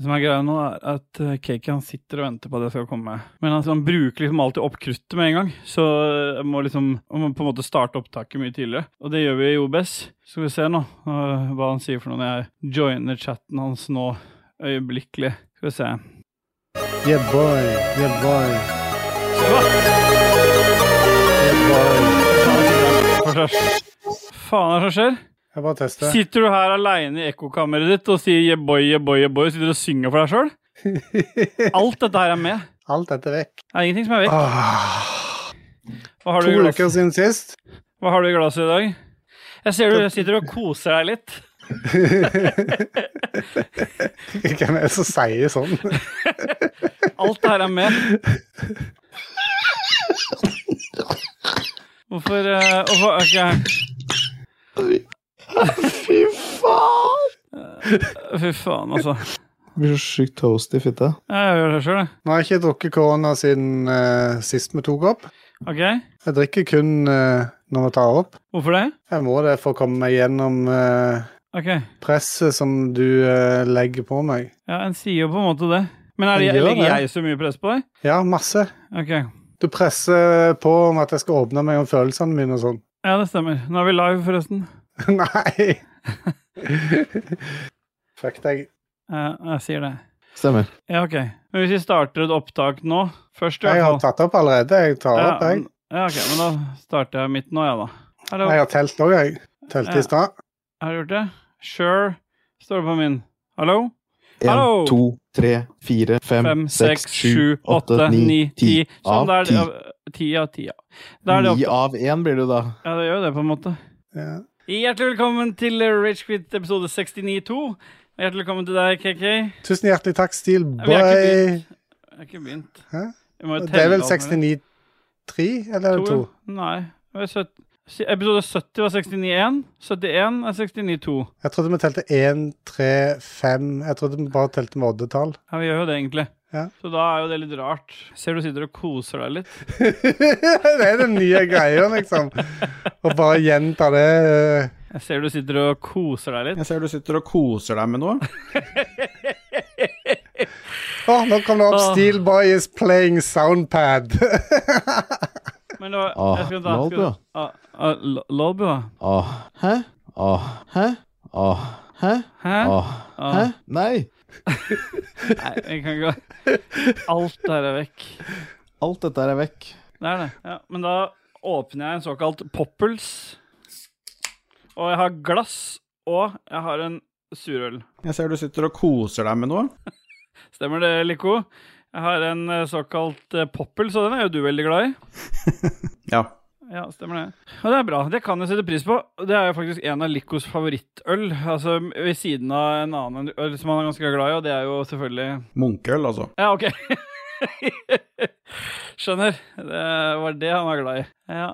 Det som er greia nå, er at eh, han sitter og venter på at det skal komme. Men han, han bruker liksom alltid opp kruttet med en gang, så jeg må liksom jeg må på en måte starte opptaket mye tidligere. Og det gjør vi i OBS. Skal vi se nå øh, hva han sier for noe når jeg joiner chatten hans nå øyeblikkelig. Skal vi se. Yeah, boy. Yeah, boy. Yeah, boy. Hva faen er det som skjer? Jeg bare tester. Sitter du her aleine i ekkokammeret ditt og sier yeah boy, yeah boy, yeah boy, og sitter og synger for deg sjøl? Alt dette her er med. Alt dette er vekk. Det er ingenting som er vekk. Ah, Hva har du to uker siden sist. Hva har du i glasset i dag? Jeg ser du sitter og koser deg litt. Hvem er det som sier sånn? Alt det her er med. Hvorfor uh, hvorfor, ok. Fy faen! Fy faen, altså. Det blir så sykt toast i fitta. Jeg gjør det sjøl, jeg. Nå har jeg ikke drukket korona siden eh, sist vi tok opp. Ok, Jeg drikker kun eh, når vi tar opp. hvorfor det? Jeg må det for å komme meg gjennom eh, Ok, presset som du eh, legger på meg. ja, en sier jo på en måte det. Men er det, Jeg gjør legger det. jeg så mye press på deg? Ja, masse. Ok, Du presser på om at jeg skal åpne meg om følelsene mine og sånn. ja det stemmer. Nå er vi live, forresten. Nei! Fuck deg. Ja, jeg sier det. Stemmer. Ja, ok. Men hvis vi starter et opptak nå, først i Jeg har tatt opp allerede. Jeg tar Ja, opp, jeg. ja, ok, men da starter jeg midt nå, ja da. Hello. Jeg har telt òg, jeg. Telte Ja. i stad. har du gjort det? Sure. Står det på min. Hallo? En, Hallo! to, tre, fire, fem, Fem, seks, sju, åtte, ni, ti. Sånn, av ti. ti av ti, ja. Ni av én blir det da. Ja, det gjør jo det, på en måte. Ja. Hjertelig velkommen til Rage Quit episode 69.2. Hjertelig velkommen til deg, KK. Tusen hjertelig takk, Steel vi har ikke begynt. Jeg har ikke begynt. Hæ? Det er vel telle alt 69,3, eller er det 2? Nei. Episode 70 var 69.1. 71 er 69.2. Jeg trodde vi telte 1, 3, 5 Jeg trodde vi bare telte med oddetall. Ja, vi gjør jo det, egentlig. Ja. Så da er jo det litt rart. Ser du sitter og koser deg litt. det er den nye greia, liksom. Å bare gjenta det. eh, Jeg ser du sitter og koser deg litt. Jeg ser du sitter og koser deg med noe. Å, nå kom det opp oh. Steel Boy is playing soundpad. Men det var jeg skal ta, Lolbua. Lolbua? Hæ? Hæ? Hæ? Hæ? Hæ? Nei! Nei, jeg kan ikke Alt der er vekk. Alt dette er vekk. Det er det. Ja, men da åpner jeg en såkalt poppels. Og jeg har glass, og jeg har en surøl. Jeg ser du sitter og koser deg med noe. Stemmer det, Lico? Jeg har en eh, såkalt eh, poppels, og den er jo du veldig glad i. Ja. Ja, stemmer det. Og det er bra. Det kan jeg sette pris på. Det er jo faktisk en av Likos favorittøl. Altså ved siden av en annen øl som han er ganske glad i, og det er jo selvfølgelig Munkeøl, altså. Ja, OK. Skjønner. Det var det han var glad i. Ja.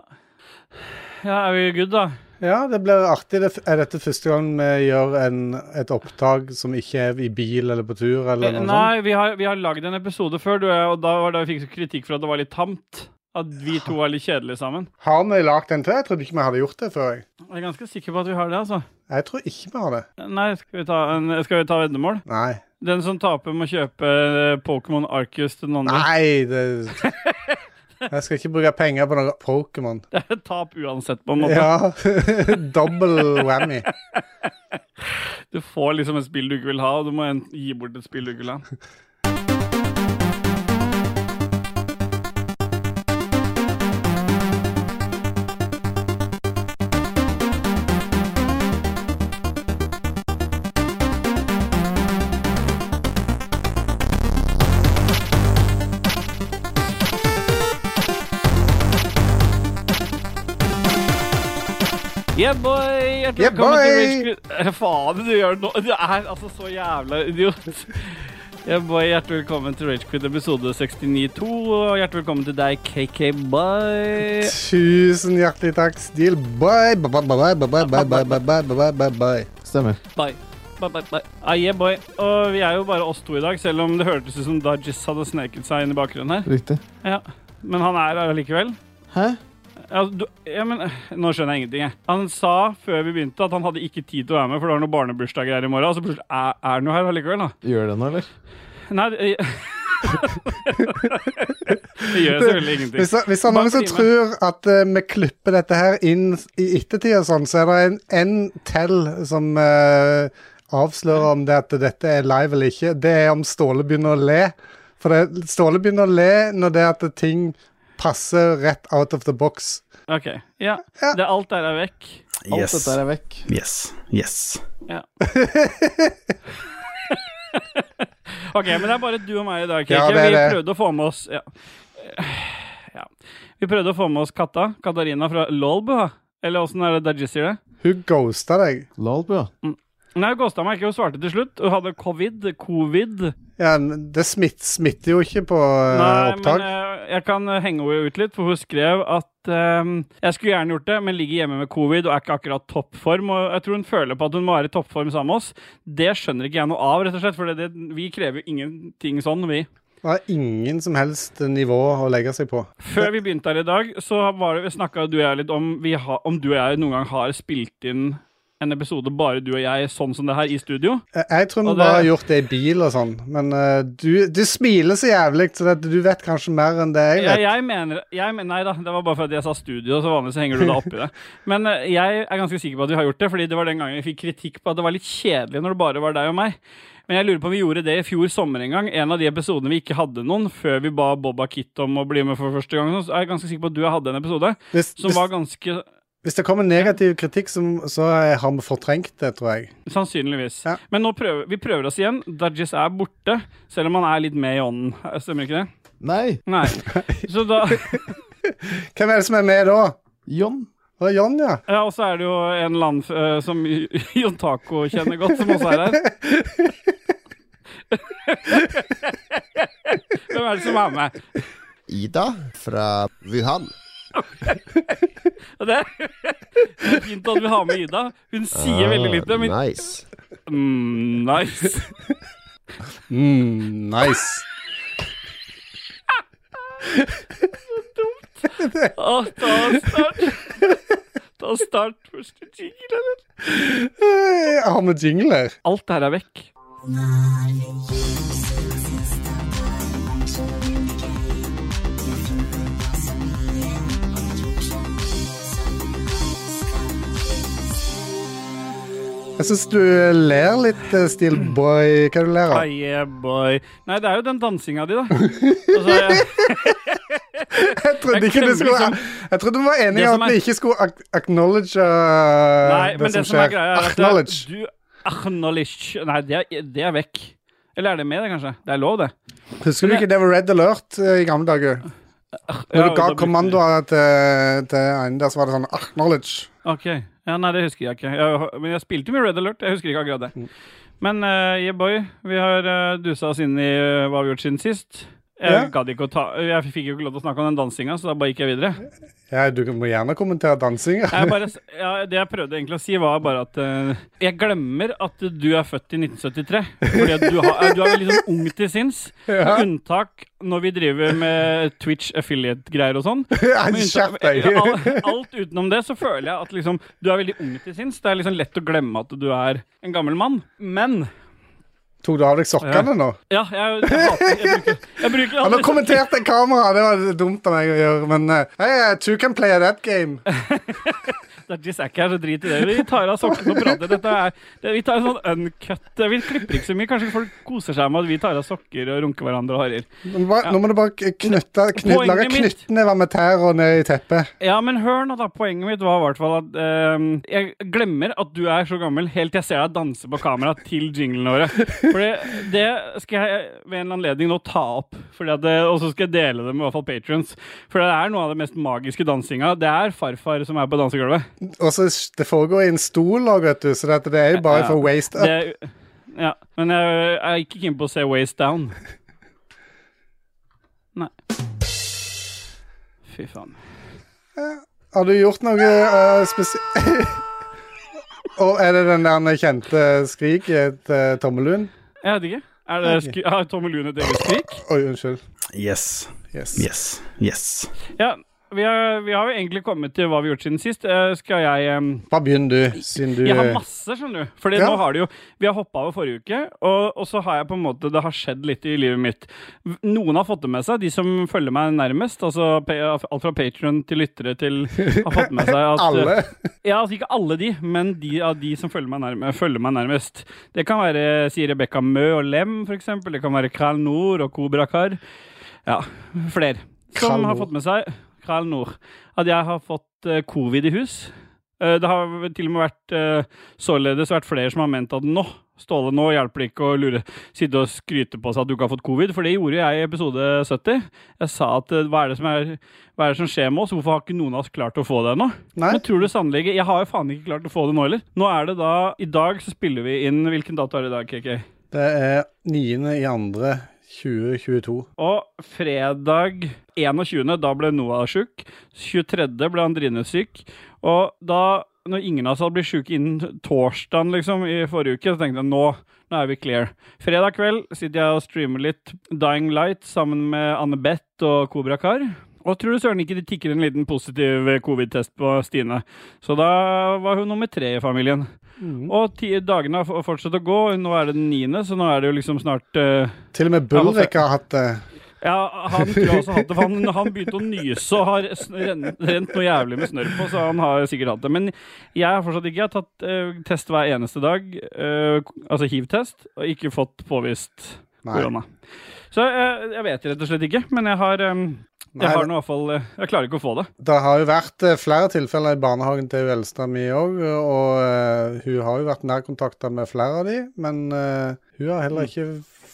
Ja, er vi good, da? ja, det blir artig. Det er dette første gang vi gjør en, et opptak som ikke er i bil eller på tur, eller noe sånt? Nei, vi har, vi har lagd en episode før, du og og da var det vi fikk kritikk for at det var litt tamt. At vi to var litt kjedelige sammen. Har vi lagd en til? Jeg trodde ikke vi hadde gjort det før. Jeg, Jeg er ganske sikker på at vi har det, altså. jeg tror ikke vi har det. Nei, skal vi ta, en, skal vi ta veddemål? Nei. Den som taper, må kjøpe eh, Pokémon Arcus til den andre. Nei, det Jeg skal ikke bruke penger på noe Pokémon. Det er et tap uansett, på en måte. Ja. Double whammy. Du får liksom et spill du ikke vil ha, og du må gi bort et spill du ikke vil ha. Yeah, boy! Hjertelig Yeah, velkommen til! Rage Quit. Eh, Faen, du gjør noe. Du er altså så jævla idiot. Yeah, boy, hjertelig velkommen til Ragequit episode 69.2, og hjertelig velkommen til deg, KK Boy. Tusen hjertelig takk, Steel Boy. Bye, bye, bye, bye, bye, bye, bye, bye, bye, bye, bye, bye. Stemmer. Bye. Bye, bye, bye. Ah, yeah, boy. Og vi er jo bare oss to i dag, selv om det hørtes ut som Dajis hadde sneket seg inn i bakgrunnen her. Riktig. Ja, Men han er her allikevel. Hæ? Ja, du, ja, men Nå skjønner jeg ingenting, jeg. Han sa før vi begynte at han hadde ikke tid til å være med, for det var noen barnebursdager her i morgen. Og så plutselig er, er han jo her allikevel, da. Gjør det nå, eller? Nei, det, det gjør selvfølgelig ingenting. Hvis, hvis det er noen som tror at uh, vi klipper dette her inn i ettertid og sånn, så er det en, en tell som uh, avslører om det at dette er live eller ikke. Det er om Ståle begynner å le. For det, Ståle begynner å le når det er at ting passer rett out of the box. OK. Ja. Ja. Det, alt der er vekk. Alt Yes. dette er vekk. Yes. Yes. Ja. OK, men det er bare du og meg i dag, Kiki. Ja, det er vi det. prøvde å få med oss ja. ja. Vi prøvde å få med oss katta. Katarina fra Lolbua. Eller åssen er det Dajis sier det? Hun ghosta deg. Lolbua. Mm. Nei, hun ghosta meg ikke. Hun svarte til slutt. Hun hadde covid. Covid. Ja, det smitt, smitter jo ikke på eh, Nei, opptak. men uh, jeg kan eh, henge henne ut litt, for hun skrev at eh, jeg skulle gjerne gjort det, men ligger hjemme med covid og er ikke akkurat toppform. Og jeg tror hun føler på at hun må være i toppform sammen med oss. Det skjønner ikke jeg noe av, rett og slett, for det, det, vi krever jo ingenting sånn, vi. Det er ingen som helst nivå å legge seg på. Før vi begynte her i dag, så var snakka du og jeg litt om vi ha, om du og jeg noen gang har spilt inn en episode bare du og jeg, sånn som det her, i studio. Jeg tror vi det- bare har gjort det i bil og sånn, men uh, du, du smiler så jævlig, så det, du vet kanskje mer enn det jeg Jeg, vet. jeg mener jeg, mener, Nei da, det var bare fordi jeg sa studio, så vanligvis henger du da oppi det. Men uh, jeg er ganske sikker på at vi har gjort det, fordi det var den gangen vi fikk kritikk på at det var litt kjedelig når det bare var deg og meg. Men jeg lurer på om vi gjorde det i fjor sommer en gang. En av de episodene vi ikke hadde noen, før vi ba Boba Kitt om å bli med for første gang. Så er jeg ganske sikker på at du hadde en episode Hvis, som hvis, var ganske hvis det kommer negativ kritikk, så, så eh, har vi fortrengt det, tror jeg. Sannsynligvis. Ja. Men nå prøver vi prøver oss igjen. Dajis er borte, selv om han er litt med i ånden. Stemmer ikke det? Nei, Nei. Så da Hvem er det som er med da? John. Det er John, ja. Ja, og så er det jo en eller annen eh, som Jon Taco kjenner godt, som også er her. Hvem er det som er med? Ida fra Wuhan. Og Det er det er fint at vi har med Ida. Hun sier veldig lite, men Nice. mm, Nice. Mm, nice. Å, ta start. Ta start første jingle, eller? Jeg Har med jingler? Alt det her er vekk. Jeg syns du ler litt, Steel Steelboy. Hva er det du ler av? Ah, yeah, boy. Nei, det er jo den dansinga di, da. Altså, jeg, Jeg trodde jeg ikke du skulle liksom- Jeg trodde vi var enige Det om som at er- vi ikke skulle ac acknowledge uh, nei, men det som er greia, er at Acknowledge. du Acknowledge Nei, det er, det er vekk. Eller er det med, det, kanskje? Det er lov, det. Husker du ikke det var Red Alert eh, i gamle dager? Når Ja, du ga da kommandoer til, til en der, så var det sånn acknowledge. Ok. Ja, nei, det husker jeg ikke. Jeg, men jeg spilte med Red Alert. Jeg husker ikke akkurat det. Men uh, yeah, boy, vi har uh, dusa oss inn i uh, hva vi har gjort siden sist. Jeg Ja. ta Jeg fikk jo ikke lov til å snakke om den dansinga, så da bare gikk jeg videre. Ja, du må gjerne kommentere dansinga. Ja, det jeg prøvde egentlig å si, var bare at uh, jeg glemmer at du er født i 1973. Fordi du, har, du er veldig sånn ung til sinns. Ja. Unntak når vi driver med Twitch affiliate-greier og sånn. Unntak-. Alt, alt utenom det så føler jeg at liksom, du er veldig ung til sinns. Det er liksom lett å glemme at du er en gammel mann. Men Tok du av deg sokkene nå? ja, jeg, jeg hater Jeg bruker, jeg bruker Han har kommentert en kamera, det var dumt av meg å gjøre, men uh, hey, two can play that game. Det er ikke her, så drit i det. Vi tar av sokkene og prater. Dette er, det, vi tar en sånn uncut Vi klipper ikke så mye. Kanskje folk koser seg med at vi tar av sokker og runker hverandre og harrer. Må, nå må du bare knytte, Poenget lage knyttnever med tær og ned i teppet. Ja, men hør nå, da. Poenget mitt var i hvert fall at uh, jeg glemmer at du er så gammel helt til jeg ser deg danse på kamera til jinglene våre. For det, skal jeg ved en anledning nå ta opp. Fordi og så skal jeg dele det med i hvert fall patrons. For det er noe av det mest magiske dansinga. Det er farfar som er på dansegulvet. Og så Det foregår i en stol òg, vet du, så det, det er jo bare Ja. for waste up. Det, ja, men jeg, jeg er ikke keen på å se Waste Down. Nei. Fy faen. Har du gjort noe uh, spesielt Og er det den der kjente skriket til Tommelund? Jeg vet ikke. Er det skri har Tommy Lune et eget skrik? Oi, unnskyld. Yes. Yes. Yes. Yes. Ja, vi har, vi har jo egentlig kommet til hva vi har gjort siden sist. Eh, skal jeg em, Bare begynn du, siden du Jeg har masse, skjønner du. Fordi Ja. nå har det jo Vi har hoppa over forrige uke, og, og så har jeg på en måte Det har skjedd litt i livet mitt. Noen har fått det med seg, de som følger meg nærmest. Altså alt fra Patron til lyttere til har fått med seg at Alle. Ja, altså ikke alle de, men de av de som følger meg, nærme, følger meg nærmest. Det kan være si Rebekka Mø og Lem, for eksempel. Det kan være Kral Nord og Kobrakar. Ja, flere. Som har fått med seg Kral Nord. At jeg har fått eh, covid i hus. Eh, det har til og med vært eh, således vært flere som har ment at nå Ståle, nå hjelper det ikke å lure, sitte og skryte på seg at du ikke har fått covid, for det gjorde jeg i episode 70. Jeg sa at hva er det som, er, er det som skjer med oss? Hvorfor har ikke noen av oss klart å få det ennå? Men tror du sannelig Jeg har jo faen ikke klart å få det nå heller. Nå er det da I dag så spiller vi inn Hvilken dato er det i dag, KK? Det er 9. i andre 2022. Og fredag 21. da ble Noah sjuk. 23. ble Andrine syk. Og da, når ingen av oss hadde blitt sjuke innen torsdagen liksom, i forrige uke, så tenkte jeg nå, nå er vi clear. Fredag kveld sitter jeg og streamer litt Dying Light sammen med Anne Beth og Kobra Kar. Og tror du søren ikke det tikker en liten positiv covid-test på Stine. Så da var hun nummer tre i familien. Og ti, dagene har fortsatt å gå. Nå er det den niende, så nå er det jo liksom snart uh, Til og med Bulrik har hatt det. ja, han tror jeg også hatt det, for han, han begynte å nyse og har rent, rent noe jævlig med snørr på, så han har sikkert hatt det. Men jeg har fortsatt ikke. Jeg har tatt uh, test hver eneste dag, eh, altså hiv-test, og ikke fått påvist korona. Så eh, jeg vet rett og slett ikke, men jeg har, eh, Nei, jeg har nå i hvert fall eh, Jeg klarer ikke å få det. Det har jo vært eh, flere tilfeller i barnehagen til hun eldste mi òg, og eh, hun har jo vært nærkontakta med flere av de, men hun har heller ikke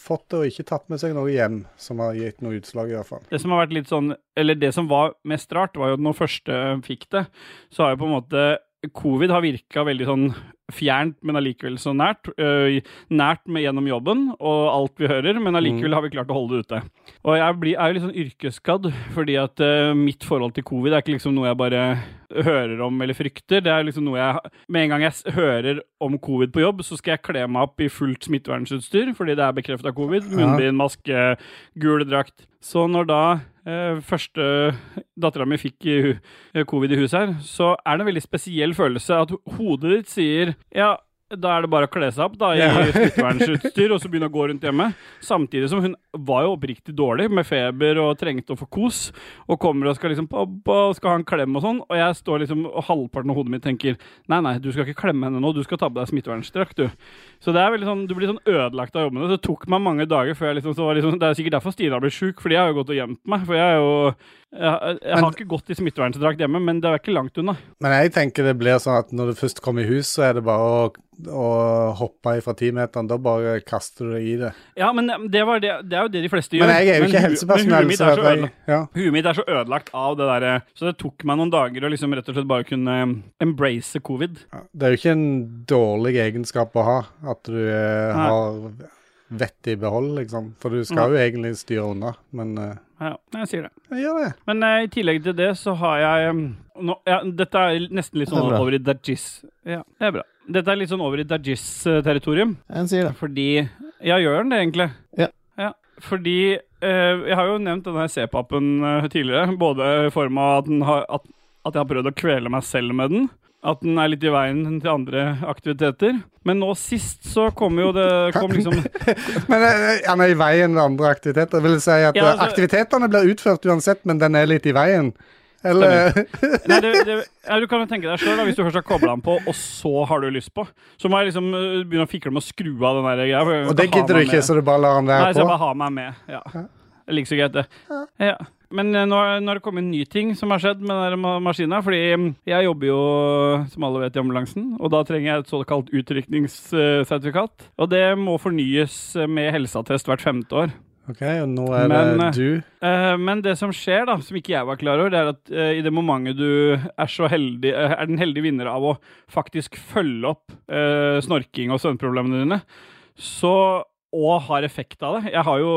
fått det og ikke tatt med seg noe hjem som har gitt noe utslag, i hvert fall. Det som har vært litt sånn Eller det som var mest rart, var jo at når første fikk det, så har jo på en måte Covid har virka veldig sånn fjernt, men allikevel så nært. Øh, nært med gjennom jobben og alt vi hører, men allikevel har vi klart å holde det ute. Og jeg blir, er jo litt sånn yrkesskadd, fordi at øh, mitt forhold til covid er ikke liksom noe jeg bare hører om eller frykter. Det er liksom noe jeg Med en gang jeg hører om covid på jobb, så skal jeg kle meg opp i fullt smittevernutstyr, fordi det er bekrefta covid. Munnbind, maske, gul drakt. Så når da første dattera mi fikk eh, covid i huset her, så er det en veldig spesiell følelse at hodet ditt sier ja, da er det bare å kle seg opp da, i Ja. smittevernutstyr og så begynne å gå rundt hjemme. Samtidig som hun var jo oppriktig dårlig, med feber og trengte å få kos. Og kommer og skal liksom pappa, skal ha en klem og sånn. Og jeg står liksom, og halvparten av hodet mitt tenker nei, nei, du skal ikke klemme henne nå, du skal ta på deg smittevernstrakt, du. Så det er veldig sånn, du blir sånn ødelagt av jobbene. Det tok meg mange dager før jeg liksom, så var liksom Det er sikkert derfor Stina ble sjuk, fordi jeg har jo gått og gjemt meg. For jeg er jo Jeg, jeg, men, har ikke gått i smitteverndrakt hjemme, men det er ikke langt unna. Men jeg tenker det blir sånn at når du først kommer i hus, så er det bare å, å hoppe fra timeteren. Da bare kaster du deg i det. Ja, men det, var det, det er jo det de fleste gjør. Men jeg er jo ikke helsepersonell, Men huet mitt ja. Huet mitt er så ødelagt av det derre Så det tok meg noen dager å liksom rett og slett bare kunne embrace covid. Ja, Det er jo ikke en dårlig egenskap å ha, at du eh, har vettet i behold, liksom. For du skal jo egentlig styre unna, men uh, Ja, jeg sier det. jeg gjør det. Men uh, i tillegg til det så har jeg um, nå, ja, Dette er nesten litt sånn er over i Dajis. Ja, det er bra. Dette er litt sånn over i Dajis-territorium. Jeg sier det. Fordi Ja, gjør den det, egentlig? Ja. Fordi uh, Jeg har jo nevnt denne C-pappen eh, tidligere. Både i form av at, den har, at, at jeg har prøvd å kvele meg selv med den. At den er litt i veien til andre aktiviteter. Men nå sist så kom jo det kom liksom Men eh, han er i veien til andre aktiviteter. Det vil si at Ja, eh, altså- aktivitetene blir utført uansett, men den er litt i veien. Eller Nei, det, det, ja, Du kan jo tenke deg sjøl, hvis du først har kobla den på, og så har du lyst på. Så må jeg liksom begynne å fikle med å skru av den der greia. Og det gidder du ikke, med. så du bare lar Nei, være så jeg på? bare har meg med. Ja. Det ligger så greit, det. Ja. Men eh, nå, har det kommet en ny ting som har skjedd med den maskina. Fordi mm, jeg jobber jo, som alle vet, i ambulansen. Og da trenger jeg et såkalt utrykningssertifikat. Og det må fornyes med helseattest hvert femte år. OK, og nå er Men, det eh, du. Uh, men det som skjer, da, som ikke jeg var klar over, det er at uh, i det momentet du er så heldig, uh, er den heldige vinner av å faktisk følge opp snorking og søvnproblemene dine, så og har effekt av det. Jeg, har jo,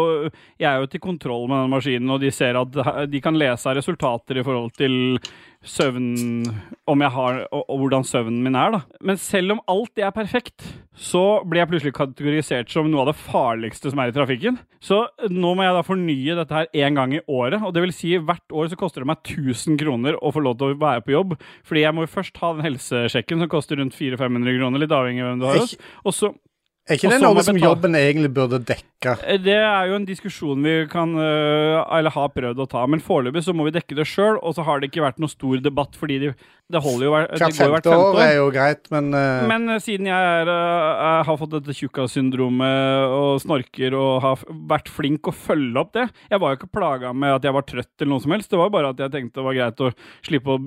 jeg er jo til kontroll med den maskinen, og de ser at de kan lese resultater i forhold til søvn Om jeg har og, og hvordan søvnen min er, da. Men selv om alt det er perfekt, så blir jeg plutselig kategorisert som noe av det farligste som er i trafikken. Så nå må jeg da fornye dette her én gang i året. Og det vil si hvert år så koster det meg 1000 kroner å få lov til å være på jobb. Fordi jeg må jo først ha den helsesjekken som koster rundt 400-500 kroner, litt avhengig av hvem du har hos. Og så Er ikke det noe som jobben egentlig burde dekke? Eh, Det er jo en diskusjon vi kan øh, Eller har prøvd å ta, men foreløpig så må vi dekke det sjøl. Og så har det ikke vært noe stor debatt, fordi de, det holder jo hver- det Hvert femte år er jo greit, men, uh... Men eh, siden jeg, er, jeg har fått dette tjukkasyndromet og snorker og har vært flink å følge opp det Jeg var jo ikke plaga med at jeg var trøtt eller noe som helst. Det var bare at jeg tenkte det var greit å slippe å,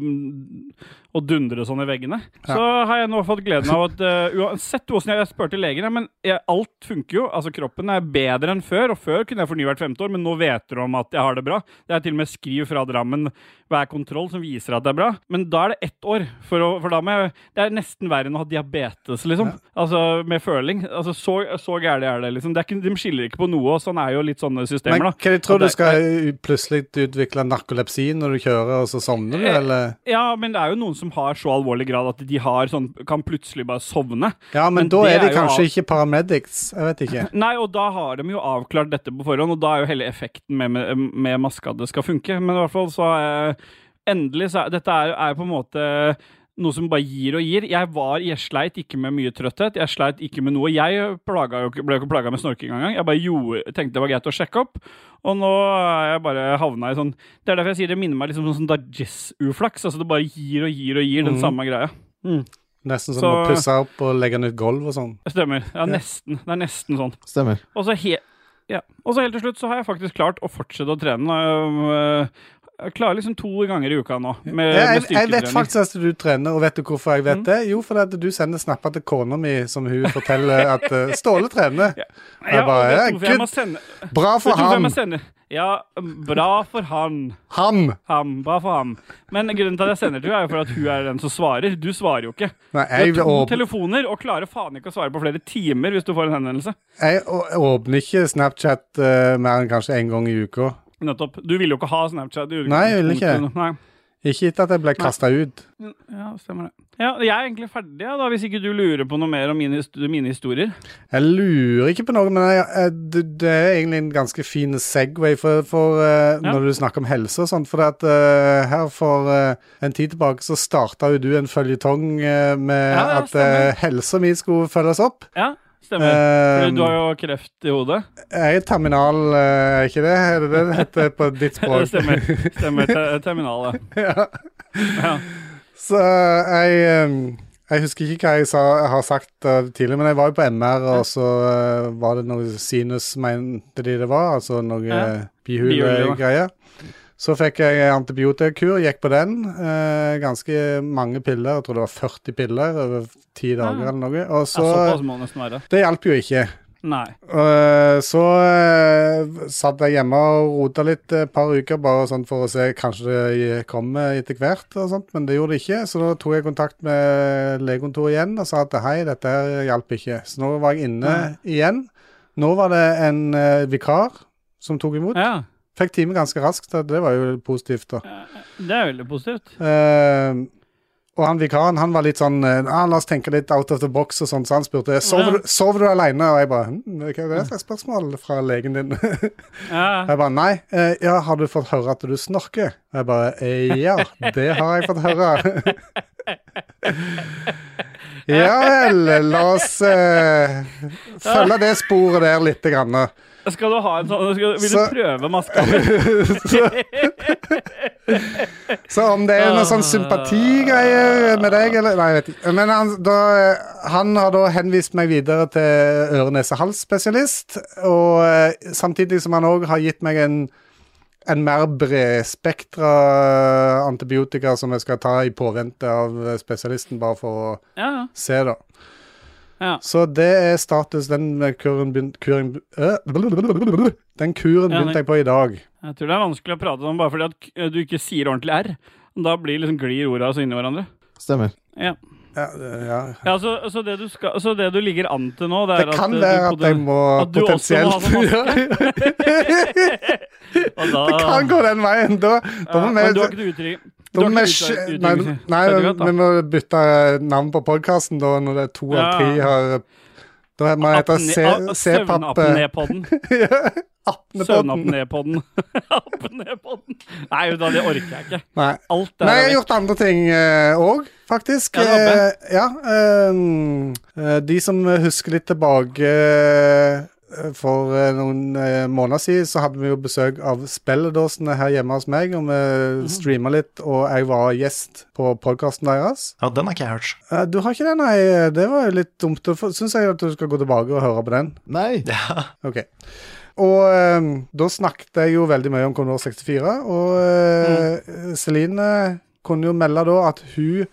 å dundre sånn i veggene. Så har jeg nå fått gleden av at uh, uansett hvordan jeg, spurte legen, ja, men jeg, alt funker jo. Altså Kroppen er bedre enn før, og før kunne jeg fornye hvert femte år, men nå vet du om at jeg har det bra. Det er til og med skriv fra Drammen hver kontroll som viser at det er bra. Men da er det ett år, for, å, for da må jeg Det er nesten verre enn å ha diabetes, liksom. Altså med føling. Altså Så, så gærent er det, liksom. Det er ikke, de skiller ikke på noe, og sånn er jo litt sånne men systemer, da. hva de tror du skal plutselig utvikle narkolepsi når du kjører, og så sovner du, Eh, eller? Ja, men det er jo noen som har så alvorlig grad at de har sånn Kan plutselig bare sovne. Ja, men, men da er de er kanskje av- ikke paramedics. Jeg vet ikke. Nei, og da har de jo avklart dette på forhånd, og da er jo hele effekten med, med, med maska det skal funke. Men i hvert fall så er endelig så er Dette er, er på en måte noe som bare gir og gir. Jeg var, jeg sleit ikke med mye trøtthet. Jeg sleit ikke med noe. Jeg jo ble jo ikke plaga med snorking engang. Jeg bare gjorde, tenkte det var greit å sjekke opp. Og nå er jeg bare havna i sånn Det er derfor jeg sier det minner meg liksom om sånn Dajess-uflaks. Altså det bare gir og gir og gir den Mhm. samme greia. Nesten som Så- å pusse opp og legge nytt gulv og sånn. Stemmer. Ja, nesten. Det er nesten sånn. Stemmer. Og så, he ja. og så helt til slutt så har jeg faktisk klart å fortsette å trene. Jeg, jeg klarer liksom to ganger i uka nå med, med Jeg, jeg, jeg vet faktisk at du trener, og vet du hvorfor jeg Mm. vet det? Jo, fordi du sender snapper til kona mi som hun forteller at uh, Ståle trener. Ja, Jeg bare, ja, jeg sende Bra for jeg ham. Ja, bra for han. Ham! Ham, bra for ham. Men grunnen til at jeg sender til henne, er jo for at hun er den som svarer. Du svarer jo ikke. Nei, Du har to åp telefoner og klarer faen ikke å svare på flere timer hvis du får en henvendelse. jeg åpner ikke Snapchat uh, mer enn kanskje én gang i uka. Nettopp. Du ville jo ikke ha Snapchat. i Nei, jeg ville ikke. Nei. Ikke etter at jeg ble kasta ut. Ja, stemmer det. Ja, jeg er egentlig ferdig, ja, da, hvis ikke du lurer på noe mer om mine, mine historier. Jeg lurer ikke på noe, men jeg, jeg, det, er egentlig en ganske fin Segway for, for uh, Ja. når du snakker om helse og sånt. For at, uh, her for uh, en tid tilbake så starta jo du en føljetong med at helsa mi skulle følges opp. Ja, stemmer. Fordi du har jo kreft i hodet. Jeg er terminal, eh, er ikke det? Er det det det heter på ditt språk? Stemmer. stemmer terminal, ja. ja. Så jeg eh, Jeg husker ikke hva jeg, sa, jeg har sagt uh, tidligere, men jeg var jo på MR, og så uh, var det noe sinus, mente de det var. Altså noe Ja. ja. Så fikk jeg antibiotikakur, gikk på den. Eh, ganske mange piller, jeg tror det var 40 piller over ti dager Ja. eller noe. Og Så, ja, det hjalp jo ikke. Nei. Eh, så eh, satt jeg hjemme og rota litt et par uker, bare sånn for å se kanskje det kommer etter hvert, og sånt, men det gjorde det ikke. Så da tok jeg kontakt med legekontoret igjen og sa at hei, dette her hjalp ikke. Så nå var jeg inne igjen. Nå var det en eh, vikar som tok imot. Ja. Fikk time ganske raskt, det var jo positivt, da. Det er veldig positivt. Eh, og han vikaren han var litt sånn eh, ah, La oss tenke litt out of the box og sånn, så han spurte sover, du, sover du alene. Og jeg bare hm, Hva er det for et spørsmål fra legen din? Ja. Jeg bare nei. Eh, ja, har du fått høre at du snorker? Jeg bare eh, ja, det har jeg fått høre. ja vel, la oss eh, følge det sporet der lite grann. Skal du ha en sånn skal, Vil Så- du prøve maska så, Så om det er noe sånn sympatigreier med deg, eller Nei, jeg vet ikke. Men han, da, han har da henvist meg videre til øre-nese-hals-spesialist. Og eh, samtidig som han òg har gitt meg en, en mer bredspektra antibiotika som jeg skal ta i påvente av spesialisten, bare for å Ja. se, da. Ja. Så det er status. Den kuren begynte kuren, øh. Den kuren begynte jeg på i dag. Jeg tror det er vanskelig å prate om bare fordi at du ikke sier ordentlig R. Da blir liksom glir orda så inni hverandre. Stemmer. Ja. Ja, ja. Ja, så, så, det du skal, så det du ligger an til nå, det Det kan at være du, at jeg må at du også må ha potensielt sånn og da, Det kan gå den veien. Da, da må Men du har vi ikke noe uttrykk? Nei, nei vi må bytte navn på podkasten da, når det er to av Ja. tre har Da må det hete Apne- a- C-papp Søvnapné-podden. Apnepodden. Nei, da, det orker jeg ikke. Nei. Alt det Nei, jeg har er gjort andre ting òg, faktisk. Ja, Eh, ja, ehm, eh, de som husker litt tilbake eh, For eh, noen eh, måneder siden så hadde vi jo besøk av spilledåsene her hjemme hos meg, og vi Mhm. streama litt, og jeg var gjest på podkasten deres. Ja, den har ikke jeg hørt. Eh, Du har ikke det, nei? Det var jo litt dumt. Syns jeg at du skal gå tilbake og høre på den. Nei! Ja. Ok. Og eh, da snakket jeg jo veldig mye om Commodore 64, og mm. Celine kunne jo melde da at hun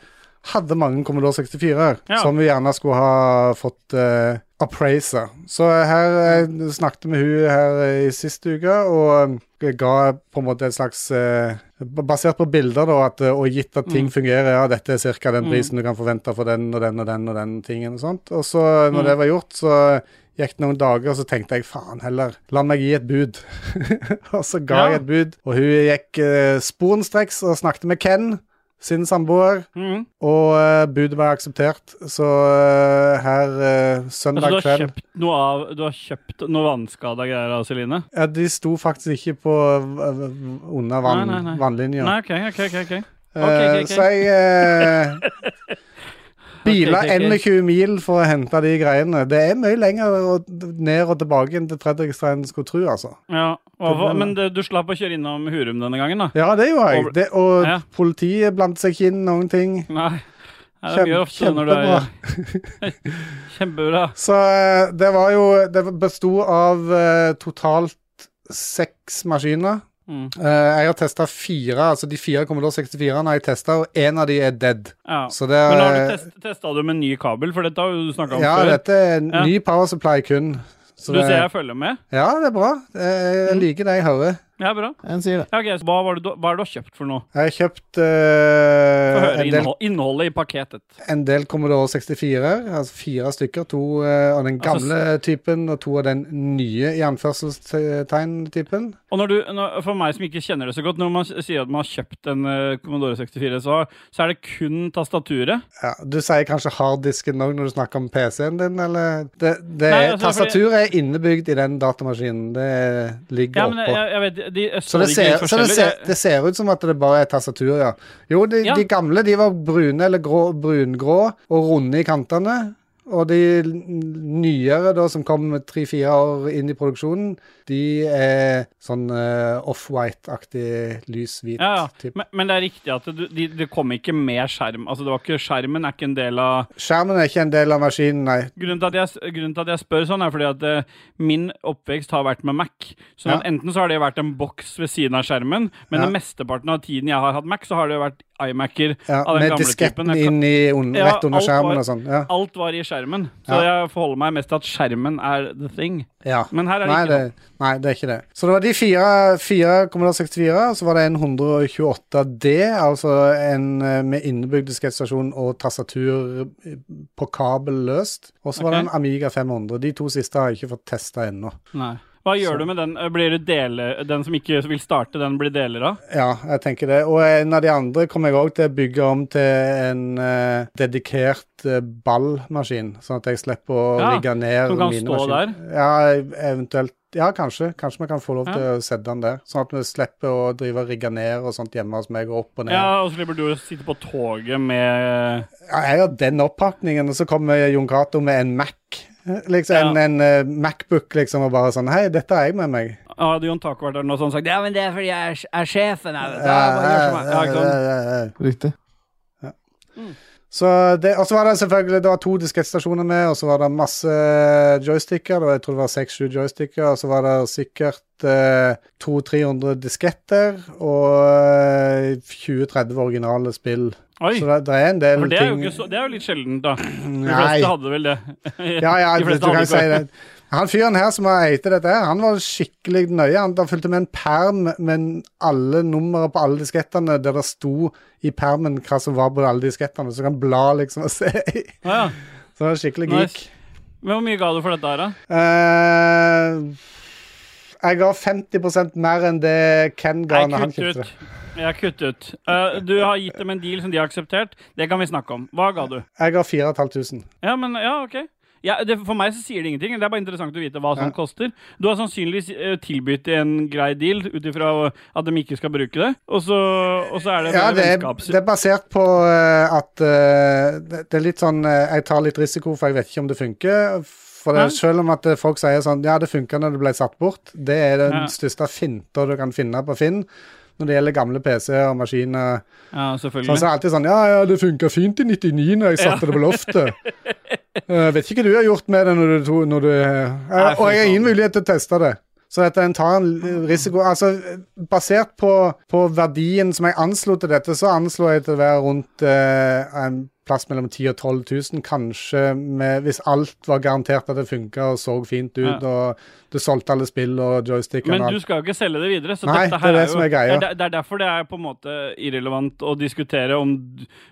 hadde mange Commodore 64-er Ja. som vi gjerne skulle ha fått uh, appraiser. Så her jeg snakket med hun her i siste uke, og eh, ga på en måte et slags eh, Basert på bilder, da, at, eh, og gitt at ting Mm. fungerer, ja, dette er ca. den Mm. prisen du kan forvente for den og den og den og den tingen og sånt. Og så, når Mm. det var gjort, så gikk det noen dager, og så tenkte jeg faen heller, la meg gi et bud. og så ga Ja. jeg et bud, og hun gikk eh, sporenstreks og snakket med Ken, sin samboer, mm. og uh, budet var akseptert. Så uh, her søndag Altså, søndag du har kveld kjøpt noe av Du har kjøpt noe vannskada greier av Celine? ja, De sto faktisk ikke på under vann, Nei, nei, nei. vannlinja. Nei, OK, OK. ok, ok. okay, okay, ok, ok. Så jeg ok. 21 mil for å hente de greiene. Det er mye lenger og ned og tilbake enn til Fredrikstad enn skulle tro, altså. Ja, over, Men det, du slapp å kjøre innom Hurum denne gangen, da? Ja, det gjorde jeg. Det, og Ja. politiet blandet seg ikke inn noen ting. Nei. Nei, det Kjempe, ofte når du er Kjempebra. Så eh, det var jo Det besto av eh, totalt seks maskiner. Mm. Eh, jeg har testa fire, altså de fire Commodore 64-ene har jeg testa, og én av de er dead. Ja. Så det Men har er du test, testa du med ny kabel? For dette har jo du snakka om Ja, før. dette er en Ja. ny power supply kun. Så du det- ser jeg følger med? Ja, det er bra. Jeg Mm. liker det jeg hører. Ja, bra. En sier det. Ja, ok, så hva, var det du, hva er det du har kjøpt for noe? Jeg har kjøpt Få eh, høre en, del, innhold, innholdet i pakketet. en del Commodore 64, altså fire stykker. To eh, av den Altså, gamle typen og to av den nye i anførselstegn-typen. Og når du, når, For meg som ikke kjenner det så godt, når man s- sier at man har kjøpt en eh, Commodore 64, så, så er det kun tastaturet? Ja, du sier kanskje harddisken òg når du snakker om PC-en din, eller? Det, det Nei, er, altså, fordi- tastaturet er innebygd i den datamaskinen. Det ligger Ja, men oppå. jeg, jeg vet, de Så det, ser, så det, ser, det ser ut som at det bare er tastatur, ja. Jo, de, Ja. de gamle de var brune eller grå, brungrå og runde i kantene. Og de nyere, da, som kom tre-fire år inn i produksjonen, de er sånn uh, off-white-aktig lyshvit Ja, ja. Men, men det er riktig at det, de, de kom ikke med skjerm. Altså, det var ikke, Skjermen er ikke en del av Skjermen er ikke en del av maskinen, nei. Grunnen til at jeg, grunnen til at jeg spør sånn, er fordi at uh, min oppvekst har vært med Mac. Så Ja. enten så har det vært en boks ved siden av skjermen, men Ja. den mesteparten av tiden jeg har hatt Mac, så har det vært iMac-er Ja, av den med gamle disketten typen. Jeg kan- inn i un rett under skjermen var- og sånn. Ja. Alt var i skjermen, så Ja. jeg forholder meg mest til at skjermen er the thing. ja. Men her er det Nei ikke det, nei, det er ikke det. Så det var de fire, fire Commodore 64, og så var det en 128D, altså en eh, med innebygd diskettstasjon og tastatur eh, på kabel løst. Og så var det en Amiga 500. De to siste har jeg ikke fått testa ennå. Nei. Hva gjør Så- du med den? Blir du dele, den som ikke vil starte, den blir deler av? Ja, jeg tenker det. Og en av de andre kommer jeg òg til å bygge om til en uh, dedikert uh, ballmaskin, sånn at jeg slipper å Ja, rigge ned som kan mine stå maskiner. Ja, eventuelt. Ja, kanskje. Kanskje vi kan få lov Ja. til å sette den der. Sånn at vi slipper å drive og rigge ned og sånt hjemme hos meg, og opp og ned. Ja, og så slipper du å sitte på toget med Ja, jeg har den oppakningen, og så kommer Jon Cato med en Mac. Liksom Ja. en, en eh, Macbook, liksom, og bare sånn Hei, dette har jeg med meg. Ja, Hadde Jon Taco vært der nå sånn sagt Ja, men det er fordi jeg er, er sjefen her. vet du. Ja, Ja, ja, Riktig ja. Riktig. Så det, og så var det selvfølgelig Det var to diskettstasjoner med, og så var det masse joysticker. Det jeg tror det var seks-sju joysticker. Og så var det sikkert eh, 200-300 disketter og eh, 20-30 originale spill. Oi. Så det, det er en del For det er jo ting så, det er jo litt sjeldent, da. De Nei. fleste hadde vel det. Ja, ja, De du, kan si det. Han fyren her som har eite dette, her, han var skikkelig nøye. Han der fulgte med en perm med alle numre på alle diskettene der det sto i permen hva som var på alle diskettene, så du kan bla liksom og se. Ja, ja. Så det var skikkelig geek. Nice. Men hvor mye ga du for dette her, da? Uh, jeg ga 50% mer enn det Ken ga når han kutter kjøpte det. Jeg kutter ut. Uh, du har gitt dem en deal som de har akseptert. Det kan vi snakke om. Hva ga du? Jeg ga 4500. Ja, men ja, OK. Ja, det, for meg så sier det ingenting. Det er bare interessant å vite hva som Ja. koster. Du har sannsynligvis uh, tilbudt en grei deal ut ifra at de ikke skal bruke det. Og så, og så er det Ja, det er, det er basert på eh, at uh, det, er litt sånn Jeg tar litt risiko, for jeg vet ikke om det funker. For det, Selv om at folk sier sånn Ja, det funka når det ble satt bort. Det er den Ja. største finta du kan finne på Finn. Når det gjelder gamle PC-er og maskiner. Ja, Så selvfølgelig. så er det alltid sånn Ja, ja, det funka fint i 99 når jeg satte det på loftet. uh, vet ikke hva du har gjort med det når du, når du uh, Nei, Og jeg har ingen mulighet til å teste det. Så at en tar en risiko Altså, basert på, på verdien som jeg anslo til dette, så anslo jeg til å være rundt eh, en plass mellom 10 og 12 000, kanskje med, hvis alt var garantert at det funka og så fint ut, Ja. og du solgte alle spill og joystick Men du skal jo ikke selge det videre. Så Nei, dette det her er det jo, som er greia. Det er, det er derfor det er på en måte irrelevant å diskutere om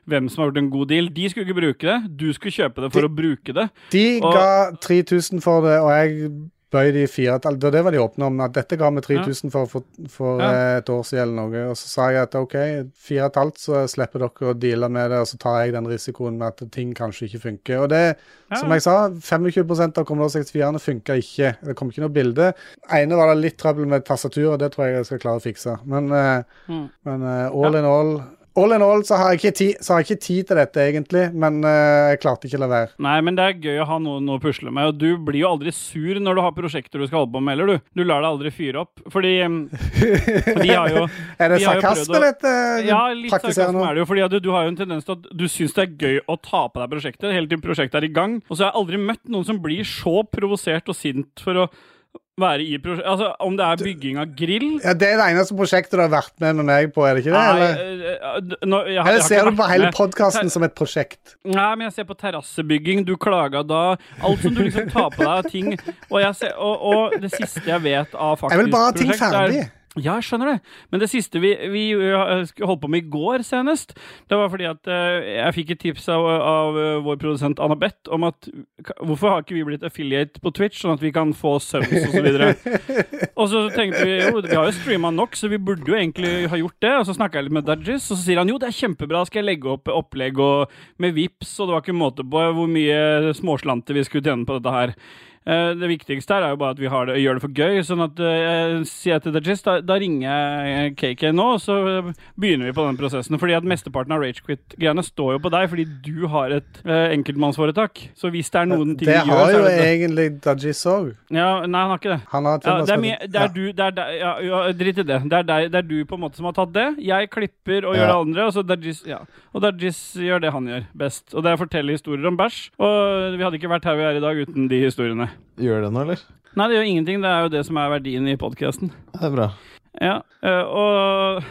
hvem som har gjort en god deal. De skulle ikke bruke det, du skulle kjøpe det for De- å bruke det. De Og- ga 3000 for det, og jeg bøy de fire. Det var det de åpne om, at dette ga vi 3000 for, for, for Ja. eh, et år siden eller noe. Og så sa jeg at OK, fire og et halvt, så slipper dere å deale med det, og så tar jeg den risikoen med at ting kanskje ikke funker. Og det, Ja. som jeg sa, 25 av Commodore 64-ene funka ikke. Det kom ikke noe bilde. ene var det litt trøbbel med tastaturet, det tror jeg jeg skal klare å fikse. Men, eh, Mm. men all all in all All in all så har jeg ikke tid, så har jeg ikke tid til dette, egentlig, men uh, jeg klarte ikke å la være. Nei, men det er gøy å ha noen å pusle med. Og du blir jo aldri sur når du har prosjekter du skal holde på med heller, du. Du lar deg aldri fyre opp. Fordi um, vi har jo Er det sarkasme, dette? Ja, litt sarkasme er det jo. Fordi du, du har jo en tendens til at du syns det er gøy å ta på deg prosjektet helt til prosjektet er i gang. Og så har jeg aldri møtt noen som blir så provosert og sint for å være i prosjektet. Altså, om det er bygging av grill Ja, Det er det eneste prosjektet du har vært med med meg på, er det ikke det? Eller, eh, eh, nå, jeg, eller jeg ser du på hele podkasten som et prosjekt? Nei, men jeg ser på terrassebygging, du klaga da. Alt som du liksom tar på deg av ting. Og, ser, og, og det siste jeg vet av faktisk Jeg vil bare ha ting ferdig. er-. Ja, jeg skjønner det. Men det siste vi, vi uh, holdt på med i går senest, det var fordi at uh, jeg fikk et tips av, av uh, vår produsent Anna Beth om at hvorfor har ikke vi blitt affiliate på Twitch, sånn at vi kan få subs og så videre. og så tenkte vi jo, vi har jo streama nok, så vi burde jo egentlig ha gjort det. Og så snakka jeg litt med Dudgies, og så sier han jo det er kjempebra, skal jeg legge opp opplegg og, med Vips, og det var ikke måte på hvor mye småslanter vi skulle tjene på dette her. Eh, det viktigste her er jo bare at vi har det, gjør det for gøy. Sånn at eh, jeg sier til Dajis, da, da ringer jeg KK nå, og så begynner vi på den prosessen. Fordi at mesteparten av Ragequit-greiene står jo på deg, fordi du har et eh, enkeltmannsforetak. Så hvis det er noen ting Det vi gjør, har jo det egentlig Dajis òg. ja, Nei, han har ikke det. Han har Ja, det er, mye, det er Ja. du det er, ja, ja, Drit i det. Det er, deg, det er du på en måte som har tatt det. Jeg klipper og gjør det andre, og så Dajis, ja. og Dajis gjør det han gjør best. Og det er å fortelle historier om bæsj. Og vi hadde ikke vært her vi er i dag uten de historiene. Gjør det noe, eller? Nei, det gjør ingenting. Det er jo det som er verdien i podkasten. Det er bra. Ja, og og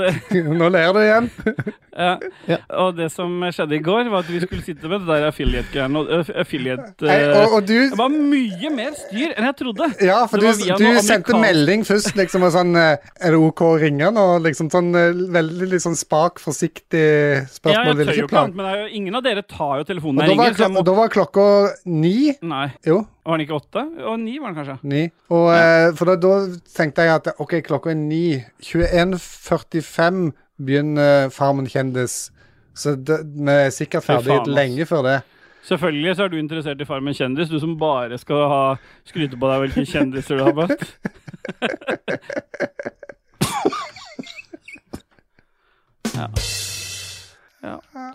det, Nå ler du igjen. ja. Ja. og det som skjedde i går, var at vi skulle sitte med det der affiliate-greiene. Og øh, affiliate Nei, øh, og, og du Det var mye mer styr enn jeg trodde. Ja, for du, du sendte melding først, liksom, og sånn eh, Er det OK å ringe nå? Liksom sånn veldig litt sånn spak, forsiktig spørsmål. Ja, jeg tør jo ikke annet, men det jo, ingen av dere tar jo telefonen Og når da jeg var, ringer. Jeg klok må, da var klokka ni. nei, Jo, var den ikke åtte? Og ni var den kanskje. ni. Og, eh, for da, da tenkte jeg at OK, klokka er ni. 21.45 begynner Farmen kjendis. Så det, vi er sikkert ferdig lenge før det. Selvfølgelig så er du interessert i Farmen kjendis, du som bare skal ha skryte på deg hvilke kjendiser du har møtt. Ja. ja.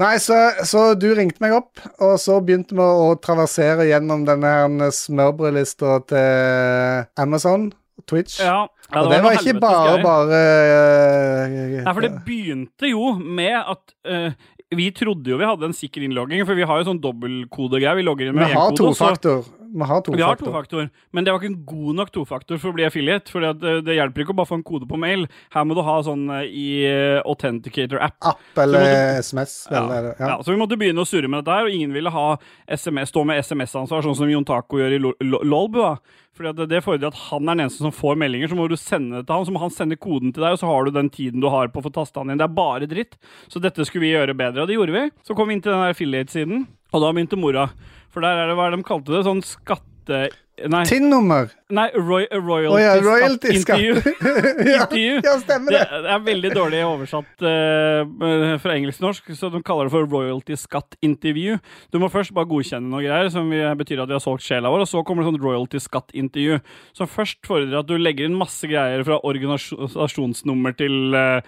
Nei, så, så du ringte meg opp, og så begynte vi å traversere gjennom denne her smørbrødlista til Amazon, Twitch. ja. ja og det var ikke bare, bare uh, Nei, for det begynte jo med at uh, vi trodde jo vi hadde en sikker innlogging, for vi har jo sånn dobbeltkodegreie. Vi logger inn med én har kode. faktor. så-. Vi har to Vi har faktor. tofaktor, men det var ikke en god nok tofaktor for å bli affiliate. For det, det hjelper ikke å bare få en kode på mail. Her må du ha sånn eh, i eh, Authenticator-app. App eller måtte, SMS. Eller, Ja. ja. så vi måtte begynne å surre med dette her, og ingen ville ha SMS, stå med SMS-ansvar, sånn som Jon Taco gjør i Lo- Lo- Lolbua. Fordi at det, det fordrer at han er den eneste som får meldinger, så må du sende det til han, så må han sende koden til deg, og så har du den tiden du har på å få tasta den inn. Det er bare dritt. Så dette skulle vi gjøre bedre, og det gjorde vi. Så kom vi inn til den affiliate-siden, og da begynte mora. For der er det hva er det de kalte det, sånn skatte... Nei, TIN-nummer! nei roy, royalty, oh, ja, royalty-skatt. intervju. ja, Intervju. ja, stemmer Det, det. det er veldig dårlig oversatt uh, fra engelsk-norsk, så de kaller det for royalty skatt interview. Du må først bare godkjenne noe greier, som betyr at vi har solgt sjela vår, og så kommer det sånn royalty skatt interview, som først fordrer at du legger inn masse greier fra organisasjonsnummer til eh,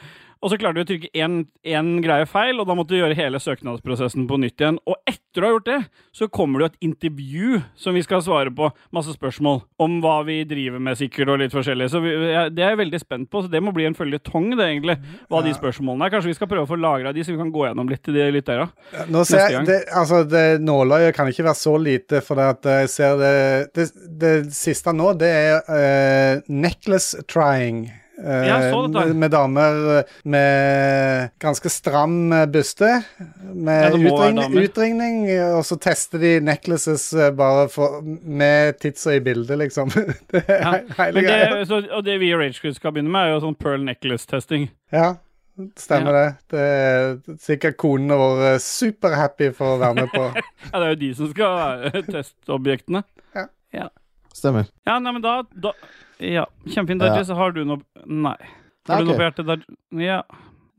og så klarte vi å trykke én greie feil, og da måtte du gjøre hele søknadsprosessen på nytt igjen. Og etter du har gjort det, så kommer det jo et intervju som vi skal svare på masse spørsmål om hva vi driver med, sikkert, og litt forskjellig. Så vi, det er jeg veldig spent på. Så det må bli en føljetong, det, egentlig, hva de spørsmålene er. Kanskje vi skal prøve å få lagra de, så vi kan gå gjennom litt til de lytterne. Nå ser jeg, det, altså det Nåløyet kan ikke være så lite, for det at jeg ser det Det, det siste nå, det er uh, necklace trying. Eh, Ja, med, med damer med ganske stram Buste byste. Med Ja, utringning, utringning, og så tester de necklaces eh, bare for, med titsa i bildet, liksom. det er Ja, hele greia. det, så, og det vi i Ragequiz skal begynne med, er jo sånn pearl necklace-testing. Ja, stemmer det. Det er sikkert konene våre superhappy for å være med på. Ja, det er jo de som skal være testobjektene. Stemmer. Ja, nei, men da, da Ja, kjempefint, Ja. Så Har du noe Nei. Har du noe på hjertet, der? Ja.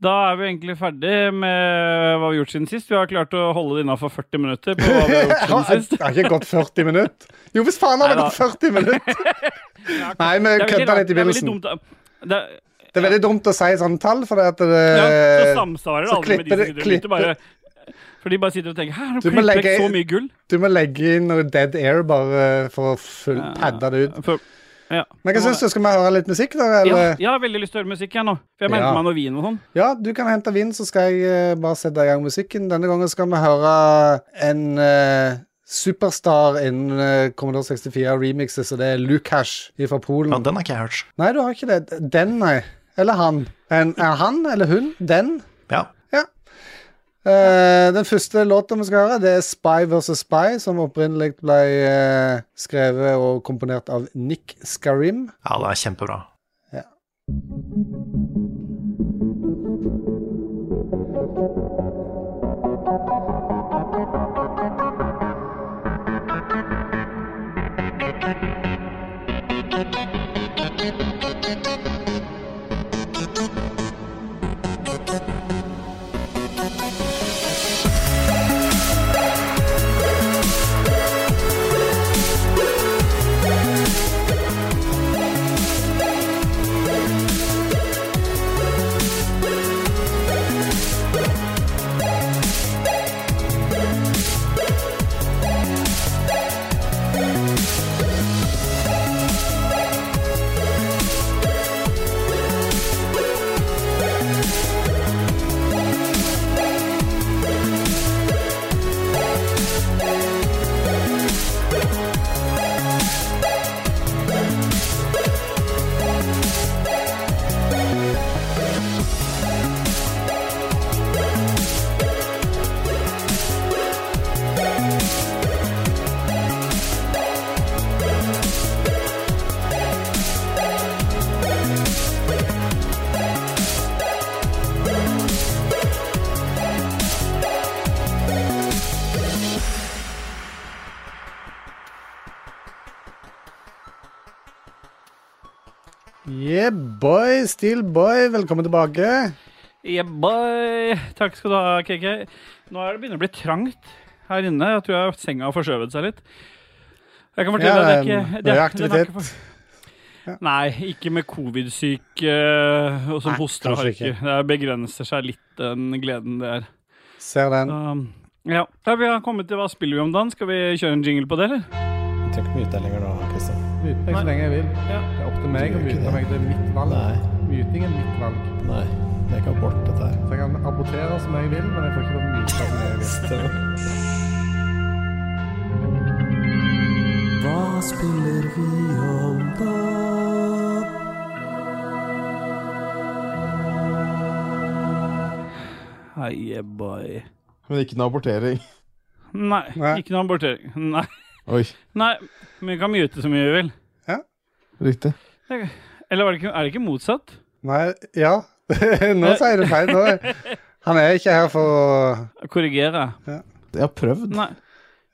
Da er vi egentlig ferdig med hva vi har gjort siden sist. Vi har klart å holde det innafor 40 minutter på hva vi har gjort siden Det har ikke gått 40 minutter. Jo, hvis faen har det gått 40 minutter! Nei, vi kødda litt i det er dumt, det, er veldig dumt å si sånne tall, for det at det ja, så samsvarer det aldri med de klipper som sitter og Bare, for de bare sitter og tenker Hæ, har Du de klippet legge- vekk så mye gull? Du må legge inn noe dead air bare for å full padde det ut. For, ja. Men hva syns du? Skal vi høre litt musikk, da? Ja, jeg har veldig lyst til å høre musikk, jeg nå. For jeg må Ja. hente meg noe vin og sånn. Ja, du kan hente vin, så skal jeg eh, bare sette i gang musikken. Denne gangen skal vi høre en uh, superstar innen uh, Commodore 64 remixes, og det er Lukash fra Polen. Ja, den har ikke jeg hørt. Nei, du har ikke det. Den, nei. Eller han. En, er han eller hun? Den? Ja. Ja. Eh, den første låta vi skal høre, det er Spy vs. Spy, som opprinnelig ble uh, skrevet og komponert av Nick Skarim. ja, det er kjempebra. Yeah, boy, still boy, velkommen tilbake. Yeah, boy. Takk skal du ha, KK. Nå er det begynner å bli trangt her inne. Jeg tror jeg senga har forskjøvet seg litt. Jeg kan fortelle Ja, deg, det er det ikke er- det, er aktivitet. for- Nei, ikke med covid-syk uh, og som hoster og harker. Det begrenser seg litt, den gleden det er. Ser den. Um, ja. Da vi har kommet til hva spiller vi om dagen. Skal vi kjøre en jingle på det, eller? Jeg trenger ikke mye deg lenger nå, Kristian. Myte meg så lenge jeg vil. Ja. Det er opp til meg å det. meg. Det er mitt valg. Nei, Myting er mitt valg. nei. Det er ikke abort, dette her. Så jeg kan abortere som jeg vil, men jeg får ikke lov å myte som jeg vil. Hva spiller vi om da? Hei, boy. Men ikke noe abortering. Nei, Nei. ikke noe abortering. Nei. Oi, Nei, men vi kan mute så mye vi vil. Ja. riktig. Eller var det ikke, er det ikke motsatt? Nei, ja. Nå sier du feil. Nå. Han er ikke her for å Korrigere? Jeg har prøvd. Nei.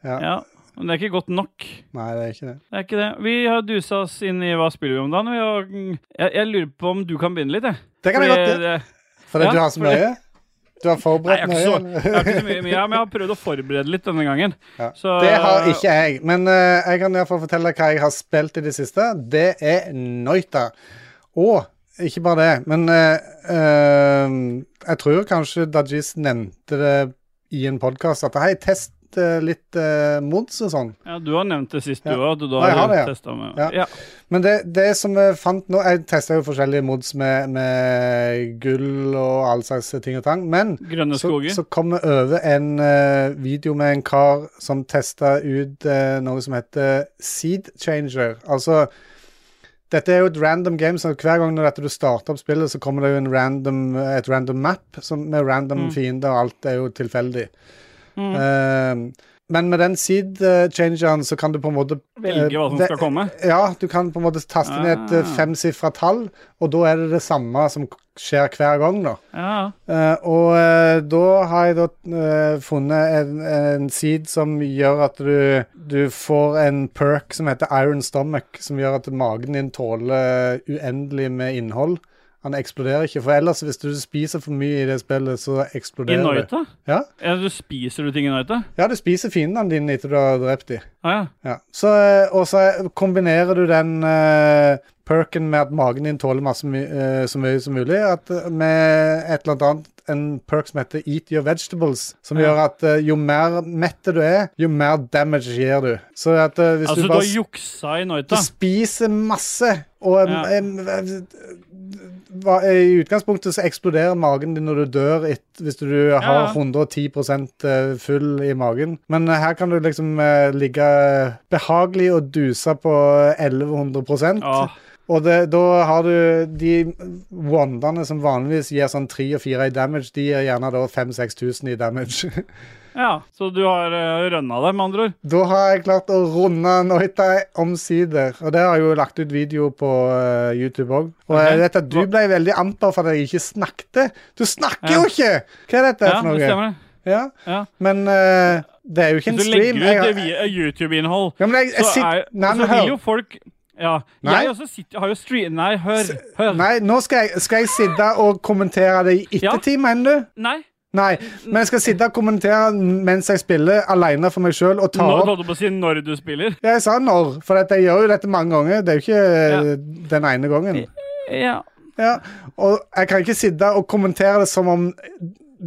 Ja. Ja. Men det er ikke godt nok. Nei, det er ikke det. Det er ikke det. Vi har dusa oss inn i hva spiller vi om dagen. Vi har, jeg, jeg lurer på om du kan begynne litt, jeg. Det kan jeg godt gjøre. det- er Ja, du har så fordi- mye? Du har Nei, forberedt jeg ikke så, mye? jeg har ikke så mye, mye, men jeg har prøvd å forberede litt denne gangen. Ja. Så, Det har ikke jeg. Men uh, jeg kan i hvert fall fortelle hva jeg har spilt i det siste. Det er Noita. Og ikke bare det, men uh, uh, jeg tror kanskje Dajis nevnte det i en podkast at hei, test eh, litt uh, mods og sånn. Ja, du har nevnt det sist, Ja. du òg. Jeg har det, ja. med Ja. ja. Men det, det som jeg fant nå Jeg testa jo forskjellige mods med, med gull og all slags ting og tang. Men så, så kom vi over en uh, video med en kar som testa ut uh, noe som heter Seed Changer. Altså dette er jo et random game, så hver gang når dette du starter opp spillet, så kommer det jo en random, et random map som, med random Mm. fiender, og alt er jo tilfeldig. Mm. Uh, men med den seed eh, changeren så kan du på en måte Velge hva som skal komme. Ja, du kan på en måte taste ned et uh, Ah. femsifra tall, og da er det det samme som skjer hver gang, da. Ja. Uh, og uh, da har jeg da uh, funnet en, en seed som gjør at du, du får en perk som heter Iron Stomach, som gjør at magen din tåler uendelig med innhold. Han eksploderer ikke, for ellers hvis du spiser for mye i det spillet, så I eksploderer det. Noita? Ja. Ja, du spiser du ting i Noita? ja, du spiser fiendene dine etter du har drept dem. Ah, ja. Ja. Så, eh, og så kombinerer du den uh, perken med at magen din tåler masse eh, så mye som mulig, at, eh, med et eller annet en perk som heter Eat Your Vegetables, som Ja. gjør at uh, jo mer mette du er, jo mer damage gir du. Så at uh, hvis Altså, du du bare har juksa i du spiser masse, og Ja. um, hva- I utgangspunktet så eksploderer magen din når du dør et, hvis du har Ja. 110 eh, full i magen. Men eh, her kan du liksom eh, ligge behagelig og duse på 1100 Ja. Og det, da har du de wandene som vanligvis gir sånn 3 og 4 i damage, de gir gjerne da 5000-6000 i damage. ja. Så du har uh, rønna det, med andre ord? Da har jeg klart å runde Noita omsider. Og det har jeg jo lagt ut video på uh, YouTube òg. Og okay. jeg vet at du ble veldig amper for at jeg ikke snakket. Du snakker Ja. jo ikke! Hva er dette Ja, for det stemmer det. Ja. Ja. Men uh, det er jo ikke en stream. du legger ut har- YouTube-innhold, ja, men jeg, jeg så, sitter, er, nei, så vil jo folk Ja. Nei. Jeg også sitter, har jo stream... Nei, hør. hør. Nei, nå skal jeg, skal jeg sitte og kommentere det i Ja. ettertid, mener du? Nei. Nei, men jeg skal sitte og kommentere mens jeg spiller alene for meg sjøl Nå holdt du på å si når du spiller. Ja, Jeg sa når, for at jeg gjør jo dette mange ganger. Det er jo ikke ja. den ene gangen. Ja. Ja, og jeg kan ikke sitte og kommentere det som om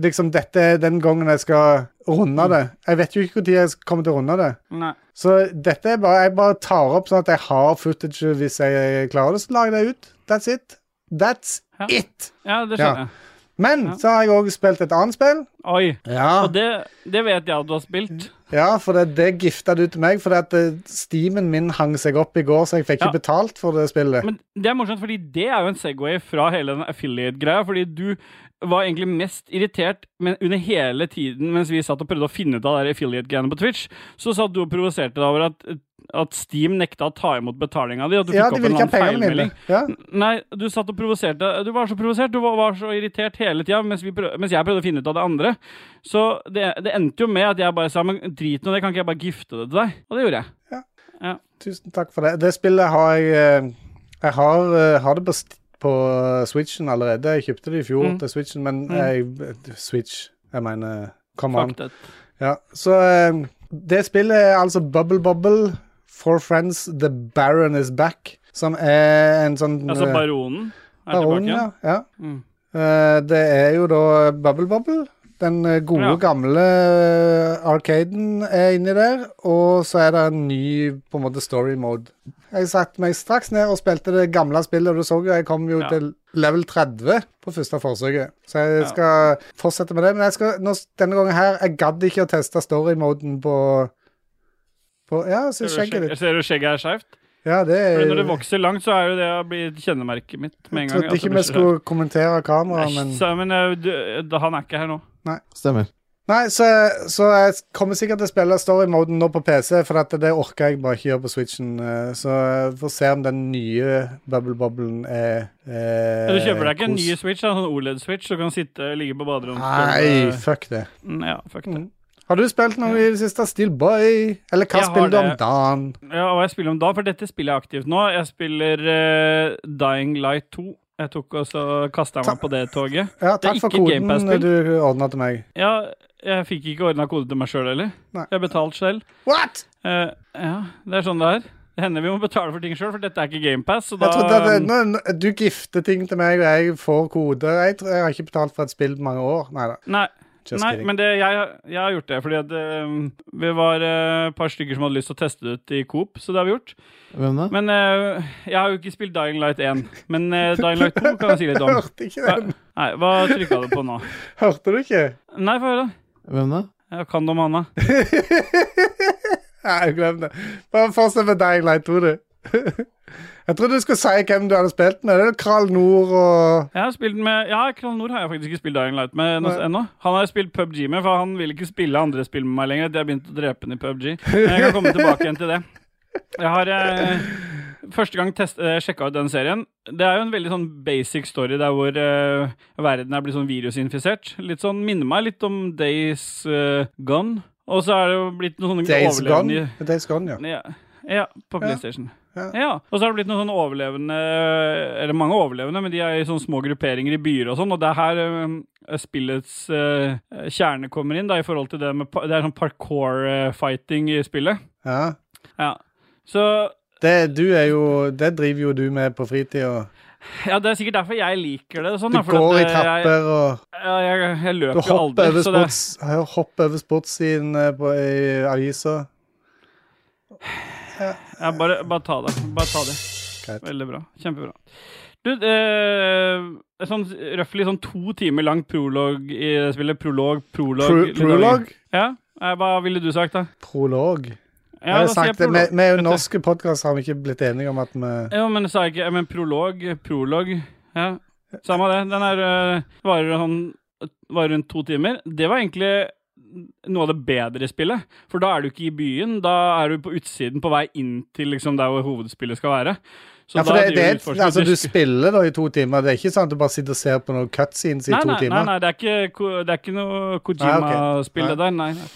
liksom dette er den gangen jeg skal runde det. Jeg vet jo ikke når jeg kommer til å runde det. Nei. Så dette er bare Jeg bare tar opp sånn at jeg har footage hvis jeg klarer det, så lager jeg det ut. That's it. That's Ja. it. Ja, det skjønner jeg. Men Ja. så har jeg òg spilt et annet spill. Oi. Ja, Og det, det vet jeg at du har spilt. ja for det, det gifta du til meg. For at eh, steamen min hang seg opp i går, så jeg fikk Ja. ikke betalt for det spillet. Men det er morsomt, fordi det er jo en Segway fra hele den affiliate-greia. Fordi du var egentlig mest irritert men under hele tiden mens vi satt og prøvde å finne ut av affiliate-greiene på Twitch. Så satt du og provoserte deg over at, at Steam nekta å ta imot betalinga di. At du ja, fikk opp en annen feilmelding. Ja. Nei, du satt og provoserte. Du var så provosert, du var, var så irritert hele tida mens, mens jeg prøvde å finne ut av det andre. Så det, det endte jo med at jeg bare sa men drit nå, det kan ikke jeg bare gifte det til deg? Og det gjorde jeg. Tusen takk for det. Det spillet har jeg eh, Jeg har, eh, har det på, st- på Switchen allerede. Jeg kjøpte det i fjor Mm. til Switchen, men Mm. jeg Switch Jeg mener Come on. Fuck that. Ja, så eh, Det spillet er altså Bubble Bubble, For Friends, The Baron Is Back, som er en sånn Altså eh, Baronen er baron, tilbake ja. ja. Mm. Eh, det er jo da Bubble Bubble. Den eh, gode, Ja. gamle eh, arcaden er inni der, og så er det en ny på en måte story mode. Jeg satte meg straks ned og spilte det gamle spillet, og du så jo jeg kom jo Ja. til level 30 på første forsøket. Så jeg Ja. skal fortsette med det. Men jeg skal, nå, denne gangen her, jeg gadd ikke å teste story-moden på På, ja, så skjegget skjegg- ditt. Ser du skjegget er skjevt? Ja, det er Fordi Når det vokser langt, så er jo det å bli kjennemerket mitt med en Jeg trodde at ikke vi skulle kommentere kamera, men men eh, du, han er ikke her nå. Stemmer. Nei, så, så jeg kommer sikkert til å spille story-moden nå på PC, for at det orker jeg bare ikke gjøre på Switchen. eh, Så vi får se om den nye Bubble Bobblen er, er Du kjøper deg ikke en ny Switch, da, en sånn OLED-switch, så kan du sitte ligge på baderommet. Nei, fuck det. Mm, Ja, fuck det. Mm. Har du spilt noe i det siste? Steelboy? Eller hva Jeg spiller du om dagen? Ja, hva jeg spiller om dagen, for dette spiller jeg aktivt nå. Jeg spiller uh, Dying Light 2. Jeg tok og så kasta meg på det toget. Ja, takk for koden du ordna til meg. Ja, jeg fikk ikke ordna kode til meg sjøl heller. Nei. Jeg har betalt selv. What?! Uh, ja, det er sånn det er. Det hender vi må betale for ting sjøl, for dette er ikke GamePass. Da Du gifter ting til meg, og jeg får koder. Jeg, tror, jeg har ikke betalt for et spill på mange år. Nei da. Nei, Just nei kidding. men det, jeg, jeg har gjort det fordi at uh, vi var et et par stykker som hadde lyst til å teste det ut i Coop, så det har vi gjort. Hvem da? Men uh, jeg har jo ikke spilt Dying Light 1. Men eh, Dying Light 2 kan jeg si litt om. Hørte ikke den. Nei, Hva trykka du på nå? Hørte du ikke? Nei, få høre. Hvem da? Jeg kan det om Hanna. Nei, glem det. Bare fortsett med Dying Light 2, du. Jeg trodde du skulle si hvem du hadde spilt med. Det er Kral Nord og Jeg har spilt med Ja, Kral Nord har jeg faktisk ikke spilt Dying Light med ennå. Han har jeg spilt PubG med, for han vil ikke spille andre spill med meg lenger. Jeg har begynt å drepe han i PubG. Men jeg kan komme tilbake igjen til det. Jeg har eh, første gang test, eh, sjekka ut den serien. Det er jo en veldig sånn basic story der hvor eh, verden er blitt sånn virusinfisert. Litt sånn, Minner meg litt om Days eh, Gone. Og så er det jo blitt noen sånne Days overlevende Gone. Days Gone, ja. Ja, ja på PlayStation. Ja. Ja. Og så har det blitt noen sånne overlevende Eller mange overlevende, men de er i sånne små grupperinger i byer og sånn. Og det er her øh, spillets uh, kjerne kommer inn, da, i forhold til det med Det er sånn parkour-fighting i spillet. ja. Ja. Så Det, du er jo, det driver jo du med på fritida. Ja, det er sikkert derfor jeg liker det. Sånn, Du går i trapper og Jeg, jeg, jeg, løper Du hopper jo aldri. over, Så det, hopper over sportssiden eh, i avisa. Ja, bare, bare ta det. Bare ta det. Veldig bra. Kjempebra. Du, eh, sånn røftlig sånn to timer lang prolog i spillet. Prolog, prolog Pro, prolog? Ja, eh, Hva ville du sagt, da? Prolog. Ja, jeg sier jeg prolog. Med, du. norske podkaster, har vi ikke blitt enige om at vi Jo, men sa jeg ikke Men prolog, prolog Ja, samme det. Den er øh, varer sånn Varer rundt to timer. Det var egentlig noe av det bedre spillet. For da er du ikke i byen, da er du på utsiden på vei inn til liksom der hvor hovedspillet skal være. Så Ja, for det, det du altså, du spiller da i to timer. Det er ikke sånn at du bare sitter og ser på noen cutscenes i nei, to nei, timer. Nei, nei, det er ikke, det er ikke noe Kojima-spill, det der. Nei. nei.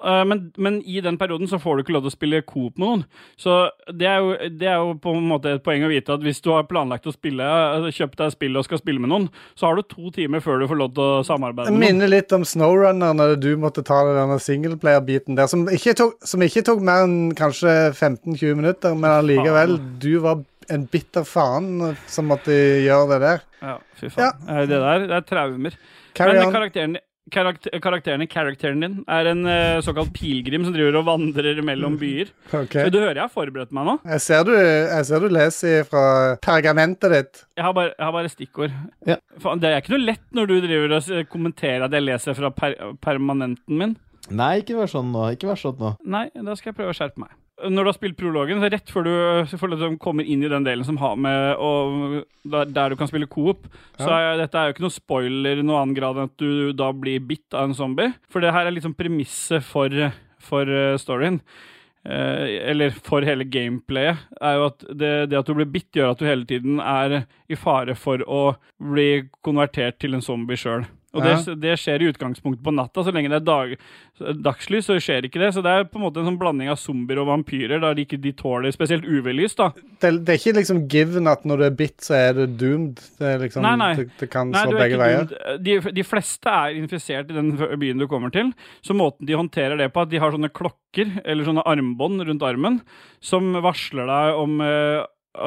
Uh, men, men i den perioden så får du ikke lov til å spille coop med noen. Så det er, jo, det er jo på en måte et poeng å vite at hvis du har planlagt å spille, altså kjøpt deg spill og skal spille med noen, så har du to timer før du får lov til å samarbeide Det noen. minner litt om Snowrunner, når du måtte ta denne singleplayer-biten der, som ikke, tok, som ikke tok mer enn kanskje 15-20 minutter, men allikevel, du var en bitter faen som måtte gjøre det der. Ja, fy faen. Ja. Det der det er traumer. Carry men on. karakteren, karakter, karakteren karakteren din er en uh, såkalt pilegrim som driver og vandrer mellom byer. Ok. Du hører jeg har forberedt meg nå. Jeg ser du, jeg ser du leser fra pergamentet ditt. Jeg har bare, jeg har bare stikkord. Ja. Faen, det er ikke noe lett når du driver og kommenterer at jeg leser fra per permanenten min. Nei, ikke vær sånn nå. Ikke vær sånn nå. Nei, da skal jeg prøve å skjerpe meg. Når du har spilt prologen, så rett før du liksom kommer inn i den delen som har med og der, der du kan spille coop, så er dette er jo ikke noe spoiler i noen annen grad enn at du da blir bitt av en zombie. For det her er liksom premisset for, for eh, storyen. Eh, eller for hele gameplayet, er jo at det, det at du blir bitt, gjør at du hele tiden er i fare for å bli konvertert til en zombie sjøl. Og det, det skjer i utgangspunktet på natta. Så lenge det er dag, dagslys, så skjer ikke det. Så det er på en måte en sånn blanding av zombier og vampyrer, da de ikke de tåler spesielt UV-lys. da. Det, det er ikke liksom given at når du er bitt, så er du doomed. Det, er liksom, Nei, nei. det, kan Nei, slå begge veier. De, de fleste er infisert i den byen du kommer til. Så måten de håndterer det på, at de har sånne klokker eller sånne armbånd rundt armen som varsler deg om eh,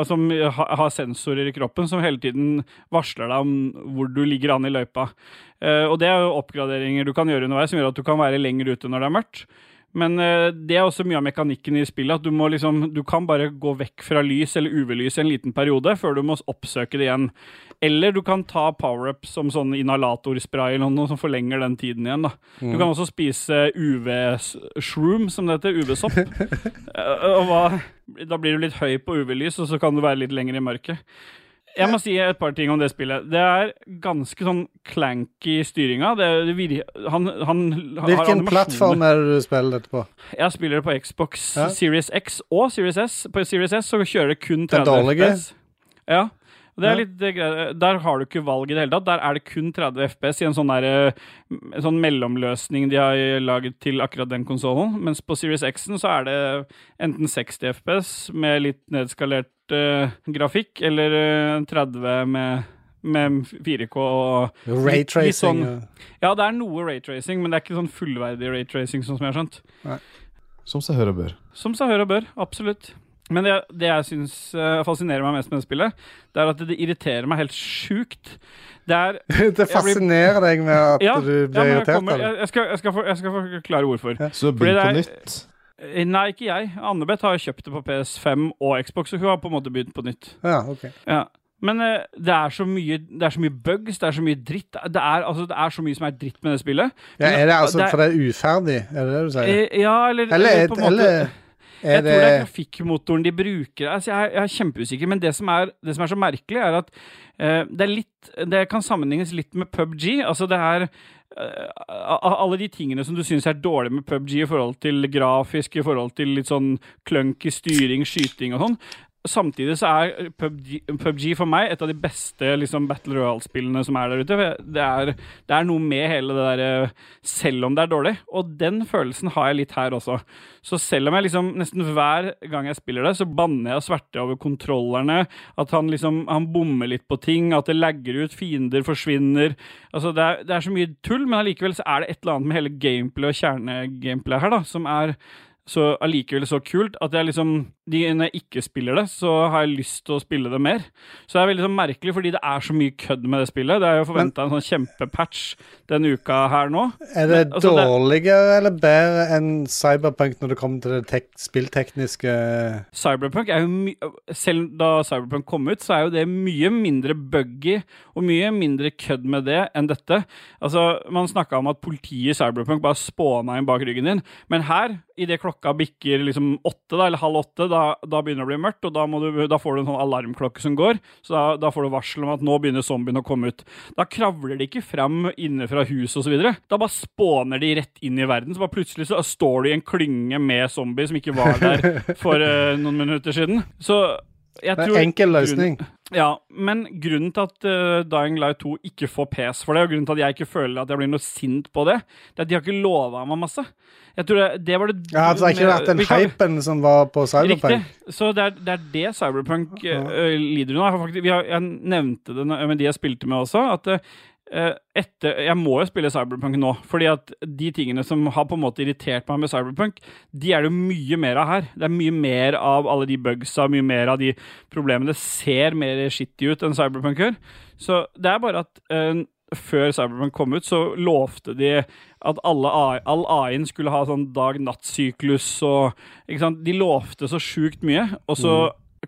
Som har sensorer i kroppen som hele tiden varsler deg om hvor du ligger an i løypa. Eh, og det er jo oppgraderinger du kan gjøre underveis som gjør at du kan være lenger ute når det er mørkt. Men eh, det er også mye av mekanikken i spillet. At du må liksom Du kan bare gå vekk fra lys eller UV-lys en liten periode før du må oppsøke det igjen. Eller du kan ta power-up som sånn inhalatorspray eller noe som forlenger den tiden igjen. da. Du kan også spise UV-shroom, som det heter. UV-sopp. Eh, og hva, da blir du litt høy på UV-lys, og så kan du være litt lenger i mørket. Jeg må si et par ting om det spillet. Det er ganske sånn clanky styringa. Det, det vir, han, han har Hvilken plattform er det du spiller dette på? Jeg spiller det på Xbox Ja. Series X og Series S. På Series S så kjører det kun Den 30 dårlige? FPS. Ja. Det er litt, er greit. der har du ikke valg i det hele tatt. Der er det kun 30 FPS i en sånn, der, eh, sånn mellomløsning de har laget til akkurat den konsollen. Mens på Series X-en så er det enten 60 FPS med litt nedskalert uh, grafikk, eller eh, 30 med, med 4K og Raytracing? sånn- Ja, det er noe raytracing, men det er ikke sånn fullverdig raytracing, sånn som jeg har skjønt. Som seg hør og bør. Som seg hør og bør, absolutt. Men det, det jeg syns eh, fascinerer meg mest med det spillet, det er at det irriterer meg helt sjukt. Det er det fascinerer deg med at Ja, du blir ja, irritert kommer, jeg, jeg, skal, jeg, skal for, jeg skal forklare hvorfor. Så Fordi begynn på nytt. Eh, Nei, ikke jeg. Anne-Beth har kjøpt det på PS5 og Xbox, så hun har på en måte begynt på nytt. Ja, ok. Ja. Men eh, det, er så mye, det er så mye bugs, det er så mye dritt. Det er, altså, det er så mye som er dritt med det spillet. Ja, er det altså Det er- for det er uferdig? Er det det du sier? Ja, eller, Eller, eller, på en måte- eller jeg tror det er grafikkmotoren de bruker. Altså, jeg, er- jeg er kjempeusikker, men det som er, det som er så merkelig, er at uh, det er litt Det kan sammenlignes litt med PubG. Altså, det er eh, alle de tingene som du syns er dårlig med PubG i forhold til grafisk, i forhold til litt sånn clunky styring, skyting og sånn. Samtidig så er PubG, PubG for meg et av de beste liksom, Battle Royale-spillene som er der ute. Det er, det er noe med hele det derre Selv om det er dårlig. Og den følelsen har jeg litt her også. Så selv om jeg liksom nesten hver gang jeg spiller det, så banner jeg og sverter over kontrollerne. At han liksom han bommer litt på ting, at det lagger ut, fiender forsvinner. Altså det er, det er så mye tull, men allikevel så er det et eller annet med hele gameplay og kjernegameplay her da, som er så allikevel så kult at jeg liksom de, Når jeg ikke spiller det, så har jeg lyst til å spille det mer. Så det er veldig sånn merkelig, fordi det er så mye kødd med det spillet. Det er jo forventa en sånn kjempepatch denne uka her nå. Er det Altså, det- dårligere eller bedre enn Cyberpunk når det kommer til det tek spilltekniske Cyberpunk er jo my Selv da Cyberpunk kom ut, så er jo det mye mindre buggy og mye mindre kødd med det enn dette. Altså, Man snakka om at politiet i Cyberpunk bare spåna inn bak ryggen din, men her, idet klokka bikker liksom åtte, da, eller halv åtte, da, da begynner det å bli mørkt, og da, du, da får du en sånn alarmklokke som går, så da, da får du varsel om at nå begynner zombien å komme ut. Da kravler de ikke fram inne fra huset osv. Da bare spåner de rett inn i verden, så bare plutselig så står du i en klynge med zombier som ikke var der for uh, noen minutter siden. Så jeg Det tror er enkel grunn- løsning. Ja, men grunnen til at uh, Dying Light 2 ikke får pes for det, og grunnen til at jeg ikke føler at jeg blir noe sint på det, det er at de har ikke lova meg masse. Jeg tror det, det var det Ja, altså, det har ikke vært den kan- hypen som var på Cyberpunk. Riktig. Så det er, det er det Cyberpunk uh, lider under. Jeg, jeg nevnte det med de jeg spilte med også, at eh, etter, jeg må jo spille Cyberpunk nå, fordi at de tingene som har på en måte irritert meg med Cyberpunk, de er det mye mer av her. Det er mye mer av alle de bugsa, mye mer av de problemene. Det ser mer skittig ut enn Cyberpunk gjør. Så det er bare at uh, før Cyberpunk kom ut, så lovte de at AI, all AI-en skulle ha sånn dag-natt-syklus og? De lovte så sjukt mye, og så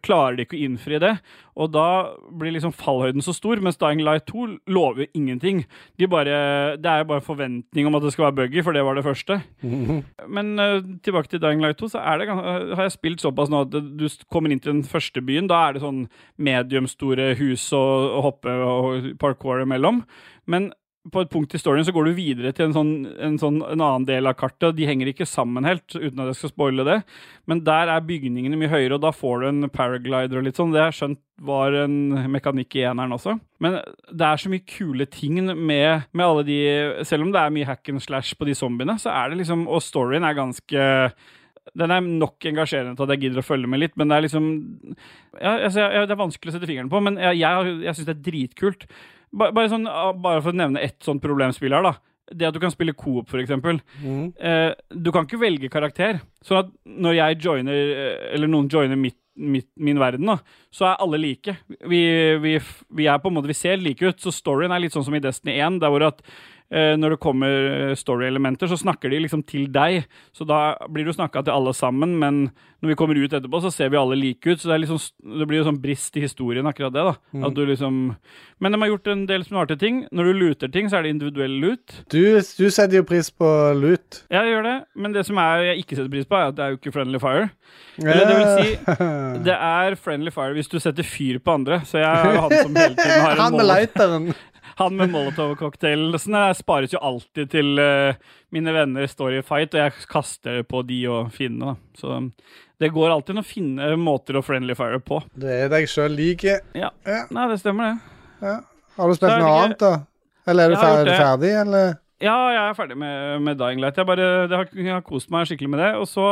klarer de ikke å innfri det. Og da blir liksom fallhøyden så stor, mens Dying Light 2 lover ingenting. De bare, det er jo bare forventning om at det skal være buggy, for det var det første. Men uh, tilbake til Dying Light 2, så er det, eh, har jeg spilt såpass nå at du kommer inn til den første byen. Da er det sånn mediumstore hus og, og hoppe og parkour imellom. Men på et punkt i storyen så går du videre til en, sånn, en, sånn, en annen del av kartet. De henger ikke sammen helt, uten at jeg skal spoile det. Men der er bygningene mye høyere, og da får du en paraglider og litt sånn. Det har jeg skjønt var en mekanikk i eneren også. Men det er så mye kule ting med, med alle de Selv om det er mye hack and slash på de zombiene, så er det liksom Og storyen er ganske den er nok engasjerende til at jeg gidder å følge med litt, men det er liksom ja, altså, ja, Det er vanskelig å sette fingeren på, men jeg, jeg, jeg syns det er dritkult. Ba- Bare, sånn, ah, bare for å nevne ett sånt problemspill her, da. Det at du kan spille coop, eksempel. Mhm. Eh, du kan ikke velge karakter. Sånn at når jeg joiner, eh, eller noen joiner mitt, mitt, min verden, da, så er alle like. Vi, vi, vi er på en måte, vi ser like ut. Så storyen er litt sånn som i Destiny 1, der hvor at når det kommer eh, story-elementer, så snakker de liksom til deg. Så da blir du snakka til alle sammen, men når vi kommer ut etterpå, så ser vi alle like ut. Så det, er liksom, det blir jo sånn brist i historien, akkurat det. da. Mm. At du liksom... Men de har gjort en del smarte ting. Når du luter ting, så er det individuell lut. Du, du setter jo pris på lut. Ja, jeg gjør det, men det som er jeg ikke setter pris på, er at det er jo ikke friendly fire. Eller det vil si, det er friendly fire hvis du setter fyr på andre. Så jeg er han som hele tiden har en mål. Han med molotov. Han med Molotov-cocktailsene spares jo alltid til eh, mine venner står i fight, og jeg kaster på de og fiendene. Så det går alltid an å finne måter å friendly fire på. Det er deg sjøl like. Ja. Ja. Nei, det stemmer, det. Ja. Har du spilt noe annet, da? Eller er du ferdig, ferdig eller? Ja, jeg er ferdig med, med Dying Light. Jeg, bare, det har, jeg har kost meg skikkelig med det. Og så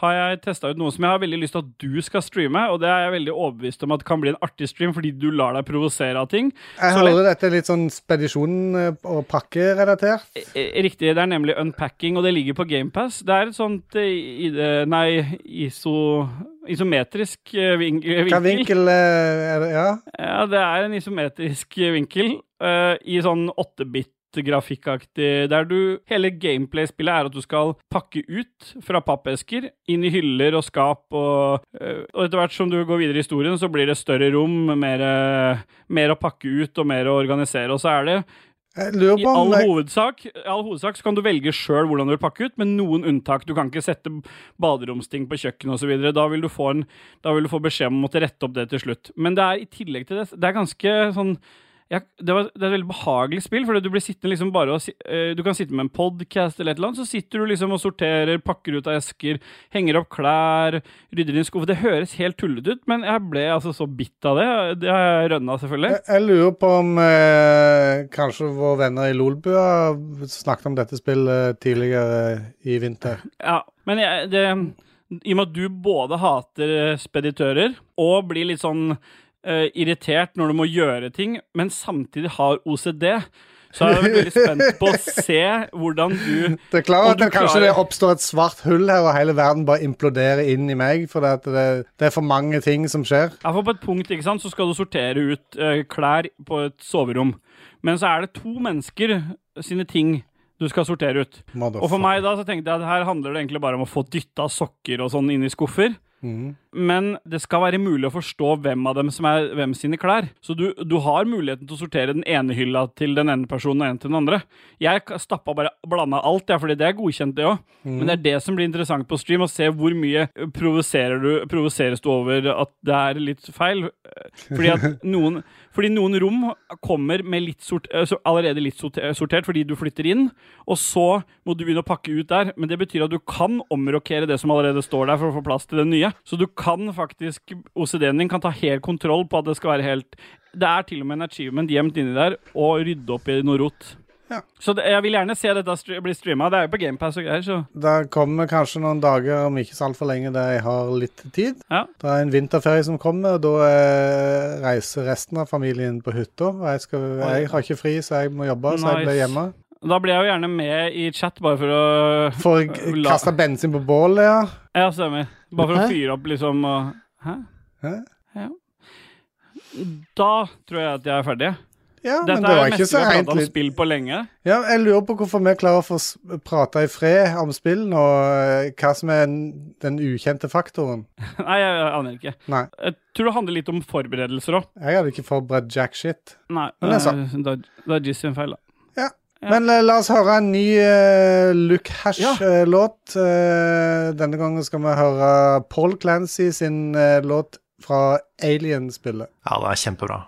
har jeg testa ut noe som jeg har veldig lyst til at du skal streame. Og det er jeg veldig overbevist om at kan bli en artig stream fordi du lar deg provosere av ting. Jeg Så hører dette litt sånn spedisjon eh, og pakkerelatert. Eh, Riktig, det er nemlig unpacking, og det ligger på GamePass. Det er et sånt eh, i, nei, iso, isometrisk eh, vinkel. Hva vinkel eh, er det? Ja. Ja, det er en isometrisk vinkel uh, i sånn 8-bit grafikkaktig, der du Hele gameplay-spillet er at du skal pakke ut fra pappesker, inn i hyller og skap, og, eh, og etter hvert som du går videre i historien, så blir det større rom, mer, eh, mer å pakke ut og mer å organisere, og så er det i all hovedsak, all hovedsak så kan du velge sjøl hvordan du vil pakke ut, med noen unntak. Du kan ikke sette baderomsting på kjøkkenet osv. Da, vil du få en- da vil du få beskjed om å måtte rette opp det til slutt. Men det er i tillegg til det Det er ganske sånn ja, det, var, det er et veldig behagelig spill, for du blir sittende liksom bare og eh, Du kan sitte med en podcast eller et eller annet, så sitter du liksom og sorterer, pakker ut av esker, henger opp klær, rydder inn skuffer. Det høres helt tullete ut, men jeg ble altså så bitt av det. Det har jeg rønna, selvfølgelig. jeg, jeg lurer på om eh, kanskje våre venner i Lolbua snakket om dette spillet tidligere i vinter. Ja, men jeg, det, i og med at du både hater speditører og blir litt sånn eh, irritert når du må gjøre ting, men samtidig har OCD, så er jeg veldig spent på å se hvordan du Det er klart at kanskje det oppstår et svart hull her, og hele verden bare imploderer inn i meg, for det, det, det er for mange ting som skjer. Ja, for På et punkt ikke sant, så skal du sortere ut uh, klær på et soverom. Men så er det to mennesker sine ting du skal sortere ut. Og for meg da så tenkte jeg at her handler det egentlig bare om å få dytta sokker og sånn inn i skuffer. Mhm. Men det skal være mulig å forstå hvem av dem som er hvem sine klær. Så du, du har muligheten til å sortere den ene hylla til den ene personen og en til den andre. Jeg stappa bare blanda alt, ja, fordi det er godkjent, det òg. Men det er det som blir interessant på stream, å se hvor mye provoserer du, provoseres du over at det er litt feil. Fordi at noen fordi noen rom kommer med litt sort, eh, allerede litt sortert fordi du flytter inn, og så må du begynne å pakke ut der. Men det betyr at du kan omrokere det som allerede står der, for å få plass til det nye. Så du kan faktisk OCD-en din kan ta helt kontroll på at det skal være helt Det er til og med en achievement gjemt inni der, og rydde opp i noe rot. Ja. Så det, jeg vil gjerne se dette st bli streama. Det er jo på GamePass og greier, så Det kommer kanskje noen dager om ikke så altfor lenge der jeg har litt tid. ja. Det er en vinterferie som kommer, og da eh, reiser resten av familien på hytta. Jeg, skal, jeg har ikke fri, så jeg må jobbe, så jeg blir hjemme. Da blir jeg jo gjerne med i chat, bare for å For å kaste bensin på bålet, ja. Ja, stemmer. Bare for å fyre opp, liksom og Hæ? Hæ? Ja. Da tror jeg at jeg er ferdig. Ja, Dette men det er var det ikke meste så vi har rent pratet om litt. spill på lenge. Ja, jeg lurer på hvorfor vi klarer å få prate i fred om spill nå. eh, Hva som er den den ukjente faktoren. Nei, jeg aner ikke. Nei, Jeg tror det handler litt om forberedelser òg. jeg hadde ikke forberedt jack shit. Nei, Men det er sånn. da, da er Jizz sin feil, da. Ja. Ja. Men eh, la oss høre en ny uh, Luke Hash-låt. denne gangen skal vi høre Paul Clancy sin uh, låt fra Alien-spillet. Ja, det er kjempebra.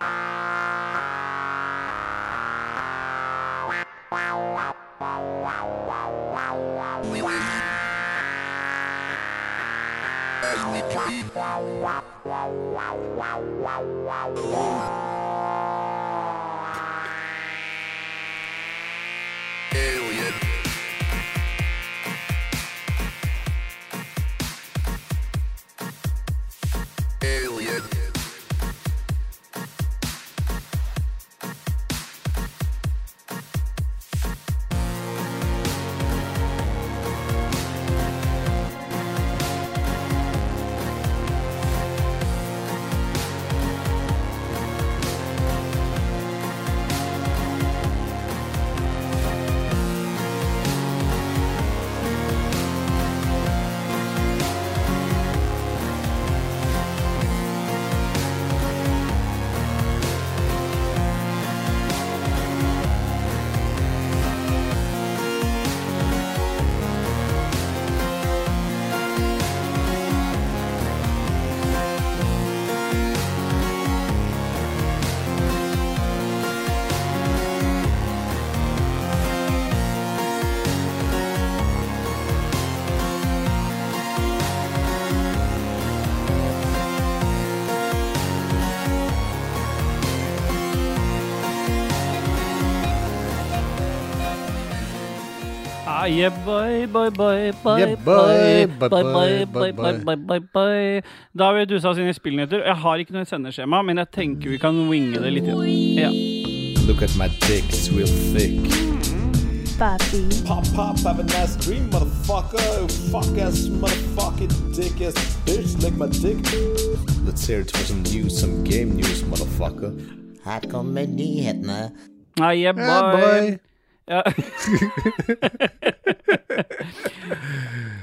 Ah, yeah, Yeah. Da har vi dusa oss inn i spillnyheter. Jeg har ikke noe sendeskjema, men jeg tenker vi kan winge det litt. Ja. Look at my dick, it's real thick. Papi. Pop, pop, have a nice dream, motherfucker. Fuck ass, motherfucking dick ass bitch, lick my dick. Let's hear it for some news, some game news, motherfucker. Her kommer nyhetene. Ah, yeah, boy. Yeah, boy. Ja.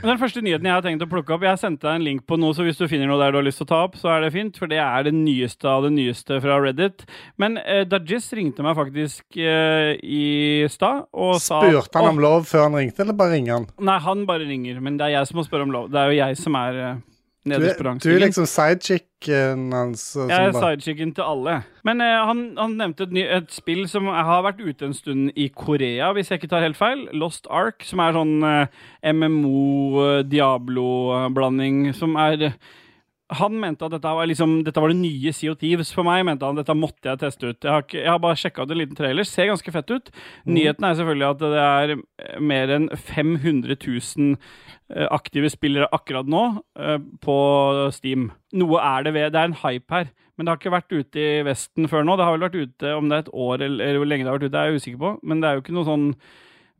Den første nyheten jeg har tenkt å plukke opp Jeg sendte deg en link på noe, så hvis du finner noe der du har lyst til å ta opp, så er det fint, for det er det nyeste av det nyeste fra Reddit. Men eh, Dajis ringte meg faktisk eh, i stad og sa Spurte han om lov før han ringte, eller bare ringer han? Nei, han bare ringer, men det er jeg som må spørre om lov. Det er jo jeg som er eh, nederst på er- du er rangstigen. liksom sidechicken hans. Altså, Jeg er bare- sidechicken til alle. Men eh, han, han nevnte et, ny, et spill som har vært ute en stund i Korea, hvis jeg ikke tar helt feil. Lost Ark, som er sånn eh, MMO-Diablo-blanding, som er han mente at dette var, liksom, dette var det nye Sea of Thieves. For meg mente han dette måtte jeg teste ut. Jeg har, ikke, jeg har bare sjekka ut en liten trailer. Ser ganske fett ut. Nyheten er selvfølgelig at det er eh, mer enn 500 000 eh, aktive spillere akkurat nå eh, på Steam. Noe er det ved Det er en hype her. Men det har ikke vært ute i Vesten før nå. Det har vel vært ute om det er et år eller, eller hvor lenge det har vært ute, det er jeg usikker på. Men det er jo ikke noe sånn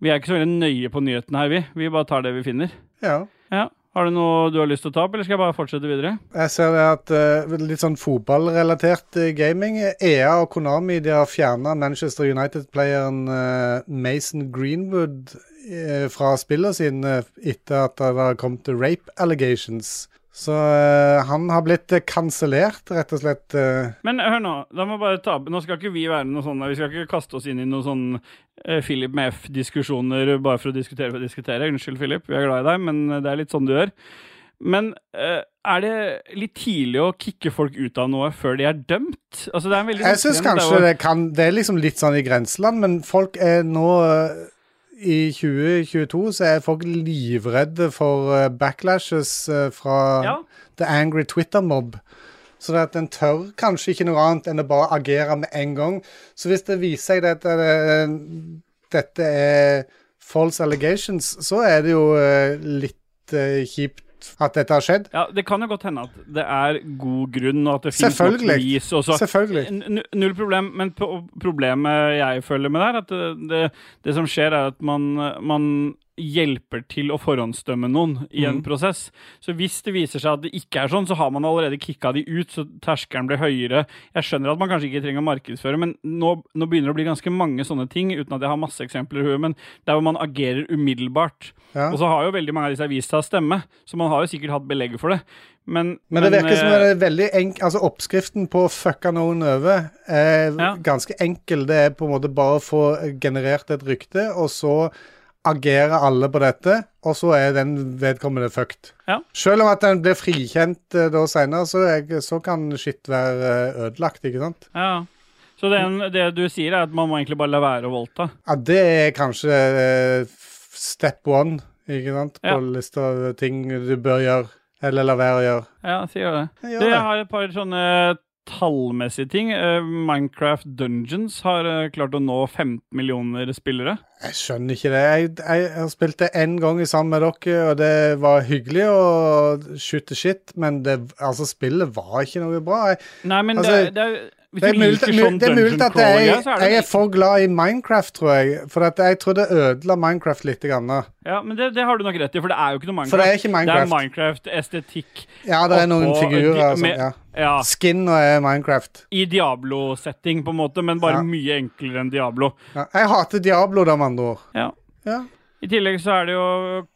Vi er ikke så veldig nøye på nyhetene her, vi. Vi bare tar det vi finner. Ja. Ja. Har du noe du har lyst til å ta opp, eller skal jeg bare fortsette videre? Jeg ser det at uh, litt sånn fotballrelatert eh, gaming. EA og Konami de har fjerna Manchester United-playeren uh, Mason Greenwood uh, fra spillene sine etter at det har kommet rape allegations. Så uh, han har blitt uh, kansellert, rett og slett. Uh. Men hør nå, da må bare ta Nå skal ikke vi være noe sånn Vi skal ikke kaste oss inn i noen sånn Philip med F-diskusjoner bare for å diskutere for å diskutere. Unnskyld, Philip, vi er glad i deg, men det er litt sånn du gjør. Men er det litt tidlig å kicke folk ut av noe før de er dømt? Altså, det er en veldig Jeg syns kanskje det var... det kan Det er liksom litt sånn i grenseland, men folk er nå I 2022 så er folk livredde for eh, backlashes eh, fra Ja, The Angry Twitter Mob. Så det at en tør kanskje ikke noe annet enn å bare agere med en gang. Så hvis det viser seg at det, dette er false allegations, så er det jo eh, litt eh, at dette har skjedd. ja, det kan jo godt hende at det er god grunn, og at det finnes nok bevis. Selvfølgelig. Null problem, men problemet jeg føler med det, er at det, det, det som skjer, er at man, man hjelper til å forhåndsdømme noen i en mm. prosess. Så hvis det viser seg at det ikke er sånn, så har man allerede kicka de ut, så terskelen blir høyere. Jeg skjønner at man kanskje ikke trenger å markedsføre, men nå, nå begynner det å bli ganske mange sånne ting, uten at jeg har masse eksempler i huet, men der hvor man agerer umiddelbart. Ja. Og så har jo veldig mange av disse vist seg å stemme, så man har jo sikkert hatt belegg for det. Men, Men det virker som eh, det er veldig enk Altså Oppskriften på å fucke noen over er Ja. ganske enkel. Det er på en måte bare å få generert et rykte, og så agerer alle på dette, og så er den vedkommende fucked. Ja. Selv om at den blir frikjent uh, da senere, så, så kan skitt være uh, ødelagt, ikke sant? Ja. Så det, det du sier, er at man må egentlig bare la være å voldta? Ja, det er kanskje uh, step one, ikke sant, på Ja. lista av ting du bør gjøre, eller la være å gjøre. Ja, sier det. Jeg Du, jeg har et par sånne tallmessige ting. Eh, Minecraft Dungeons har eh, klart å nå 15 millioner spillere. Jeg skjønner ikke det. Jeg, jeg har spilt det én gang sammen med dere, og det var hyggelig å skyte shit, men det, altså, spillet var ikke noe bra. Jeg, Nei, men Altså, det, det Hvis det, er mulig, sånn det er mulig at jeg, er jeg er for glad i Minecraft, tror jeg. For jeg tror det ødela Minecraft litt. Grann. Ja, men det, det har du nok rett i, for det er jo ikke noe Minecraft. Det er Det er Minecraft. Minecraft-estetikk. Ja, det er noen oppå- figurer. Altså, med- ja. Ja, Skin og er Minecraft. i Diablo-setting, på en måte, men bare mye enklere enn Diablo. Ja. Jeg hater Diablo, da, med andre ord. Ja. I tillegg så er det jo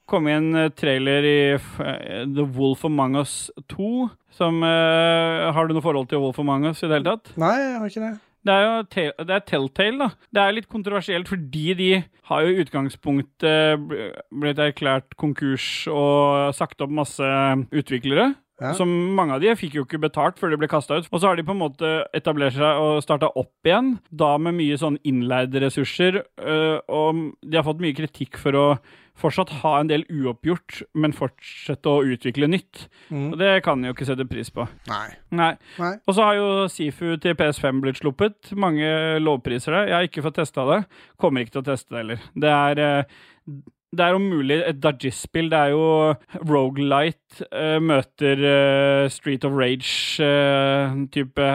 kommet en eh, trailer i eh, The Wolf Among Us 2. Som uh, Har du noe forhold til Wolf Among Us i det hele tatt? Nei, jeg har ikke det. Det er jo det er Telltale, da. Det er litt kontroversielt fordi de har jo i utgangspunktet blitt erklært konkurs og sagt opp masse utviklere. Ja. Som mange av de fikk jo ikke betalt før de ble kasta ut. Og så har de på en måte etablert seg og starta opp igjen, da med mye sånn innleide ressurser. øh, og de har fått mye kritikk for å fortsatt ha en del uoppgjort, men fortsette å utvikle nytt. Mm. Og det kan de jo ikke sette pris på. Nei. Nei. Nei. Og så har jo Sifu til PS5 blitt sluppet. Mange lovpriser det. Jeg har ikke fått testa det. Kommer ikke til å teste det heller. Det er eh, Det er om mulig et Dajis-spill. Det er jo Rogalight uh, møter uh, Street of Rage-type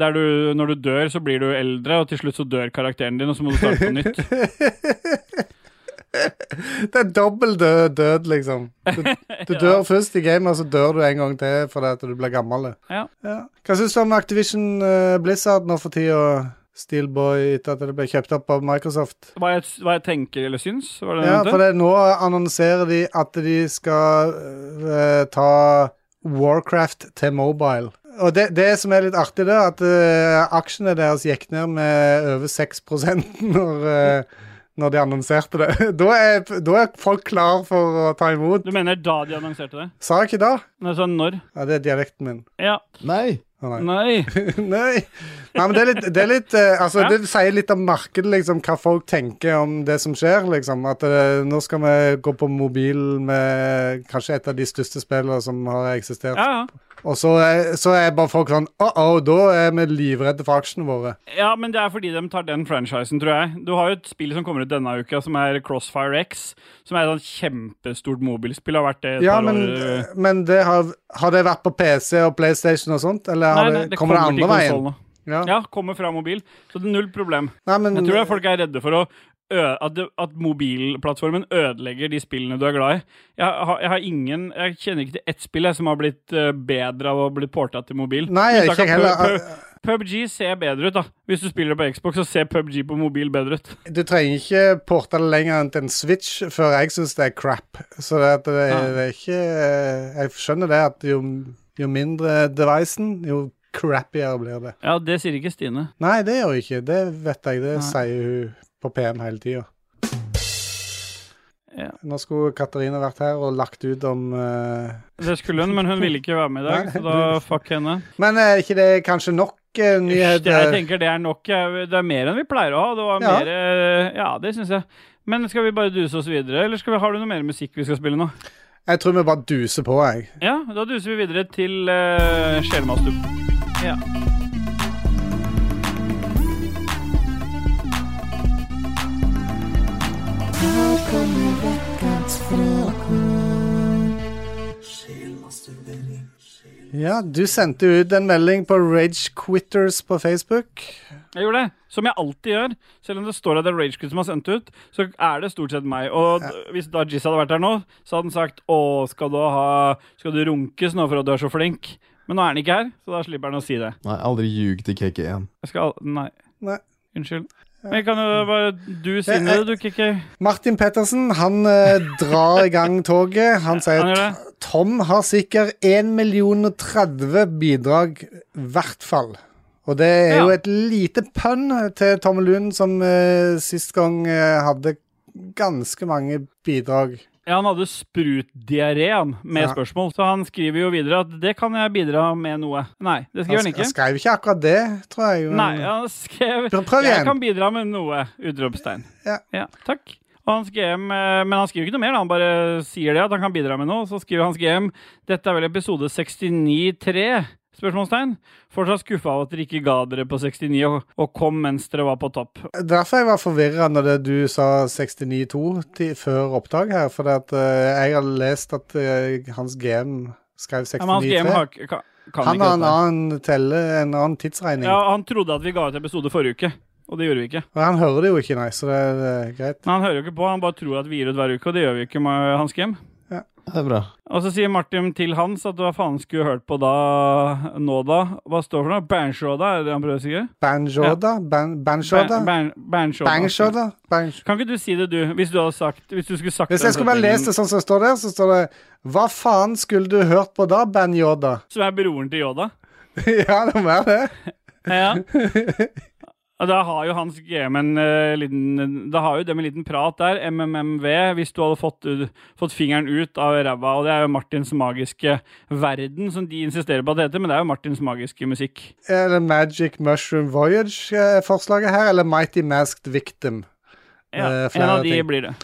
Der du, når du dør, så blir du eldre, og til slutt så dør karakteren din, og så må du starte på nytt. Det er dobbel død, død liksom. Du, du dør først i gamet, og så dør du en gang til fordi at du blir gammel. Ja. Hva syns du om Activision eh, Blizzard nå for tida? Steelboy etter at det ble kjøpt opp av Microsoft. Hva jeg, hva jeg tenker eller syns? Var det Ja, for det, nå annonserer de at de skal uh, ta Warcraft til mobile. Og det, det som er litt artig, da, at uh, aksjene deres gikk ned med over 6 når, uh, når de annonserte det. Da er, da er folk klar for å ta imot. Du mener da de annonserte det? Sa jeg ikke da? Nei, sånn når? Ja, det er dialekten min. Ja. Nei! Nei. Nei. Nei, men det er litt, det, er litt eh, Altså, Ja. det sier litt om markedet, liksom, hva folk tenker om det som skjer, liksom. At eh, nå skal vi gå på mobil med kanskje et av de største spillene som har eksistert. Ja, ja. Og så er, så er bare folk sånn Åh, oh, da er vi livredde for aksjene våre. Ja, men det er fordi de tar den franchisen, tror jeg. Du har jo et spill som kommer ut denne uka, som er Crossfire X. Som er et kjempestort mobilspill. Har vært det et Ja, par men, år. men det har, har det vært på PC og PlayStation og sånt? Eller har Nei, nei, det, kommer det andre veien? Ja. Ja, kommer fra mobil. Så det er null problem. Nei, men, Jeg tror folk er redde for å at, det, at mobilplattformen ødelegger de spillene du er glad i. Jeg har, jeg har ingen Jeg kjenner ikke til ett spill jeg, som har blitt bedre av å bli porta til mobil. Nei, jeg ikke heller. Pu- Pu- PubG ser bedre ut, da. Hvis du spiller på Xbox, så ser PubG på mobil bedre ut. Du trenger ikke porte det lenger enn til en Switch før jeg syns det er crap. Så det, det, Ja. det er ikke Jeg skjønner det at jo, jo mindre devicen, jo crappier blir det. Ja, det sier ikke Stine. Nei, det gjør hun ikke. Det vet jeg. Det Nei. sier hun på PM hele tida. Ja. Nå skulle Katarina vært her og lagt ut om uh... Det skulle hun, men hun ville ikke være med i dag, så da fuck henne. Men er ikke det kanskje nok uh, nyheter? jeg tenker det er nok. Det er mer enn vi pleier å ha. Det var Ja. mer eh, Ja, det syns jeg. Men skal vi bare duse oss videre, eller skal vi, har du noe mer musikk vi skal spille nå? Jeg tror vi bare duser på, jeg. Ja, da duser vi videre til uh, Sjelmastup. Ja. Ja, du sendte ut en melding på Rage Quitters på Facebook. Jeg gjorde det, som jeg alltid gjør. Selv om det står at det er Rage Quitters som har sendt ut, så er det stort sett meg. Og ja. hvis da Jizz hadde vært her nå, så hadde han sagt Å, skal du ha Skal du runkes nå for at du er så flink? Men nå er han ikke her, så da slipper han å si det. Nei, aldri ljug til KK1. Jeg skal Nei. Nei. Unnskyld. Men kan jo bare Du si det, du, Kikki. Martin Pettersen han eh, drar i gang toget. Han sier at. Tom har sikkert 1 million og 30 bidrag, i hvert fall. Og det er jo et lite pønn til Tomme Lund, som eh, sist gang eh, hadde ganske mange bidrag. Ja, han hadde sprutdiaré med Ja. spørsmål, så han skriver jo videre at det kan jeg bidra med noe. Nei, det skriver han Han, ikke. han skrev ikke akkurat det, tror jeg. men- Nei, han skrev Prøv- igjen. Jeg kan bidra med noe! Utropstegn. Ja. ja. takk. Og Hans GM, eh, Men han skriver ikke noe mer, han bare sier det at han kan bidra med noe. Så skriver Hans GM dette er vel episode 69.3? Spørsmålstegn. Fortsatt skuffa av at dere ikke ga dere på 69 og, og kom mens dere var på topp. Derfor jeg var forvirra når du sa 69-2 før opptak her. For at, eh, jeg har lest at uh, hans GM skrev Ja, men Hans GM 69-3. har, ikke- kan, kan Han har en annen telle, en annen tidsregning. Ja, Han trodde at vi ga ut episode forrige uke, og det gjorde vi ikke. Og han hører det jo ikke, nei, så det er eh, greit. Men han hører jo ikke på, han bare tror at vi gir ut hver uke, og det gjør vi ikke med Hans GM. Det er bra. Og så sier Martin til Hans at hva faen skulle hørt på da nå, da? Hva står for noe? Bandshoda, er det han prøver å si? Banjoda? Ban Banjoda? Ban-? Kan ikke du si det, du? Hvis du hadde sagt Hvis du skulle sagt Hvis jeg skulle bare lest det sånn som det står der, så står det Hva faen skulle du hørt på da, Banjoda? Som er broren til Yoda? ja, det må være det. Ja. Da har jo Hans GM en uh, liten Da har jo dem en liten prat der. MMMV, hvis du hadde fått, uh, fått fingeren ut av ræva. Og det er jo Martins magiske verden, som de insisterer på at det heter. Men det er jo Martins magiske musikk. Eller Magic Mushroom Voyage-forslaget her, eller Mighty Masked Victim. Ja, uh, en av de ting. blir det.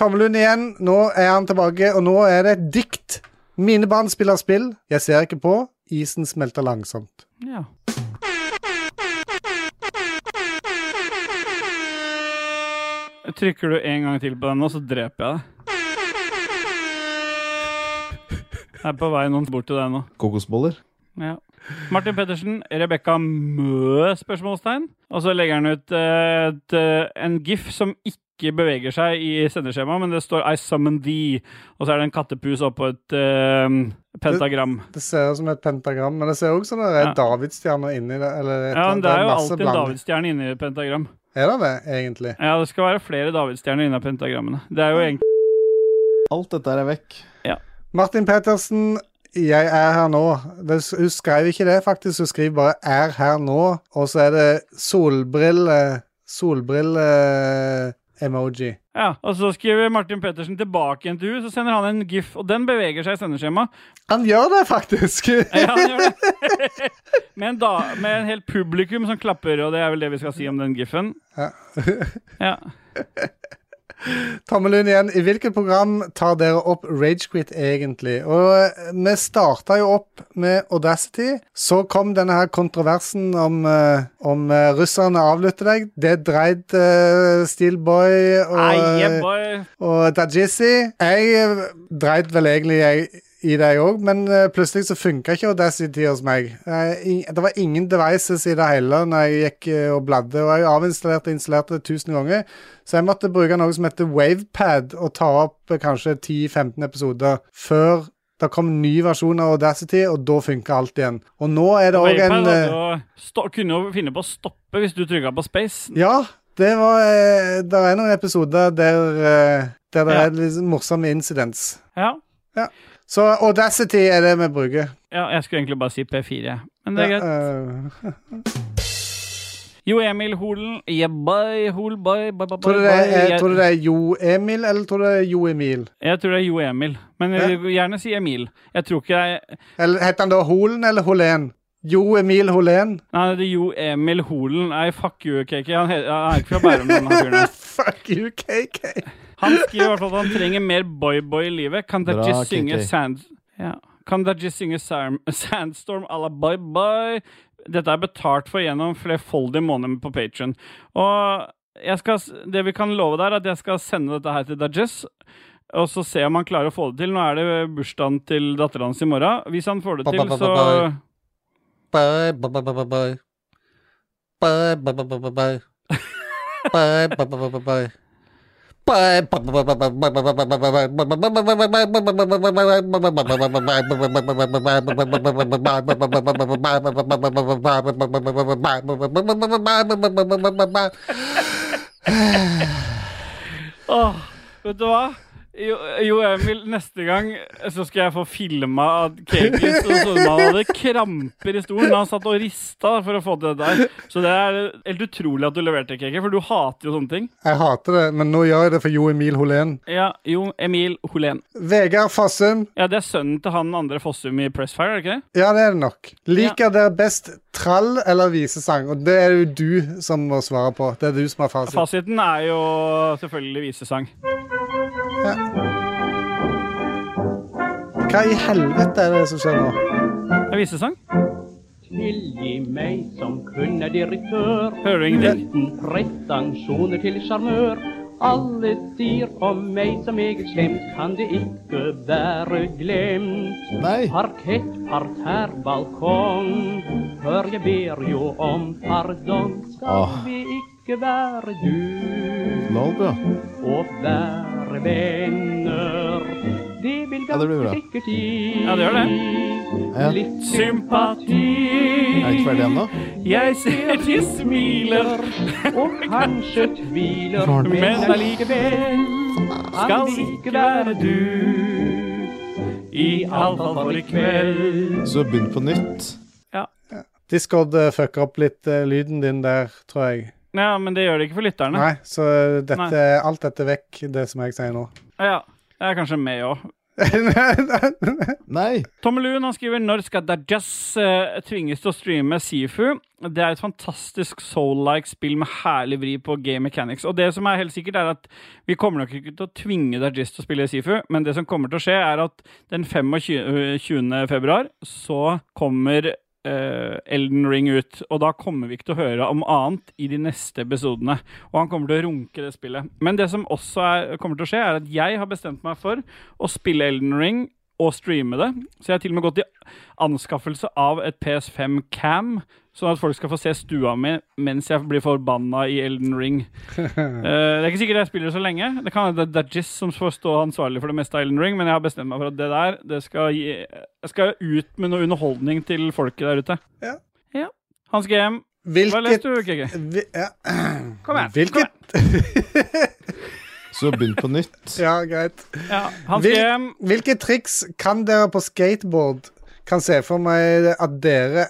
Tommelund igjen. Nå er han tilbake, og nå er det et dikt. Mine barn spiller spill. Jeg ser ikke på. Isen smelter langsomt. Ja. Trykker du en gang til på den nå, så dreper jeg deg. Jeg er på vei noen bort til deg nå. Kokosboller. Ja. Martin Pettersen, Rebekka Mø? spørsmålstegn. Og så legger han ut eh, et, eh, en gif som ikke beveger seg i sendeskjemaet, men det står 'I summon thee', og så er det en kattepus oppå et eh, pentagram. Det ser ut som et pentagram, men det ser også som det er Ja. davidsstjerner inni det. Ja, men Det er jo alltid en bland- davidsstjerne inni et pentagram. Er det det, egentlig? Ja, det skal være flere davidsstjerner innen pentagrammene. Det er jo egentlig Alt dette er vekk. Ja. Martin Pettersen, jeg er her nå. Det, hun skrev ikke det, faktisk. Hun skriver bare 'er her nå', og så er det solbrille Solbrille-emoji. Ja, Og så skriver Martin Pettersen tilbake igjen til henne, så sender han en gif, og den beveger seg i sendeskjemaet. Han gjør det, faktisk! Ja, han gjør det. med, en da, med en helt publikum som klapper, og det er vel det vi skal si om den gifen. Ja. Ja. Tommelund igjen. I hvilket program tar dere opp Ragequit egentlig? Og eh, vi starta jo opp med Audacity. Så kom denne her kontroversen om, eh, om eh, russerne avlytter deg. Det dreide uh, Steelboy og, yeah, og Dajizzy. Jeg dreide vel egentlig jeg, i det òg, men eh, plutselig så funka ikke Audacity hos meg. Eh, det var ingen devices i det hele når jeg gikk eh, og bladde, og jeg avinstallerte og installerte det tusen ganger. Så jeg måtte bruke noe som heter Wavepad og ta opp kanskje 10-15 episoder før det kom ny versjon av Audacity, og da funka alt igjen. Og nå er det òg en jo stå, kunne jo finne på å stoppe hvis du trykka på space. Ja, det var Det er noen episoder der, der det Ja. er litt morsomme incidents. Ja. Ja. Så Audacity er det vi bruker. ja, jeg skulle egentlig bare si P4, jeg. Men det er greit. Eh, Jo Emil Holen. Yeah, boy, hol, tror, du det er, tror du det er Jo Emil, eller tror du det er Jo Emil? jeg tror det er Jo Emil. Men jeg vil gjerne si Emil. Jeg tror ikke er Eller Heter han da Holen eller Holen? Jo Emil Holen? Nei, det er Jo Emil Holen. Nei, fuck you, KK. Han, han er ikke fra Bærum, den han fyren. Fuck you, KK. Han skriver i hvert fall at han trenger mer boy-boy i livet. Kan Bra, Dajis synge sand... Ja. Kan Dajis synge Sandstorm à la boy-boy? Dette er betalt for gjennom flerfoldige måneder på Patrion. Og jeg skal, det vi kan love deg, er at jeg skal sende dette her til Dajis. Og så se om han klarer å få det til. Nå er det bursdagen til datteren hans i morgen. Hvis han får det til, så Bye, bye, bye, bye, bye. Bye, bye, bye, bye, bye. Bye, bye, bye, bye, bye. Bye, bye, bye. Åh, vet du hva? Jo, jo Emil, neste gang så skal jeg få filma at så sånn han hadde kramper i stolen. Han satt og rista for å få til det der. Så det er helt utrolig at du leverte, Keke, for du hater jo sånne ting. Jeg hater det, men nå gjør jeg det for Jo Emil Holén. Ja, Jo Emil Holén. Vegard Fossum. Ja, det er sønnen til han andre Fossum i Pressfire, er det ikke det? Ja, det er det nok. Liker dere best trall eller visesang? Og det er jo du som må svare på. Det er du som har fasit. Fasiten er jo selvfølgelig visesang. Hva i helvete er det som skjer nå? Det er visesang. Tilgi meg som kun er direktør. Hører du ingenting? Uten pretensjoner til sjarmør. Alle sier om meg som meget slemt, kan det ikke være glemt. Nei. Parkett, parterre, balkong. Hør, jeg ber jo om pardon. Skal Åh. vi ikke være du og være venner? Det vil ganske sikkert gi Ja, det gjør det. Litt Sympati. Er ikke ferdig ennå? Jeg ser de smiler, og kanskje tviler, men men allikevel skal vi ikke være du. Iallfall for i kveld. Så begynn på nytt. Ja. Discord eh, fucker opp litt eh, lyden din der, tror jeg. Ja, men det gjør det ikke for lytterne. Nei, så eh, dette, Nei. alt dette vekk, det som jeg sier nå. Ja, jeg er kanskje med òg. Nei. Tommelun han skriver når skal Dajas uh, tvinges til å streame Sifu. Det er et fantastisk soul-like spill med herlig vri på game mechanics. Og det som er helt sikkert, er at vi kommer nok ikke til å tvinge Dajas til å spille Sifu, men det som kommer til å skje, er at den 25. februar så kommer eh, Elden Ring ut. Og da kommer vi ikke til å høre om annet i de neste episodene. Og han kommer til å runke det spillet. Men det som også er, kommer til å skje, er at jeg har bestemt meg for å spille Elden Ring og streame det. Så jeg har til og med gått i anskaffelse av et PS5 Cam, sånn at folk skal få se stua mi mens jeg blir forbanna i Elden Ring. Uh, det er ikke sikkert jeg spiller så lenge. Det kan være det er som får stå ansvarlig for det meste av Elden Ring, men jeg har bestemt meg for at det der det skal, gi, jeg skal ut med noe underholdning til folket der ute. Ja. ja. Hans GM, hva Hvilket leste du, KK? vi, ja. Kom igjen. Hvilket Så begynn på nytt. Ja, greit. Ja, Hvil- Hvilke triks kan dere på skateboard? Kan se for meg at dere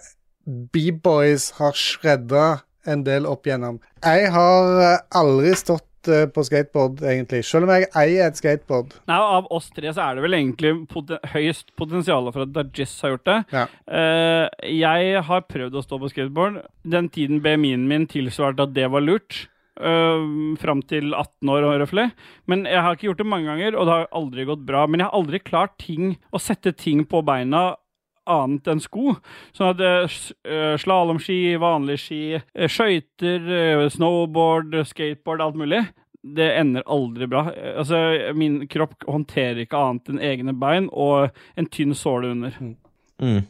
B-boys har shredda en del opp igjennom. Jeg har eh, aldri stått eh, på skateboard, egentlig. Selv om jeg eier et skateboard. Nei, Av oss tre så er det vel egentlig poten høyest potensial for at Dajis har gjort det. Ja. Uh, jeg har prøvd å stå på skateboard. Den tiden BMI-en min tilsvarte at det var lurt. Uh, fram til 18 år, røftlig. Men jeg har ikke gjort det mange ganger, og det har aldri gått bra. Men jeg har aldri klart ting å sette ting på beina annet enn sko. Sånn at uh, slalåmski, vanlige ski, uh, skøyter, eh, snowboard, skateboard, alt mulig. Det ender aldri bra. Eh, Altså, min kropp håndterer ikke annet enn egne bein og en tynn såle under. Mm.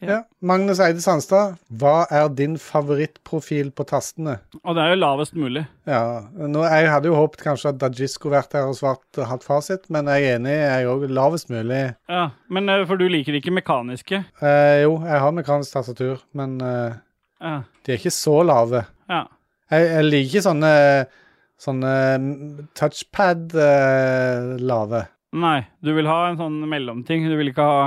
Ja. Magnus Eide Sandstad, hva er din favorittprofil på tastene? Og det er jo lavest mulig. Ja, nå, Jeg hadde jo håpet kanskje at Dajis skulle vært her og svart hatt fasit, men jeg er enig. Jeg er òg lavest mulig. Ja, Men eh, for du liker ikke mekaniske? Eh, jo, jeg har mekanisk tastatur, men eh, Ja. de er ikke så lave. ja. Jeg, jeg liker ikke sånne Sånne touchpad-lave. Nei, du vil ha en sånn mellomting. Du vil ikke ha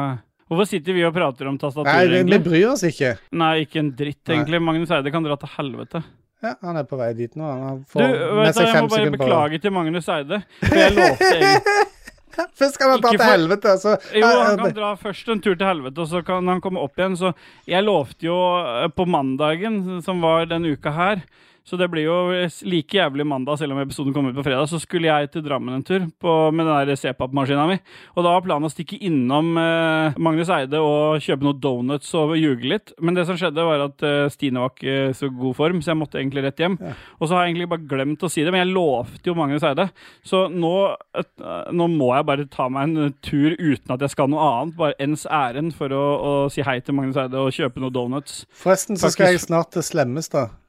Hvorfor sitter vi og prater om tastatur, Nei, vi, bryr oss ikke. Nei, ikke en dritt, Nei. egentlig. Magnus Eide kan dra til helvete. Ja, Han er på vei dit nå. Han Du, får vet med du, seg jeg fem må bare sekunder på beklage til Magnus Eide. For jeg lovte egentlig Først skal han dra til helvete, så Jo, han kan dra først en tur til helvete, og så kan han komme opp igjen. Så jeg lovte jo eh, på mandagen, som var denne uka her Så det blir jo like jævlig mandag, selv om episoden kommer ut på fredag. Så skulle jeg til Drammen en tur på, med den der C-pap-maskina mi. Og da var planen å stikke innom eh, Magnus Eide og kjøpe noen donuts og ljuge litt. Men det som skjedde, var at eh, Stine var ikke i så god form, så jeg måtte egentlig rett hjem. Og så har jeg egentlig bare glemt å si det, men jeg lovte jo Magnus Eide. Så nå, et, eh, nå må jeg bare ta meg en tur uten at jeg skal noe annet, bare ens ærend for å, å si hei til Magnus Eide og kjøpe noen donuts. Forresten så skal jeg snart til Slemmestad.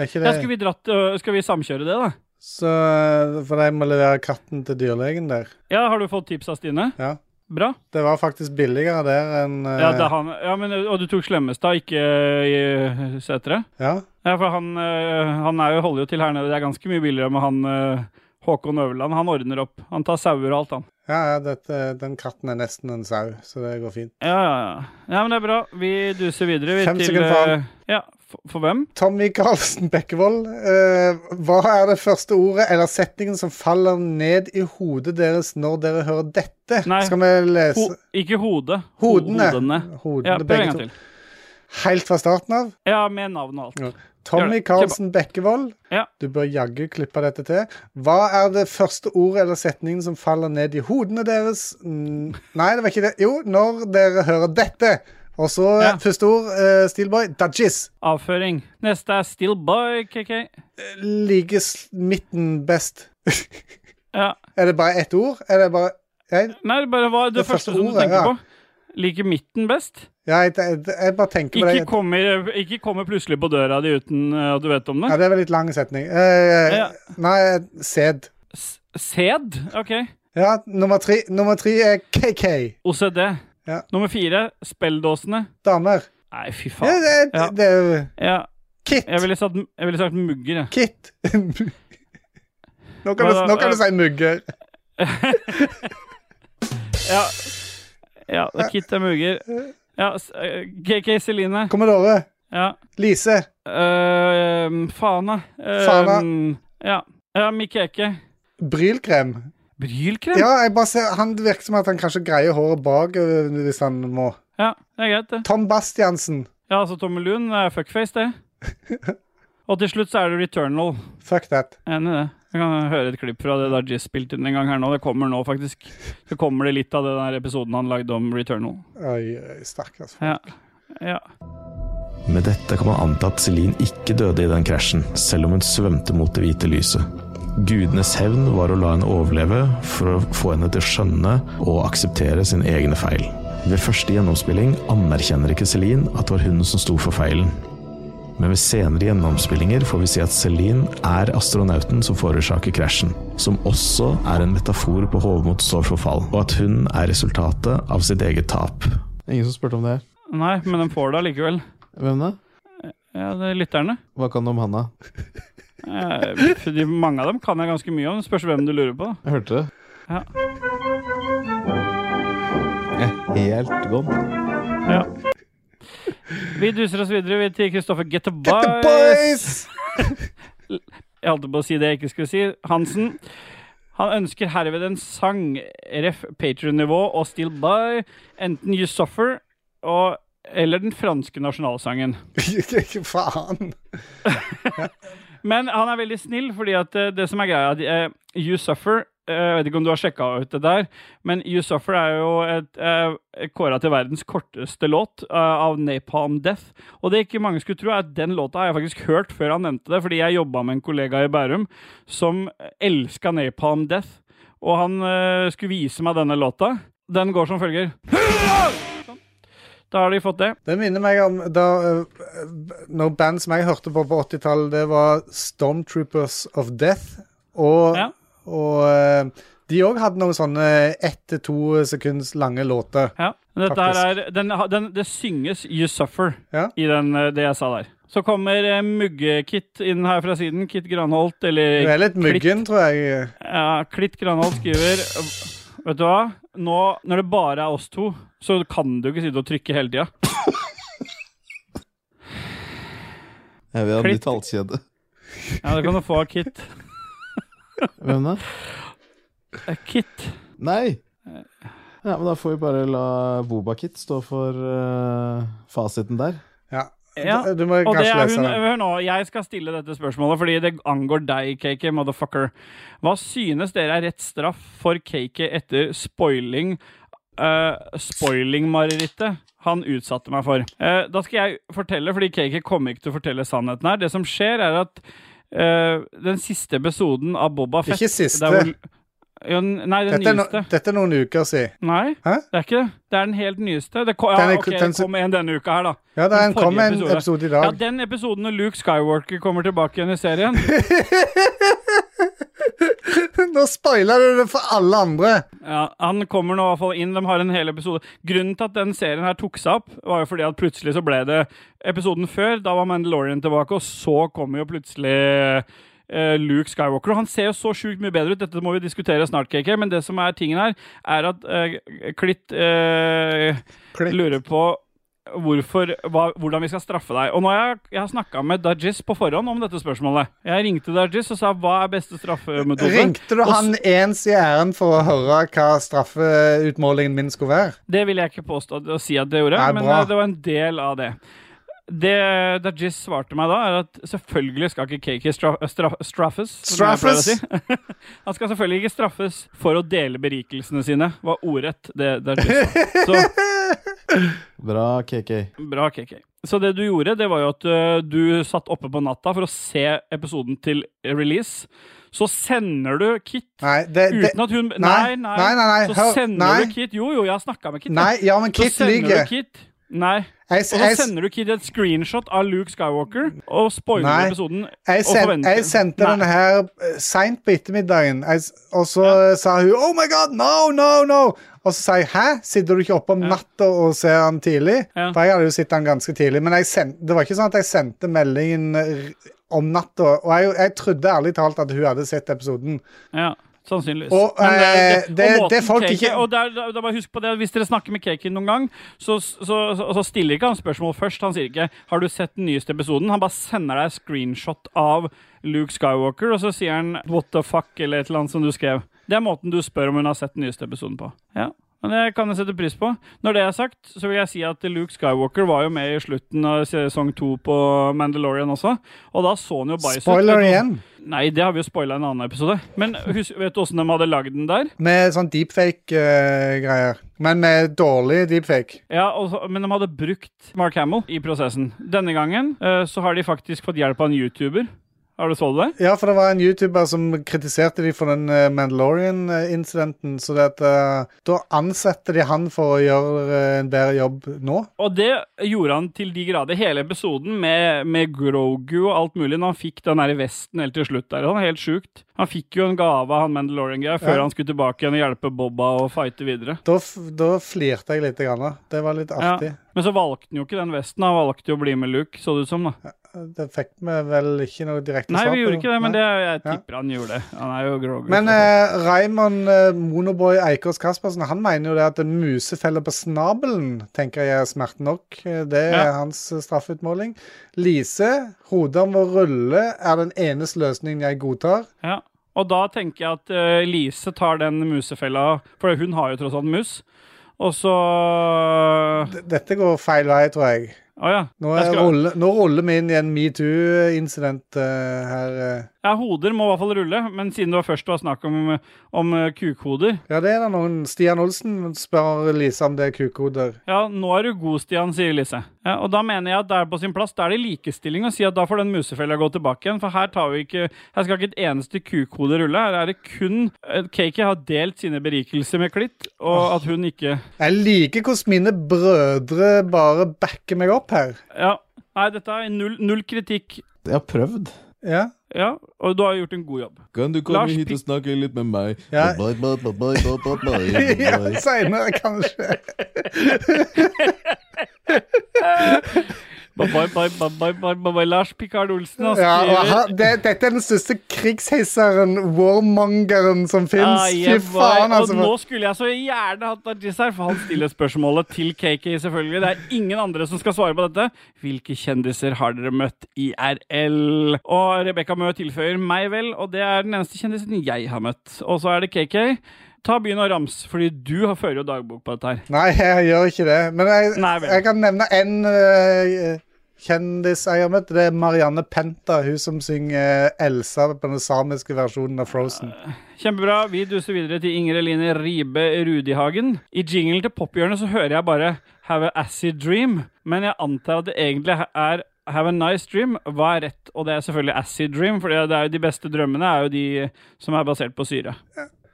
Er ikke Ja, det skal, vi dratt, skal vi samkjøre det, da? Så eh, For jeg må levere katten til dyrlegen der. Ja, Har du fått tips av Stine? Ja. Bra. Det var faktisk billigere der enn uh... Ja, det han. ja men, og du tok Slemmestad, ikke i Setre? ja. Ja, for han, øh, han jo, holder jo til her nede. Det er ganske mye billigere med han Håkon Øverland. Han ordner opp. Han tar sauer og alt, han. Ja, ja dette, den katten er nesten en sau, så det går fint. Ja, ja, ja. ja men det er bra. Vi duser videre. Vi, Fem til, sekunder for han. øh, Ja, for, for hvem? Tommy Karlsen Bekkevold, Uh, hva er det første ordet eller setningen som faller ned i hodet deres når dere hører dette? Nei. Skal vi lese Ho, ikke hodet. Hodene. Hodene. Hodene, Ja, prøv en gang til. Helt fra starten av? Ja, med navn og alt. Ja. Tommy. Karlsen Bekkevold, Ja. du bør jaggu klippe dette til. Hva er det første ordet eller setningen som faller ned i hodene deres? Nei, det var ikke det. Jo, når dere hører dette. Og så Ja. første ord, uh, Steelboy, Dudgies. Avføring. Neste er Steelboy, KK. Liker midten best. Ja. Er det bare ett ord? Er det bare jeg, Nei, det bare var det, Det første første som du tenker ja. på. Liker midten best. ja, jeg, jeg, jeg bare tenker på Ikke det. kommer, ikke kommer plutselig på døra di uten uh, at du vet om det. Ja, det er vel litt lang setning. Uh, Ja. Nei, sæd. S Sæd? OK. Ja, nummer tre, nummer tre er KK. OCD. Ja. Nummer fire spelldåsene. Damer. Nei, fy Ja, faen. det, Ja. det, det er Ja, Kit. jeg ville sagt, jeg ville sagt mugger, jeg. Kit. nå, kan du, nå kan du si mugger. Ja. ja, Kit er mugger. Ja, KK Celine. Commodore. Ja. Lise. Uh, Fana. Uh, Fana. Ja. ja Mikeke. Brylkrem. Brylkrem? Ja, jeg bare ser, han virker som at han kanskje greier håret bak øh, hvis han må. Ja, det er greit, det. Tom Bastiansen. Ja, altså Tommelun er fuckface, det. Og til slutt så er det Returnal. Fuck that. Enig i det. Vi kan høre et klipp fra det der Jizz spilte inn en gang her nå. Det kommer nå, faktisk. Så kommer det litt av den der episoden han lagde om Returnal. Oi, oi, stakkars Ja. ja. Med dette kan man anta at Celine ikke døde i den krasjen, selv om hun svømte mot det hvite lyset. Gudenes hevn var å la henne overleve for å få henne til å skjønne og akseptere sine egne feil. Ved første gjennomspilling anerkjenner ikke Celine at det var hun som sto for feilen. Men ved senere gjennomspillinger får vi si at Celine er astronauten som forårsaker krasjen, som også er en metafor på Hovmods forfall, og at hun er resultatet av sitt eget tap. Ingen som spurte om det. Nei, men de får det allikevel. Hvem da? Ja, det er lytterne. Hva kan du om han, Eh, fordi mange av dem kan jeg ganske mye om. Spørs hvem du lurer på. Jeg hørte det. Ja. Helt gone. Ja. Vi duser oss videre vi til Kristoffer Get the boys! Jeg holdt på å si det jeg ikke skulle si. Hansen. Han ønsker herved en sang, ref. Patrion-nivå og Still By, enten You Suffer og, eller den franske nasjonalsangen. Ikke faen. Men han er veldig snill, fordi at eh, det som er greia uh, You Suffer eh, Jeg vet ikke om du har sjekka ut det der, men You Suffer er jo et, eh, kåra til verdens korteste låt av Napalm Death. Og det ikke mange skulle tro, er at den låta har jeg faktisk hørt før han nevnte det, fordi jeg jobba med en kollega i Bærum som elska Napalm Death, og han skulle vise meg denne låta. Den går som følger. Sånn. Da har de fått det. Det minner meg om da uh, Når band som jeg hørte på på 80-tallet, det var Stormtroopers of Death. Og, Ja. og uh, de òg hadde noen sånne ett til to sekunds lange låter. Ja. er, den, den, det synges You Suffer Ja. i den, eh, det jeg sa der. Så kommer eh, Mugge-Kit inn her fra siden. Kit Granholt, eller Du er litt myggen, tror jeg. Ja, Klitt Granholt skriver Vet du hva? Nå, når det bare er oss to, så kan du ikke sitte og trykke hele tida. Jeg vil ha Klipp. nytt halskjede. Ja, det kan du få av Kit. Hvem da? Eh, Kit. Nei! Ja, men da får vi bare la Bobakit stå for uh, fasiten der. Ja. Ja, Du må Og det kanskje lese den. hør nå, jeg skal stille dette spørsmålet fordi det angår deg, KK, motherfucker. Hva synes dere er rett straff for KK etter spoiling uh, Spoiling-marerittet han utsatte meg for? Uh, da skal jeg fortelle, fordi KK kommer ikke til å fortelle sannheten her. Det som skjer, er at uh, den siste episoden av Boba Fett Ikke siste. Ja, nei, den Dette er, no, dette er noen uker siden. Nei, Hæ? det er ikke det. Det er den helt nyeste. Det kom, ja, Den er- ok, det den kom en denne uka her, da. Ja, det Den en, kom en episode. episode i Ja, den episoden når Luke Skywalker kommer tilbake igjen i serien. Nå spoiler du det for alle andre. Ja, Han kommer nå i hvert fall inn. De har en hel episode. Grunnen til at den serien her tok seg opp, var jo fordi at plutselig så ble det episoden før. Da var Mandalorian tilbake, og så kommer jo plutselig Luke Skywalker. Og han ser jo så sjukt mye bedre ut. Dette må vi diskutere snart, KK. Men det som er tingen her, er at eh, Klitt eh, Klitt. lurer på hvorfor, hva, hvordan vi skal straffe deg. Og nå har jeg, jeg har snakka med Dajis på forhånd om dette spørsmålet. Jeg ringte Dajis og sa hva er beste straffemetode. Ringte du han ens i æren for å høre hva straffeutmålingen min skulle være? Det vil jeg ikke påstå å si at det gjorde, det men eh, det var en del av det. Det Dajis svarte meg da, er at selvfølgelig skal ikke KK straffes stra straffes. si. Han skal selvfølgelig ikke straffes for å dele berikelsene sine, var ordrett det Dajis sa. Bra, KK. bra, KK. Så det du gjorde, det var jo at eh, du satt oppe på natta for å se episoden til release. Så sender du Kit Nei, det, det, uten at hun nei, Nei, nei. nei, nei, nei, Så sender nei. du Kit Jo, jo, jeg har snakka med Kit. nei, ja, men Kit lyver. Nei. Jeg, Og så sender du Kid et screenshot av Luke Skywalker og spoiler Nei. episoden. jeg, send, jeg sendte Nei. denne her uh, seint på ettermiddagen, jeg, og så sa hun 'Oh my God, no, no, no'. Og så sa jeg 'Hæ, sitter du ikke oppe om Ja. natta og ser han tidlig?' Ja. For jeg hadde jo sett han ganske tidlig. Men send, det var ikke sånn at jeg sendte meldingen uh, om natta. Og jeg, jeg trodde ærlig talt at hun hadde sett episoden. Ja, sannsynligvis. Og, Men eh, det- og det folk cake, ikke- Og der, der, der bare husk på det, Hvis dere snakker med Kaken noen gang, så, så, så, så stiller ikke han spørsmål først. Han sier ikke 'Har du sett den nyeste episoden?' Han bare sender deg screenshot av Luke Skywalker, og så sier han 'what the fuck' eller et eller annet som du skrev. Det er måten du spør om hun har sett den nyeste episoden på. Ja, men Det kan jeg sette pris på. Når det er sagt, så vil jeg si at Luke Skywalker var jo med i slutten av sesong to på Mandalorian også. Og da så han jo bæsj. Spoiler igjen. Nei, det har vi jo spoila en annen episode. Men husk, vet du åssen de hadde lagd den der? Med sånn deepfake-greier. Men med dårlig deepfake. Ja, og, Men de hadde brukt Mark Hamill i prosessen. Denne gangen uh, så har de faktisk fått hjelp av en YouTuber. Har du så det? Ja, for det var en YouTuber som kritiserte de for den eh, Mandalorian-incidenten. Så det at, uh, da ansetter de han for å gjøre eh, en bedre jobb nå. Og det gjorde han til de grader. Hele episoden med, med Grogu og alt mulig, når han fikk den der vesten helt til slutt der. Det var helt sjukt. Han fikk jo en gave av han Mandalorian-greia før Ja. han skulle tilbake igjen og hjelpe Bobba å fighte videre. Da, da flirte jeg litt. Grann. Det var litt Ja. artig. Men så valgte han jo ikke den vesten. Han valgte jo å bli med Luke, så det ut som. da. Det fikk vi vel ikke noe direkte Nei, vi gjorde ikke det, men det, jeg Ja. tipper han gjorde det. Han er jo Grogu. Men eh, Raymond eh, Monoboy Eikås Kaspersen Han mener jo det at en musefelle på snabelen tenker jeg er smerte nok. Eh, Det er Ja. hans eh, straffeutmåling. Lise, hodet om å rulle er den eneste løsningen jeg godtar. Ja, og da tenker jeg at uh, Lise tar den musefella, for hun har jo tross alt mus. Og så Dette går feil vei, tror jeg. Å ja. Nå, skal- rulle, nå ruller vi inn i en metoo-incident uh, her. Uh. Ja, hoder må i hvert fall rulle, men siden det var først var snakk om, om uh, kukhoder Ja, det er det noen. Stian Olsen spør Lise om det er kukhoder. Ja, nå er du god, Stian, sier Lise. Ja, og da mener jeg at det er på sin plass. Da er det likestilling å si at da får den musefella gå tilbake igjen. For her tar vi ikke Her skal ikke et eneste kukhode rulle. Her er det kun Cakey har delt sine berikelser med Klitt, og at hun ikke Jeg liker hvordan mine brødre bare backer meg opp her. Ja. Nei, dette er null, null kritikk. Jeg har prøvd. Ja. Ja, og du har gjort en god jobb. Kan du komme Lars hit og snakke litt med meg? Ja. Bye, bye, bye, bye, bye, bye, bye, ja. Seinere, kanskje. Bye, bye, bye, bye, bye. Lars Pikard Olsen har skrevet dette er den største krigshisseren, warmongeren, som fins. Ah, Fy faen, altså. Og nå skulle jeg så gjerne hatt her, for han stiller spørsmålet til KK, selvfølgelig. Det er ingen andre som skal svare på dette. Hvilke kjendiser har dere møtt IRL? Og Rebekka Mø tilføyer meg vel, og det er den eneste kjendisen jeg har møtt. Og så er det KK. Ta Begynn å ramse, fordi du har fører jo dagbok på dette her. Nei, jeg gjør ikke det. Men jeg, Nei jeg kan nevne én uh, kjendis jeg har møtt. Det er Marianne Penta, hun som synger eh, Elsa på den samiske versjonen av Frozen. Kjempebra. Vi duser videre til Inger Eline Ribe Rudihagen. I jinglen til Pophjørnet så hører jeg bare 'Have a acid dream', men jeg antar at det egentlig er Have a nice dream. Hva er rett? Og det er selvfølgelig acid dream, for det er jo de beste drømmene er jo de som er basert på syre.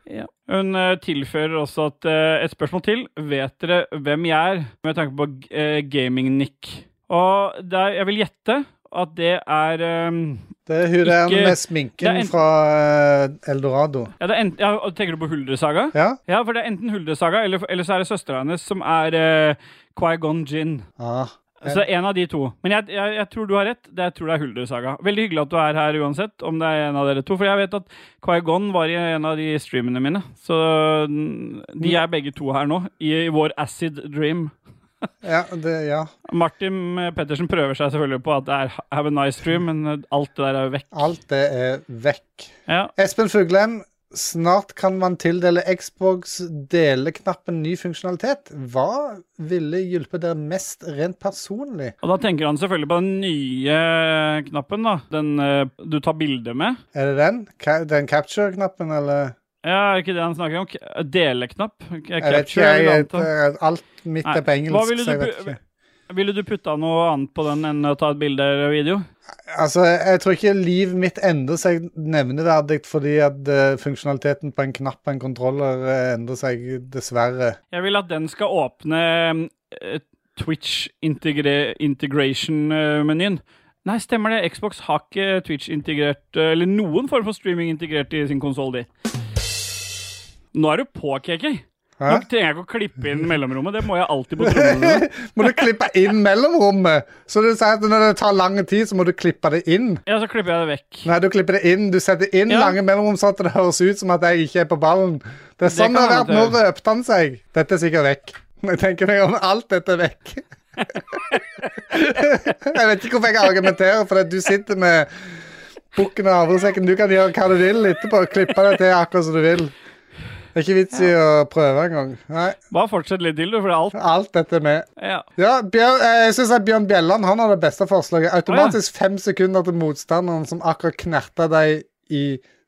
Ja. Hun eh, tilfører også at eh, et spørsmål til. Vet dere hvem jeg er, med tanke på uh, gaming-nick? Og det er, jeg vil gjette at det er um, Det er hun der med det sminken er en- fra eh, Eldorado. Ja, det er ent, ja, Tenker du på Huldresaga? Ja? Ja, for det er enten Huldresaga, eller, eller så er det søstera hennes som er uh, Quaigon Gin. ja. Så en av de to. Men jeg, jeg, jeg tror du har rett. Det, jeg tror det er Huldresaga. Veldig hyggelig at du er her uansett, om det er en av dere to. For jeg vet at Quaigon var i en av de streamene mine. Så de er begge to her nå, i, i vår acid dream. Ja, det, ja. Martin Pettersen prøver seg selvfølgelig på at det er have a nice dream, men eh, alt det der er jo vekk. Alt det er vekk. Ja. Espen Fuglem, snart kan man tildele Xbox deleknappen ny funksjonalitet. Hva ville hjulpet dere mest rent personlig? Og da tenker han selvfølgelig på den nye knappen, da. Den eh, du tar bilde med. Er det den? Ka den capture-knappen, eller? Ja, er det ikke det han snakker om? K- Deleknapp? K- Jeg vet ikke. Capture, Jeg, jeg, alt mitt Nei, er på hva engelsk, ville så jeg du vet ikke. Ville du putta noe annet på den enn å ta et bilde eller video? Altså, Jeg tror ikke livet mitt endrer seg nevneverdig fordi at eh, funksjonaliteten på en knapp på en kontroller eh, endrer seg, dessverre. Jeg vil at den skal åpne eh, Twitch integration-menyen. Nei, stemmer det. Xbox har ikke Twitch integrert, eller noen form for streaming integrert i sin konsoll, de. Nå er du på, KK. Hæ? Nå trenger jeg ikke å klippe inn mellomrommet. Det må jeg alltid på trommene. Må du klippe inn mellomrommet? Så du sier at når det tar lang tid, så må du klippe det inn? Ja, så klipper jeg det vekk. Nei, du klipper det inn. Du setter inn Ja. lange mellomrom sånn at det høres ut som at jeg ikke er på ballen. Det er sånn det har vært. Nå røpte han seg. Dette er sikkert vekk. Jeg tenker meg om alt dette er vekk. jeg vet ikke hvorfor jeg argumenterer, for at du sitter med bukken og havresekken. Du kan gjøre hva du vil etterpå. Klippe det til akkurat som du vil. Det er ikke vits i å prøve engang. Bare fortsett litt til, du, for det er alt. alt dette er med. Ja. Ja, Bjør, eh, jeg synes at Bjørn Bjelland han har det beste forslaget. Automatisk fem sekunder til motstanderen som akkurat knerta deg i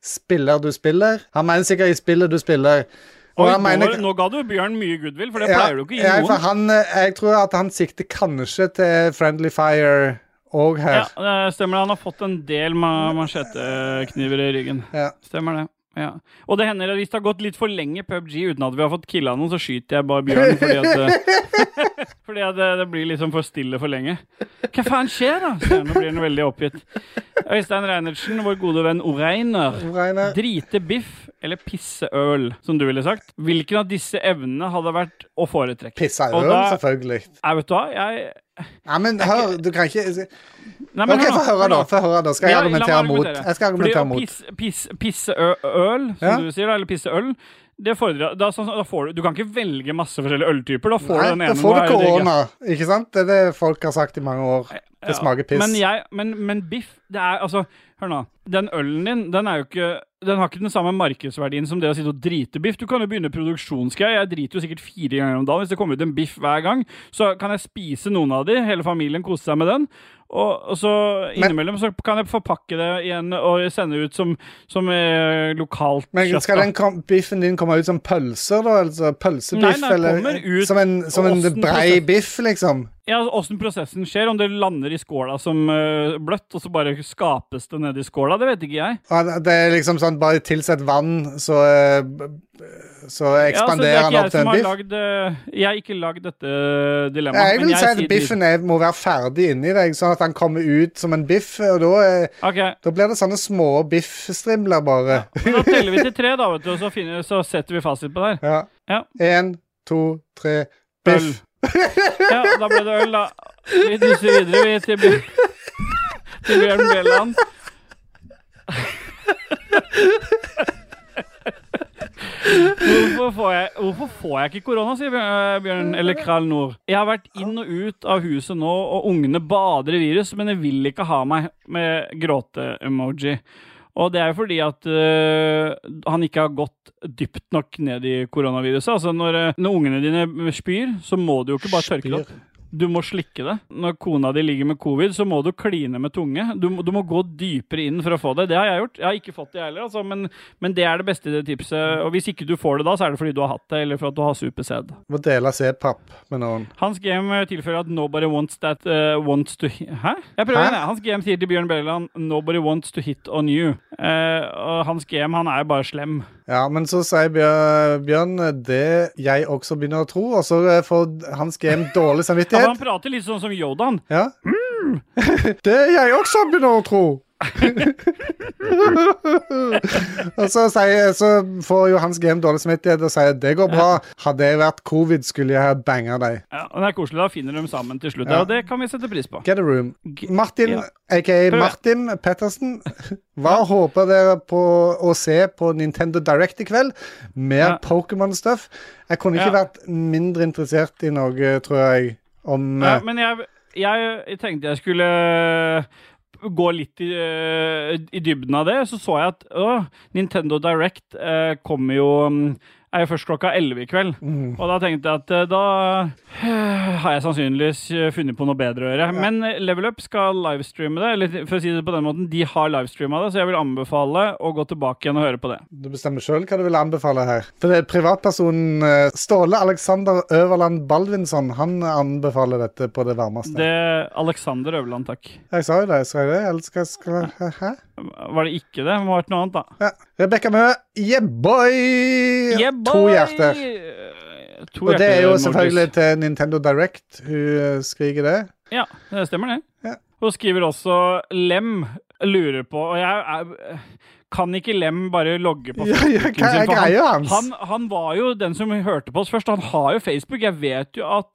spiller du spiller. Han mener sikkert i spillet du spiller. Og Oi, mener, nå, nå ga du Bjørn mye goodwill, for det Ja, pleier du ikke å gi noen. han, eh, jeg tror at han sikter kanskje til Friendly Fire òg her. Ja, det stemmer. Han har fått en del ma mansjettekniver i ryggen. Ja. Stemmer det. Ja. Og det hender at hvis det har gått litt for lenge PubG uten at vi har fått killa noen, så skyter jeg bare bjørnen fordi at det, Fordi at det, det blir liksom for stille for lenge. Hva faen skjer, da? Så nå blir han veldig oppgitt. Øystein Reinertsen, vår gode venn Oreiner. Reiner. Drite biff eller pisse øl, som du ville sagt. Hvilken av disse evnene hadde vært å foretrekke? Pisseøl, øl, selvfølgelig. Jeg vet du hva? Jeg Ja, men hør, du kan ikke Nei, men OK, få høre, da. Få høre, da. Skal jeg Ja, argumentere mot. Jeg skal argumentere mot. Pisse, pisse, pisse øl, som Ja. du sier, da, eller pisse øl, det fordrer da, da får du Du kan ikke velge masse forskjellige øltyper. Da får du den Nei, ene. da får du korona, ikke sant? Det er det folk har sagt i mange år. Det smaker piss. Men, jeg, men, men biff, det er altså Hør nå. Den ølen din, den er jo ikke den har ikke den samme markedsverdien som det å sitte og drite biff. Du kan jo begynne produksjonsgreier. Jeg driter jo sikkert fire ganger om dagen. Hvis det kommer ut en biff hver gang, så kan jeg spise noen av de. Hele familien koser seg med den. Og, og så innimellom så kan jeg forpakke det igjen og sende ut som, som eh, lokalt Men skal den kom, biffen din komme ut som pølser, da? Altså pølsebiff? Nei, nei, eller kommer ut som en, som en brei biff, liksom? Ja, altså, Åssen prosessen skjer, om det lander i skåla som eh, bløtt, og så bare skapes det nedi skåla, det vet ikke jeg. Ja, Det er liksom sånn bare tilsett vann, så, eh, så ekspanderer han ja, opp til en biff. lagd eh, Jeg har ikke lagd dette dilemmaet. Ja, jeg vil si at biffen er, må være ferdig inni deg, sånn at han kommer ut som en biff. Og da, eh, Ok, da blir det sånne små biffstrimler, bare. men Da teller vi til tre, da, vet du, og så, finner, så setter vi fasit på det her. Ja. Ja. Én, to, tre, biff. Ja, da ble det øl, da. Vi duser videre, vi, til, Bjørn- Bjelland. Hvorfor får, jeg, hvorfor får jeg ikke korona, sier Bjørn, Bjørn eller Kral Nord. Jeg har vært inn og ut av huset nå, og ungene bader i virus, men de vil ikke ha meg med gråte-emoji. Og det er jo fordi at uh, han ikke har gått dypt nok ned i koronaviruset. Altså når, øh, når ungene dine spyr, så må du jo ikke bare tørke det opp. Du må slikke det. Når kona di ligger med covid, så må du kline med tunge. Du, du må gå dypere inn for å få det. Det har jeg gjort. Jeg har ikke fått det, jeg heller, altså, men, men det er det beste i det tipset. Og hvis ikke du får det da, så er det fordi du har hatt det, eller for at du har supersæd. Må dele C-papp med noen. Hans game tilfører at nobody wants that uh, wants to Hæ? Jeg prøver Hæ? Hans game sier til Bjørn Belleland nobody wants to hit on you. Uh, og hans game, han er jo bare slem. Ja, men så sier Bjør- Bjørn det jeg også begynner å tro, og så eh, får hans game dårlig Samvittighet. han prater litt sånn som Yodan. Ja. det jeg også begynner å tro. og så, sier, så får jo hans game dårlig samvittighet og sier det går bra. Hadde jeg vært covid, skulle jeg ha banga deg. Ja, og det er koselig. Da finner de sammen til slutt, Ja. og det kan vi sette pris på. Get a room. Martin, Ja. aka. Martin Pettersen. Hva håper dere på å se på Nintendo Direct i kveld? Mer Ja. Pokémon-stuff. Jeg kunne ikke Ja. vært mindre interessert i noe, tror jeg, om Ja, eh, men jeg, jeg tenkte jeg skulle gå litt i, eh, i dybden av det. Så så jeg at å, Nintendo Direct eh, kommer jo mm, er jo først klokka 11 i kveld. Mm. Og da tenkte jeg at eh, da eh, har jeg sannsynligvis eh, funnet på noe bedre å gjøre. Men eh, Level Up skal livestreame det. Eller for å si det på den måten, de har livestreama det, så jeg vil anbefale å gå tilbake igjen og høre på det. Du bestemmer sjøl hva du vil anbefale her. For det er privatpersonen Ståle Alexander Øverland Baldvinsson. Han anbefaler dette på det varmeste. Det Alexander Øverland, takk. Jeg sa jo det. Jeg det? Eller skal, skal Hæ? Var det ikke det? Det må ha vært noe annet, da. Ja. Rebekka Mø, yeah boy! Yeah, To hjerter. To Og det er jo selvfølgelig til Nintendo Direct hun eh, skriker det. Ja, det stemmer det. Ja. Hun skriver også Lem lurer på Og jeg jeg kan ikke Lem bare logge på Ja, ja, Facebooken hva er sin? Han, han, han var jo den som hørte på oss først. Han har jo Facebook. Jeg vet jo at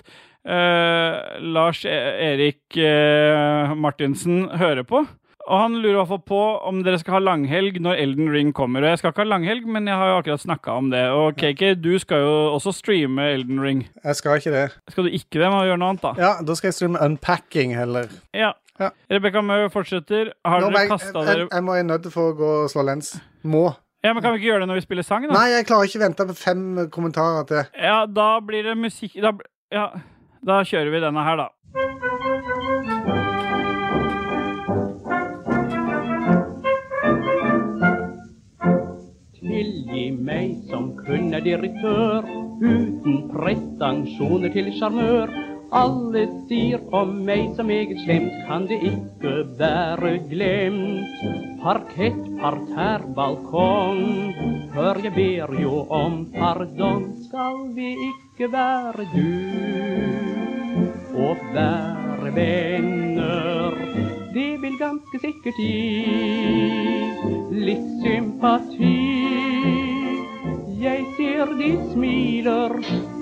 uh, Lars E- Erik uh, Martinsen hører på. Og han lurer i hvert fall på om dere skal ha langhelg når Elden Ring kommer. Og jeg skal ikke ha langhelg, men jeg har jo akkurat snakka om det. Og KK, du skal jo også streame Elden Ring. Jeg skal ikke det. Skal du ikke det? Må gjøre noe annet, da. Ja, da skal jeg streame Unpacking heller. Ja. Ja. Rebekka Mø fortsetter. Har Nå dere kasta dere jeg må jeg nødt til å gå og slå lens. Må. Ja, men Kan vi ikke gjøre det når vi spiller sang, da? Nei, jeg klarer ikke vente på fem kommentarer til. Ja, da blir det musikk da, Ja, da kjører vi denne her, da. Direktør. Uten pretensjoner til sjarmør. Alle sier om meg som meget slemt, kan det ikke være glemt. Parkett, parterre, balkong, Hør jeg ber jo om pardon. Skal vi ikke være du og være venner? Det vil ganske sikkert gi litt sympati. Jeg ser de smiler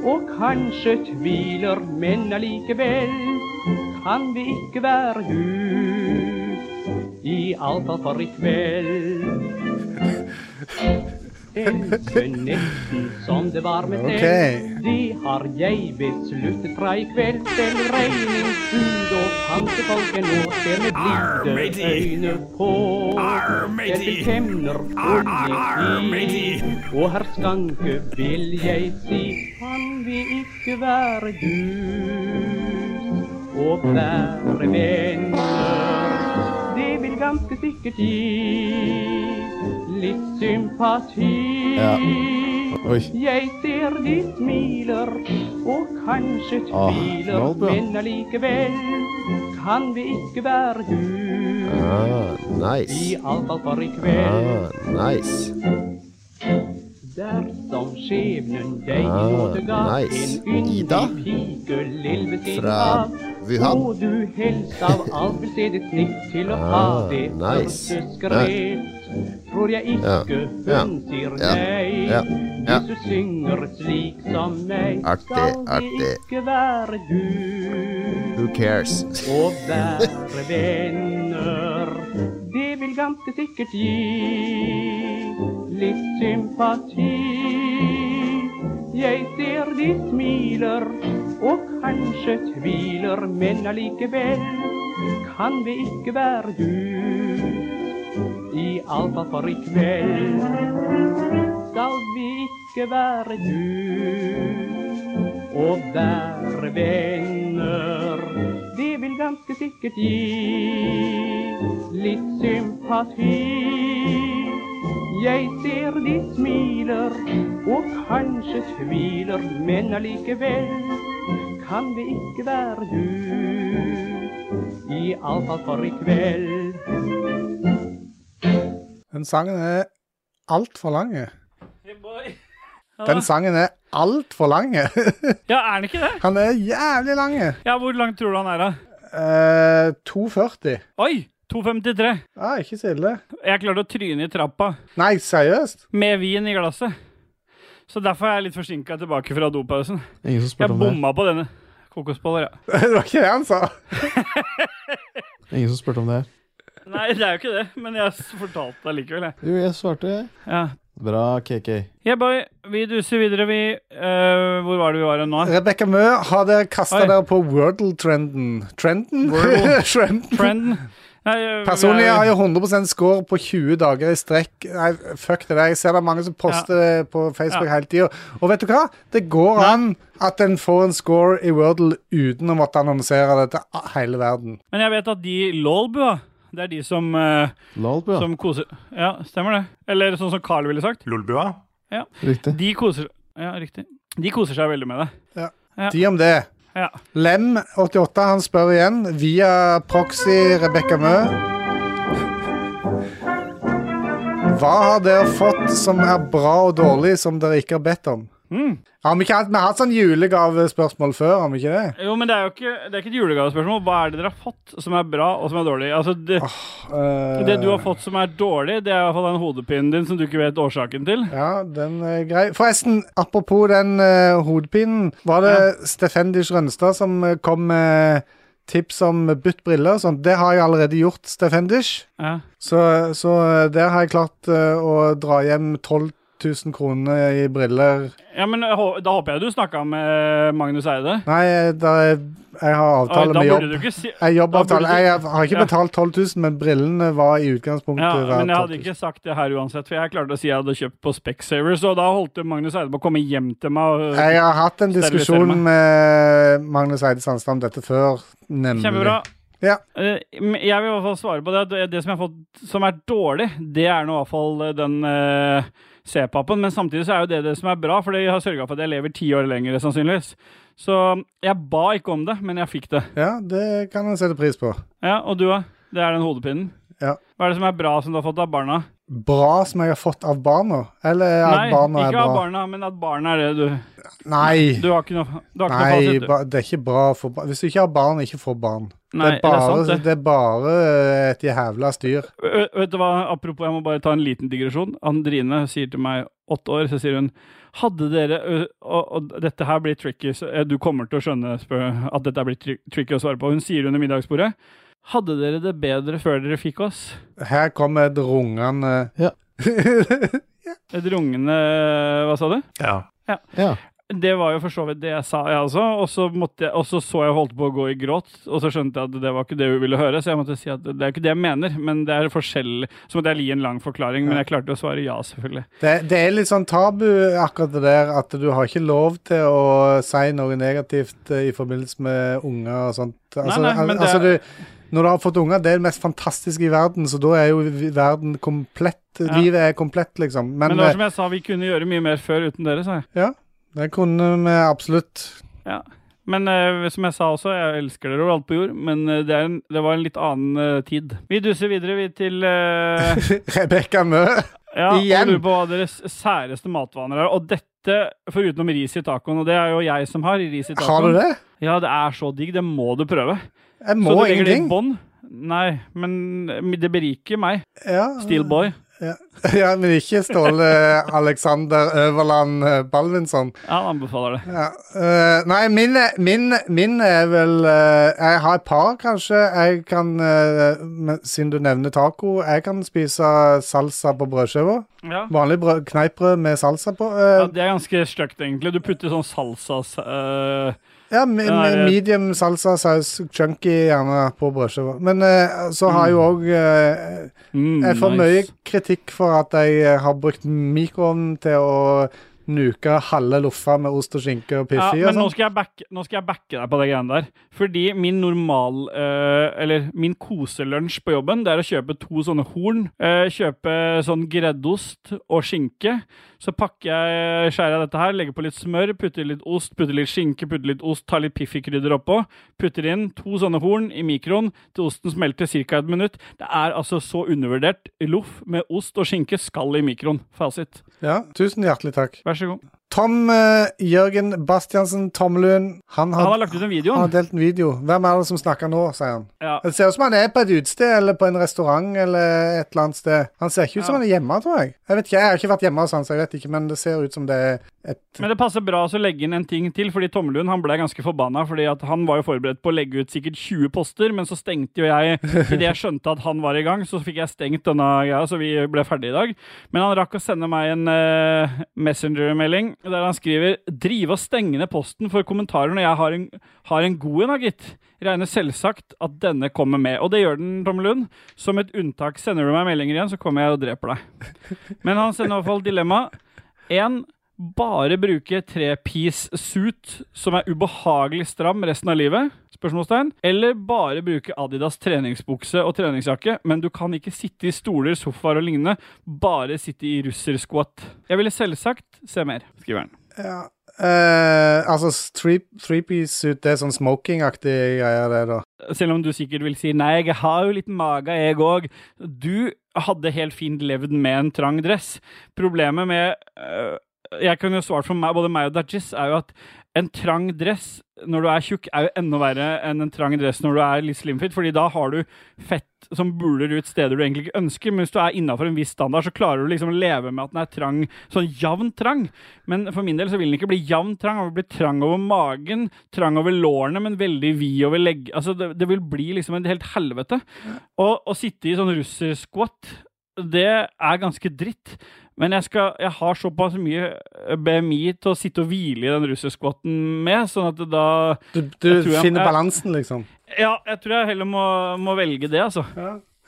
og kanskje tviler, men allikevel kan vi ikke være hus, i alle fall for i kveld. Som det var med Ok. selv, det har jeg besluttet fra i kveld. Selv regningsbud og pantefolket nå ser med blide øyne på. Jeg til kemner olje og herr Skanke vil jeg si, kan vi ikke være dus og være venner? Det vil ganske sikkert gi litt sympati. Ja. Oi. Jeg ser de smiler og kanskje Ah, tviler, ah, men allikevel kan vi ikke være du. Ah, I nice. alle fall for i kveld. Ah, nice. Dersom skjebnen deg Ah, måtte ga nice. en yndig pike lille ved siden Fra av, Wuhan? og du helst av alt vil se ditt snitt til å ha Ah, det nice. første skrevet, tror jeg ikke Ja, hun sier ja, nei. Hvis du synger slik som meg, skal vi artig. ikke være du Who cares? og være venner. Det vil ganske sikkert gi litt sympati. Jeg ser de smiler og kanskje tviler, men allikevel kan vi ikke være du. I alle fall for i kveld skal vi ikke være du og være venner. Det vil ganske sikkert gi litt sympati. Jeg ser de smiler og kanskje tviler, men allikevel kan vi ikke være du. I alle fall for i kveld. Den sangen er altfor lang. Den sangen er altfor lang. Ja, er den ikke det? Han er jævlig lang. Ja, Hvor langt tror du han er, da? Eh, 2,40. Oi! 2,53. Ja, ikke så ille. Jeg klarte å tryne i trappa Nei, seriøst? med vin i glasset. Så derfor er jeg litt forsinka tilbake fra dopausen. Ingen som Jeg spurte om det. Jeg bomma på denne. Kokosboller, ja. det var ikke det han sa. Ingen som spurte om det. Nei, det er jo ikke det, men jeg fortalte det likevel, jeg. Jo, jeg svarte. Ja. Bra, KK. Yeah, boy. Vi duser videre, vi. Uh, hvor var det vi var nå? Rebekka Mø, har dere kasta dere på Wordle-trenden? Trenden? Wordle. Trenden? Trenden. Nei, eh, Personlig er- har jeg 100 score på 20 dager i strekk. Nei, fuck det der. Jeg ser det er mange som poster det på Facebook Ja. hele tida. Og vet du hva? Det går an at en får en score i Wordle uten å måtte annonsere det til hele verden. Men jeg vet at de lolbua, det er de som, uh, Lolbua. som koser Ja, stemmer det. Eller sånn som Carl ville sagt. Lolbua? Ja. Riktig. De koser Ja, riktig. De koser seg veldig med det. Ja. Ja. De om det. Ja. Lem88 han spør igjen, via proxy Rebekka Mø. Hva har dere fått som er bra og dårlig, som dere ikke har bedt om? Mm. Har vi ikke hatt, vi har hatt sånn julegavespørsmål før, har vi ikke det? Jo, men det er jo ikke, det er ikke et julegavespørsmål. Hva er det dere har fått som er bra, og som er dårlig? Altså, det, Eh, det du har fått som er dårlig, det er i hvert fall den hodepinen din som du ikke vet årsaken til. Ja, den er grei. Forresten, apropos den uh, hodepinen. Var det Stefendis Rønstad som eh, kom med tips om bytt briller og sånt? Det har jeg allerede gjort, Stefendish. Ja. Så, så der har jeg klart uh, å dra hjem 12 000 kroner i briller. Ja, men Da håper jeg du snakka med Magnus Eide. Nei, da er, jeg har avtale med jobb. si Jeg, jobbavtale. Jeg, jeg har ikke Ja. betalt 12 000, men brillene var i utgangspunktet Ja, verdt men jeg hadde ikke sagt det her uansett, for jeg klarte å si jeg hadde kjøpt på Specsavers, og da holdt Magnus Eide på å komme hjem til meg. Jeg har hatt en diskusjon med Magnus Eide Sandstad om dette før, nemlig. Kjempebra. Ja. Eh, Jeg vil i hvert fall svare på det. Det, som jeg har fått som er dårlig, det er nå i hvert fall eh, den uh, C-pappen. Men samtidig så er jo det det som er bra, for det har sørga for at jeg lever ti år lenger, sannsynligvis. Så jeg ba ikke om det, men jeg fikk det. Ja, det kan man sette pris på. Ja, Og du, da? Det er den hodepinnen? Ja. Hva er det som er bra som du har fått av barna? Bra som jeg har fått av barna? Eller at Nei, barna er ikke av barna, men at barna er det du Nei. Du har ikke noe, har ikke noe Nei, fasit, det er ikke bra for barn. Hvis du ikke har barn, ikke få barn. Nei, det, er bare, det er sant, det. det er bare et jævla styr. Vet du hva, Apropos, jeg må bare ta en liten digresjon. Andrine sier til meg åtte år, så sier hun hadde dere og, og dette her blir tricky, så eh, du kommer til å skjønne at dette blir tricky å svare på. Hun sier under middagsbordet hadde dere det bedre før dere fikk oss? Her kommer et rungende Ja. Et rungende Hva sa du? Ja. Ja. Ja. Det var jo for så vidt det jeg sa, jeg også. Og så, måtte jeg, og så så jeg holdt på å gå i gråt, og så skjønte jeg at det var ikke det hun ville høre. Så jeg måtte si at det er ikke det jeg mener, men det er forskjellig. Så måtte jeg gi en lang forklaring, men jeg klarte å svare ja, selvfølgelig. Det, det er litt sånn tabu akkurat det der at du har ikke lov til å si noe negativt eh, i forbindelse med unger og sånt. Altså, nei, men det altså du, når du har fått unger, det er det mest fantastiske i verden, så da er jo verden komplett. Ja. Livet er komplett, liksom. Men, Men, det var eh, som jeg sa, vi kunne gjøre mye mer før uten dere, sa jeg. ja, det kunne vi absolutt. Ja. Men uh, som jeg sa også, jeg elsker dere overalt på jord, men uh, det, en, det var en litt annen uh, tid. Vi duser videre, vi, til uh, Rebekka Mø. Ja, og lurer på hva deres særeste matvaner er. Og dette, forutenom ris i tacoen, og det er jo jeg som har ris i tacoen. Har du det? Ja, det er så digg. Det må du prøve. Jeg så må du legger det i bånd? Nei, men det beriker meg. Ja. Steelboy. Ja. ja, men ikke Ståle Alexander Øverland Balvinson. Balvinsson. Ja, han anbefaler det. Ja. Uh, nei, min, min, min er vel uh, Jeg har et par, kanskje. Jeg kan, uh, siden du nevner taco, jeg kan spise salsa på brødskiva. Ja. Vanlig brød, kneippbrød med salsa på. eh, Ja, det er ganske stygt, egentlig. Du putter sånn salsa ja, med ja, medium salsa-saus, chunky gjerne på brødskiva. Men eh, så har jeg jo òg mm, Jeg får nice. mye kritikk for at jeg eh, har brukt mikroovnen til å nuke halve loffa med ost og skinke og Ja, piffi men og nå sånn. skal, backe, nå skal jeg backe deg på det greiene der. Fordi min normal øh, Eller min koselunsj på jobben, det er å kjøpe to sånne horn. øh, kjøpe sånn greddost og skinke. Så pakker jeg skjærer jeg dette her, legger på litt smør, putter litt ost, putter litt skinke, putter litt ost, tar litt piffikrydder oppå. Putter inn to sånne horn i mikroen til osten smelter ca. et minutt. Det er altså så undervurdert. Loff med ost og skinke skal i mikroen. Fasit. Ja, tusen hjertelig takk. Vær så god. Tom uh, Jørgen Bastiansen Tomlund han har, Han har lagt ut en video. han har delt en video. Hvem er det som snakker nå, sier han. Ja. Det ser ut som han er på et utested eller på en restaurant eller et eller annet sted. Han ser ikke ut som Ja. han er hjemme, tror jeg. Jeg vet ikke, jeg har ikke vært hjemme hos han, så jeg vet ikke, men det ser ut som det er et Men det passer bra å legge inn en ting til, fordi Tomlund han ble ganske forbanna. fordi Han var jo forberedt på å legge ut sikkert 20 poster, men så stengte jo jeg Idet jeg skjønte at han var i gang, så fikk jeg stengt denne greia, så vi ble ferdige i dag. Men han rakk å sende meg en uh, Messenger-melding der han skriver 'Drive og stenge ned posten for kommentarer når jeg har en, har en god en, da, gitt'. Regner selvsagt at denne kommer med. Og det gjør den, Tommelund. Som et unntak. Sender du meg meldinger igjen, så kommer jeg og dreper deg. Men han sender i hvert fall dilemma. En, bare bruke tre-piece suit som er ubehagelig stram resten av livet? Spørsmålstegn. Eller bare bruke Adidas treningsbukse og treningsjakke, men du kan ikke sitte i stoler, sofaer og lignende. Bare sitte i russersquat. Jeg ville selvsagt se mer, skriver han. Ja. Uh, altså, three- three-piece suit, det er sånn smoking-aktig greier, det, da. Selv om du sikkert vil si nei, jeg har jo litt mage, jeg òg. Du hadde helt fint levd med en trang dress. Problemet med uh, Jeg kunne jo svart for meg, både meg og Dajis, er jo at en trang dress når du er tjukk, er jo enda verre enn en trang dress når du er litt slimfit, fordi da har du fett som buler ut steder du egentlig ikke ønsker. Men hvis du er innafor en viss standard, så klarer du liksom å leve med at den er trang, sånn jevn trang. Men for min del så vil den ikke bli jevn trang, den vil bli trang over magen, trang over lårene, men veldig vid over legg... Altså, det, det vil bli liksom et helt helvete. Å sitte i sånn russersquat, det er ganske dritt. Men jeg, skal, jeg har såpass mye BMI til å sitte og hvile i den russersquaten med, sånn at da Du, du Jeg jeg- finner balansen, liksom. Ja, jeg tror jeg heller må, må velge det, altså.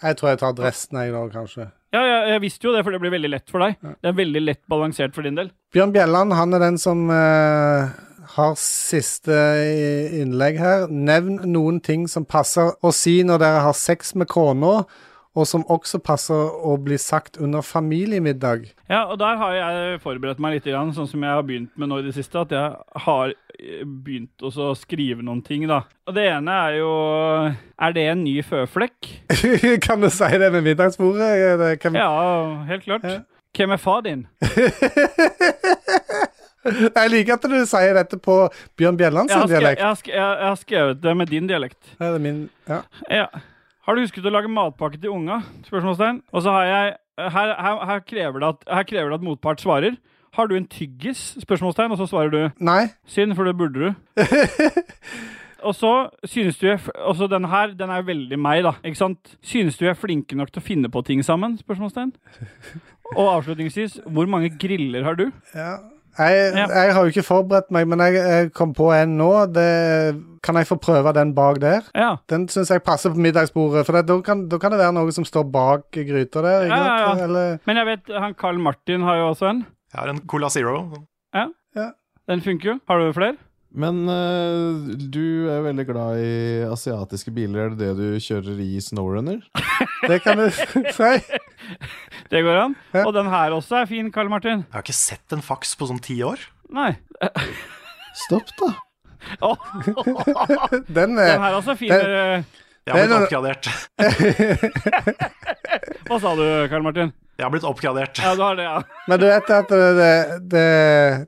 Jeg tror jeg tar dressen, jeg, da, kanskje. Ja, jeg, jeg visste jo det, for det blir veldig lett for deg. Det er veldig lett balansert for din del. Bjørn Bjelland han er den som eh, har siste innlegg her. Nevn noen ting som passer å si når dere har sex med kona, og som også passer å bli sagt under familiemiddag. Ja, og der har jeg forberedt meg litt, sånn som jeg har begynt med nå i det siste. At jeg har eh, begynt å skrive noen ting, da. Og det ene er jo Er det en ny føflekk? kan du si det med middagsbordet? Det- Kan... Ja, helt klart. Hvem er far din? Jeg liker at du sier dette på Bjørn Bjelland sin dialekt. jeg har skrevet det med din dialekt. Ja, det er min, ja. Ja. Har du husket å lage matpakke til unga? Spørsmålstegn. Og så har jeg her, her, her, krever det at, her krever det at motpart svarer. Har du en tyggis? Spørsmålstegn. Og så svarer du Nei. synd, for det burde du. Og så synes du jeg også den her, den er veldig meg, da. Ikke sant? Synes du jeg er flinke nok til å finne på ting sammen? Spørsmålstegn. Og avslutningsvis, hvor mange griller har du? Ja. Jeg, Ja. jeg har jo ikke forberedt meg, men jeg, jeg kom på en nå. Det, kan jeg få prøve den bak der? Ja. Den syns jeg passer på middagsbordet, for da, kan, kan det være noe som står bak gryta der. Ja, ja, ja. Eller, Men jeg vet, han Carl Martin har jo også en. Jeg har en Cola Zero. Ja. Ja. Den funker jo. Har du flere? Men uh, du er veldig glad i asiatiske biler. Er det det du kjører i Snowrunner? det kan du si. Det går an. Og den her også er fin, Karl Martin. Jeg har ikke sett en faks på sånn ti år. Nei. Stopp, da. Åh. Den, er, Den her også er fin. den- dere- Jeg har Det blitt oppgradert. Hva sa du, Carl Martin? Jeg har blitt oppgradert. Ja, du har det, ja. Men du vet at det, det, det,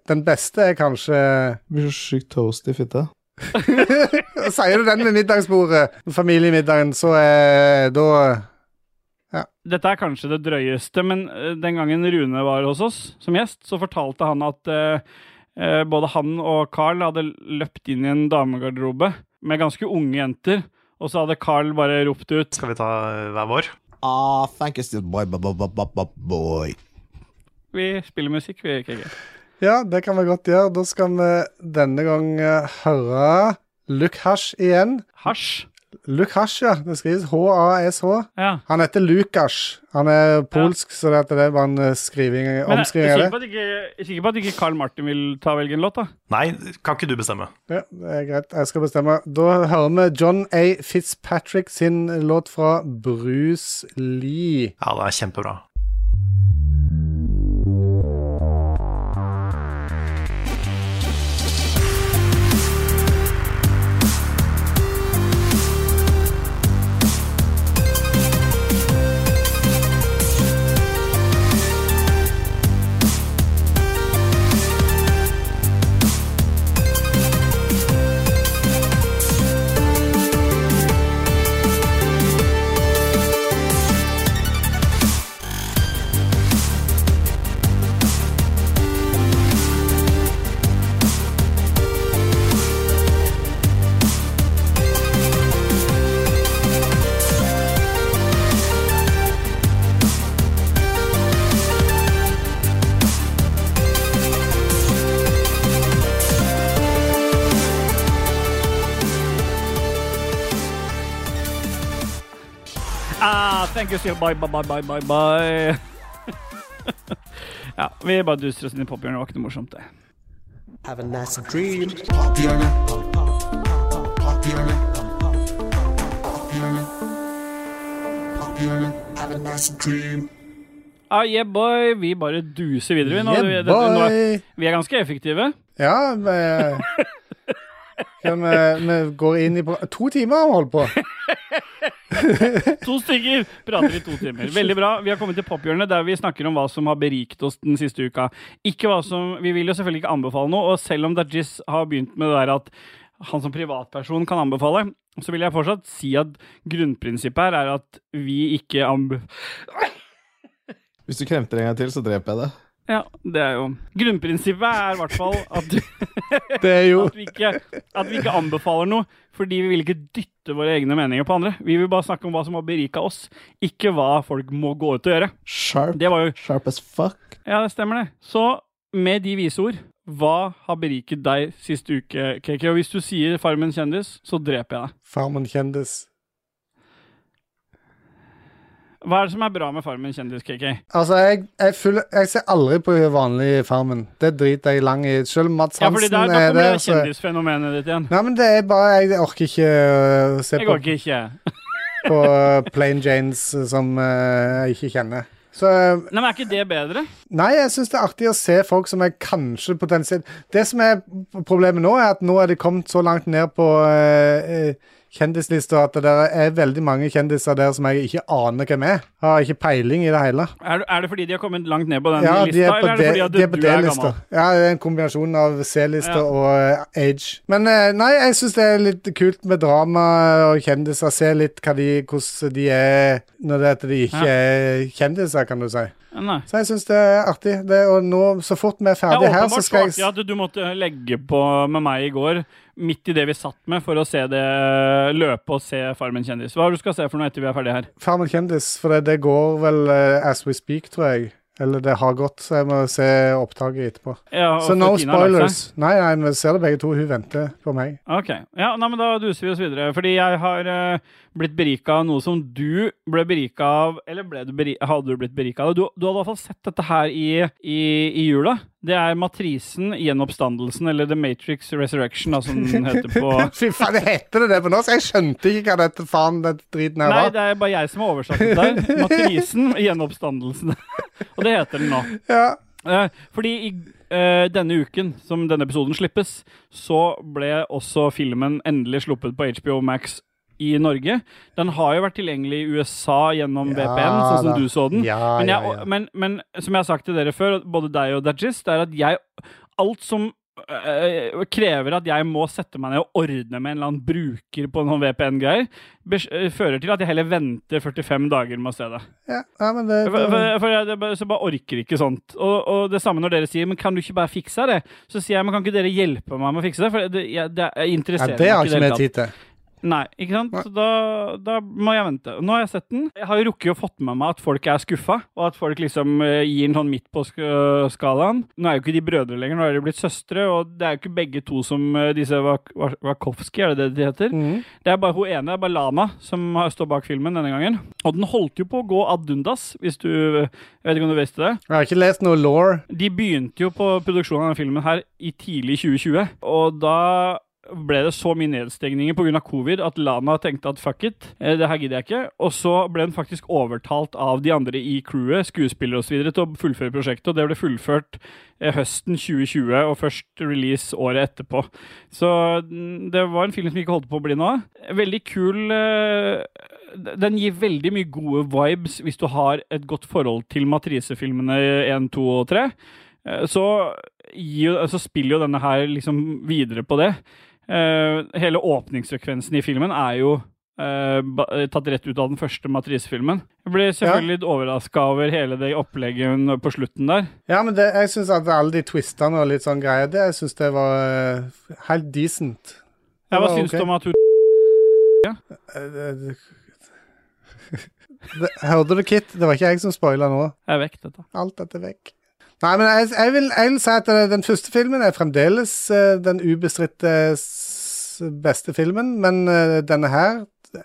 den beste er kanskje Det Blir så sykt toast i fitte. Sier du den med middagsbordet, familiemiddagen, så er da Dette er kanskje det drøyeste, men eh, den gangen Rune var hos oss som gjest, så fortalte han at eh, eh, både han og Carl hadde løpt inn i en damegarderobe med ganske unge jenter, og så hadde Carl bare ropt ut Skal vi ta eh, hver vår? Ah, thank you still, boy, boy. Vi spiller musikk, vi, KG. Ja, det kan vi godt gjøre. Da skal vi denne gang høre høre Hash igjen. Hasj? Lukash, ja. Det skrives H-A-S-H. Ja. Han heter Lukas. Han er polsk, så det, det er bare en eh, skriving, Men er omskriving av det. på jeg er sikker på at ikke Carl Martin vil ta velge en låt, da. Nei, kan ikke du bestemme? Ja, det er greit. Jeg skal bestemme. Da hører vi John A. Fitzpatrick sin låt fra Bruce Lee. Ja, det er kjempebra. Ah, si. Bye, bye, bye, bye, bye, bye. ja, vi bare duster oss inn i pophjørnet. Det var ikke noe morsomt, det. Have a nice dream. Have a nice dream. Ah, yeah, boy. Vi bare duser videre. vi nå. Yeah, Vi- er- vi er ganske effektive. Ja, vi, ja, vi, vi går inn i To timer har vi holdt på. To stykker prater i to timer. Veldig bra. Vi har kommet til pophjørnet der vi snakker om hva som har berikt oss den siste uka. Ikke hva som, Vi vil jo selvfølgelig ikke anbefale noe, og selv om Dajis har begynt med det der at han som privatperson kan anbefale, så vil jeg fortsatt si at grunnprinsippet her er at vi ikke anbefaler Hvis du kremter en gang til, så dreper jeg deg. Ja, det er jo Grunnprinsippet er i hvert fall at, at, vi ikke, at vi ikke anbefaler noe, fordi vi vil ikke dytte våre egne meninger på andre. Vi vil bare snakke om hva som har berika oss, ikke hva folk må gå ut og gjøre. Sharp, jo sharp as fuck. Ja, det stemmer det. Så med de vise ord, hva har beriket deg siste uke, KK? Og hvis du sier Farmen kjendis, så dreper jeg deg. Farmen kjendis. Hva er det som er bra med Farmen kjendis, KK? Altså, jeg, jeg, følger, jeg ser aldri på vanlig Farmen. Det driter jeg lang i. Selv Mats Ja, Hansen der, da er kommer der, det så kjendisfenomenet ditt igjen. Nei, men det er bare Jeg orker ikke å se Jeg på, orker ikke. på øh, Plain Janes øh, som uh, jeg ikke kjenner. Så øh, Nei, men Er ikke det bedre? Nei, jeg syns det er artig å se folk som er kanskje potensielt Det som er problemet nå, er at nå er de kommet så langt ned på uh, øh, kjendislista at det er veldig mange kjendiser der som jeg ikke aner hvem er. Har ikke peiling i det hele. Er, det- er det fordi de har kommet langt ned på den Ja, lista, de er eller er det fordi at de er du er gammel? Ja, det er en kombinasjon av C-lista Ja. og eh, age. Men eh, nei, jeg syns det er litt kult med drama og kjendiser. Se litt hva de, hvordan de er når det er at de ikke Ja. er kjendiser, kan du si. Nei. Så jeg syns det er artig. Det, og nå, så fort vi er Ja, her, så skal jeg at du måtte legge på med meg i går, midt i det vi satt med, for å se det løpe og se Farmen kjendis. Hva er det du skal se for noe etter vi er ferdige her? Farmen kjendis, for det, det går vel eh, as we speak, tror jeg. Eller det har gått, så jeg må se opptaket etterpå. Ja, så no Tina spoilers. Nei, nei, vi ser det begge to. Hun venter på meg. Ok. Ja, nei, men Da duser vi oss videre. Fordi jeg har eh, blitt berika av noe som du ble berika av Eller du beri hadde du blitt berika av? Du, du hadde i hvert fall sett dette her i, i, i jula. Det er Matrisen, Gjenoppstandelsen, eller The Matrix Resurrection, da, som den heter på Fy faen, det heter det det på norsk? Jeg skjønte ikke hva dette faen den driten her var. Nei, det er bare jeg som har oversatt det der. Matrisen, Gjenoppstandelsen. Og det heter den nå. Ja. Eh, fordi i eh, denne uken som denne episoden slippes, så ble også filmen endelig sluppet på HBO Max i Norge. Den har jo vært tilgjengelig i USA gjennom Ja VPN, sånn som da. du så den. Ja, men, jeg, ja. Men, men som jeg har sagt til dere før, både deg og Dajis, det er at jeg Alt som øh, krever at jeg må sette meg ned og ordne med en eller annen bruker på noen VPN-greier, eh, fører til at jeg heller venter 45 dager med å se det. Ja, ja, men det, For, for, for jeg det så bare orker ikke sånt. Og, og det samme når dere sier Men kan du ikke bare fikse det? Så sier jeg men kan ikke dere hjelpe meg med å fikse det? For det, jeg, det jeg ja, interesserer det har meg ikke ikke vi det tid til. Nei, ikke sant? Så da, da må jeg vente. Nå har jeg sett den. Jeg har jo rukket å fått med meg at folk er skuffa, og at folk liksom eh, gir den sånn midt på skalaen. Nå er jo ikke de brødre lenger, nå er de blitt søstre, og det er jo ikke begge to som eh, disse Wak Wak Wakowski, er det det de heter? Mm. Det er bare hun ene, det er bare Lana, som har- står bak filmen denne gangen. Og den holdt jo på å gå ad undas, hvis du Jeg vet ikke om du visste det? Jeg har ikke lest noe law. De begynte jo på produksjonen av denne filmen her i tidlig 2020, og da ble det så mye nedstengninger pga. covid at Lana tenkte at fuck it, eh, det her gidder jeg ikke. Og så ble hun faktisk overtalt av de andre i crewet, skuespillere osv., til å fullføre prosjektet, og det ble fullført eh, høsten 2020, og først release året etterpå. Så mm, det var en film som ikke holdt på å bli noe. Veldig kul eh, Den gir veldig mye gode vibes hvis du har et godt forhold til matrisefilmene 1, 2 og 3. Eh, Så, jo- så spiller jo denne her liksom videre på det. Eh, hele åpningssekvensen i filmen er jo eh, tatt rett ut av den første matrisefilmen. Jeg ble selvfølgelig litt overraska over hele det opplegget på slutten der. Ja, men det, jeg syns at alle de twistene og litt sånn greier, det jeg synes det var eh, helt decent. Ja, hva syns okay. du om at hun Eh, det- det- Hørte du, Kit? Det var ikke jeg som spoila nå. Jeg er vekk, dette? Alt dette er vekk. Nei, men jeg, jeg, vil, jeg vil si at eh, den første filmen er fremdeles eh, den ubestridte beste filmen, men eh, denne her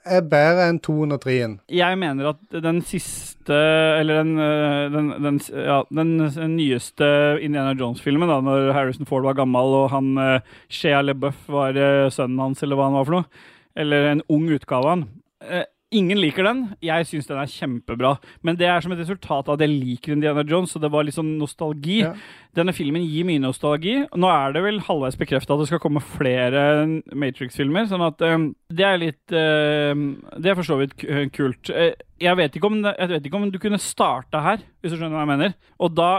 er bedre enn 203-en. Jeg mener at den siste Eller den, øh, den, den, ja, den nyeste Indiana Jones-filmen, da når Harrison Ford var gammel og han Shea LeBuff var sønnen hans, eller hva han var for noe. Eller en ung utgave av han. Ingen liker den. Jeg syns den er kjempebra. Men det er som et resultat av at jeg liker Indiana Jones, så det var litt sånn nostalgi. Ja. Denne filmen gir mye nostalgi. Nå er det vel halvveis bekrefta at det skal komme flere Matrix-filmer, sånn at um, det er litt uh, Det er for så vidt kult. Eh, jeg, vet ikke om, jeg vet ikke om du kunne starta her, hvis du skjønner hva jeg mener. Og da,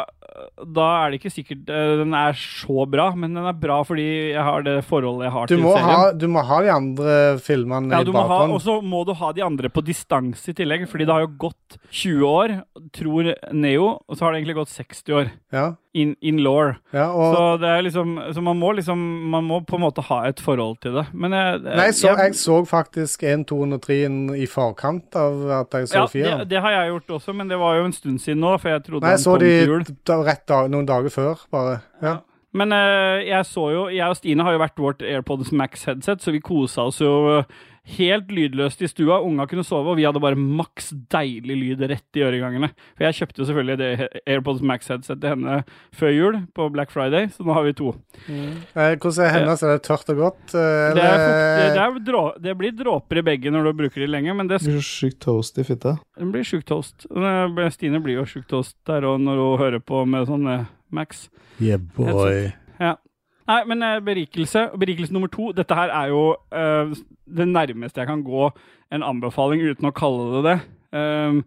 da er det ikke sikkert eh, den er så bra, men den er bra fordi jeg har det forholdet jeg har Du til serien. ha, du må ha de andre filmene Ja, i bakhånd. og så må du ha de andre på distanse i tillegg, fordi det har jo gått 20 år, tror Neo, og så har det egentlig gått 60 år. Ja. In, in law. Ja, så det liksom Så man må liksom Man må på en måte ha et forhold til det. Men jeg, Nei, så, jeg så faktisk 1, 2 og 3 i forkant av at jeg så 4. ja, det, det har jeg gjort også, men det var jo en stund siden nå, for jeg trodde Nei, jeg så de jul. da, rett da, noen dager før, bare. Ja. Men eh, jeg så jo Jeg og Stine har jo vært vårt AirPods Max-headset, så vi kosa oss jo helt lydløst i stua. Unga kunne sove, og vi hadde bare maks deilig lyd rett i øregangene. For jeg kjøpte jo selvfølgelig det AirPods Max-headset til henne før jul, på Black Friday, så nå har vi to. Eh, hvordan er hennes? Er det tørt og godt? Eller? Det, er det, er drå, det blir dråper i begge når du bruker de lenge, men det blir så sykt toast i fitta. Den blir sjukt toast. Stine blir jo sjukt toast der og når hun hører på med sånn eh, Max. Yeah, boy. Ja. Nei, men eh, berikelse. Berikelse nummer to. Dette her er jo uh, det nærmeste jeg kan gå en anbefaling uten å kalle det det. Um,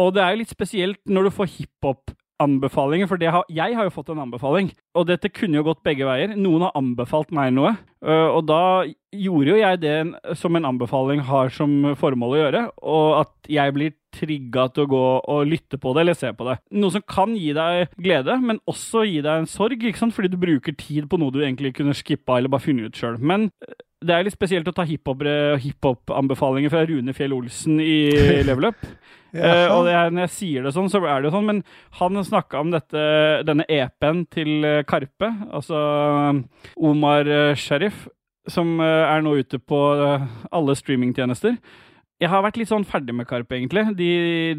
og det er jo litt spesielt når du får hiphop-anbefalinger, for det har, jeg har jo fått en anbefaling. Og dette kunne jo gått begge veier. Noen har anbefalt meg noe, eh, og da gjorde jo jeg det som en anbefaling har som formål å gjøre, og at jeg blir trigga til å gå og lytte på det eller se på det. Noe som kan gi deg glede, men også gi deg en sorg, ikke sant? fordi du bruker tid på noe du egentlig kunne skippa eller bare funnet ut sjøl. Men eh, det er litt spesielt å ta hiphop- hiphop-anbefalinger fra Rune Fjell Olsen i Level Up. Eh, og det når jeg sier det sånn, så er det jo sånn, men han snakka om dette, denne EP-en til eh, Karpe, altså Omar Sharif, Sheriff, som er nå ute på alle streamingtjenester. Jeg har vært litt sånn ferdig med Karpe, egentlig. De,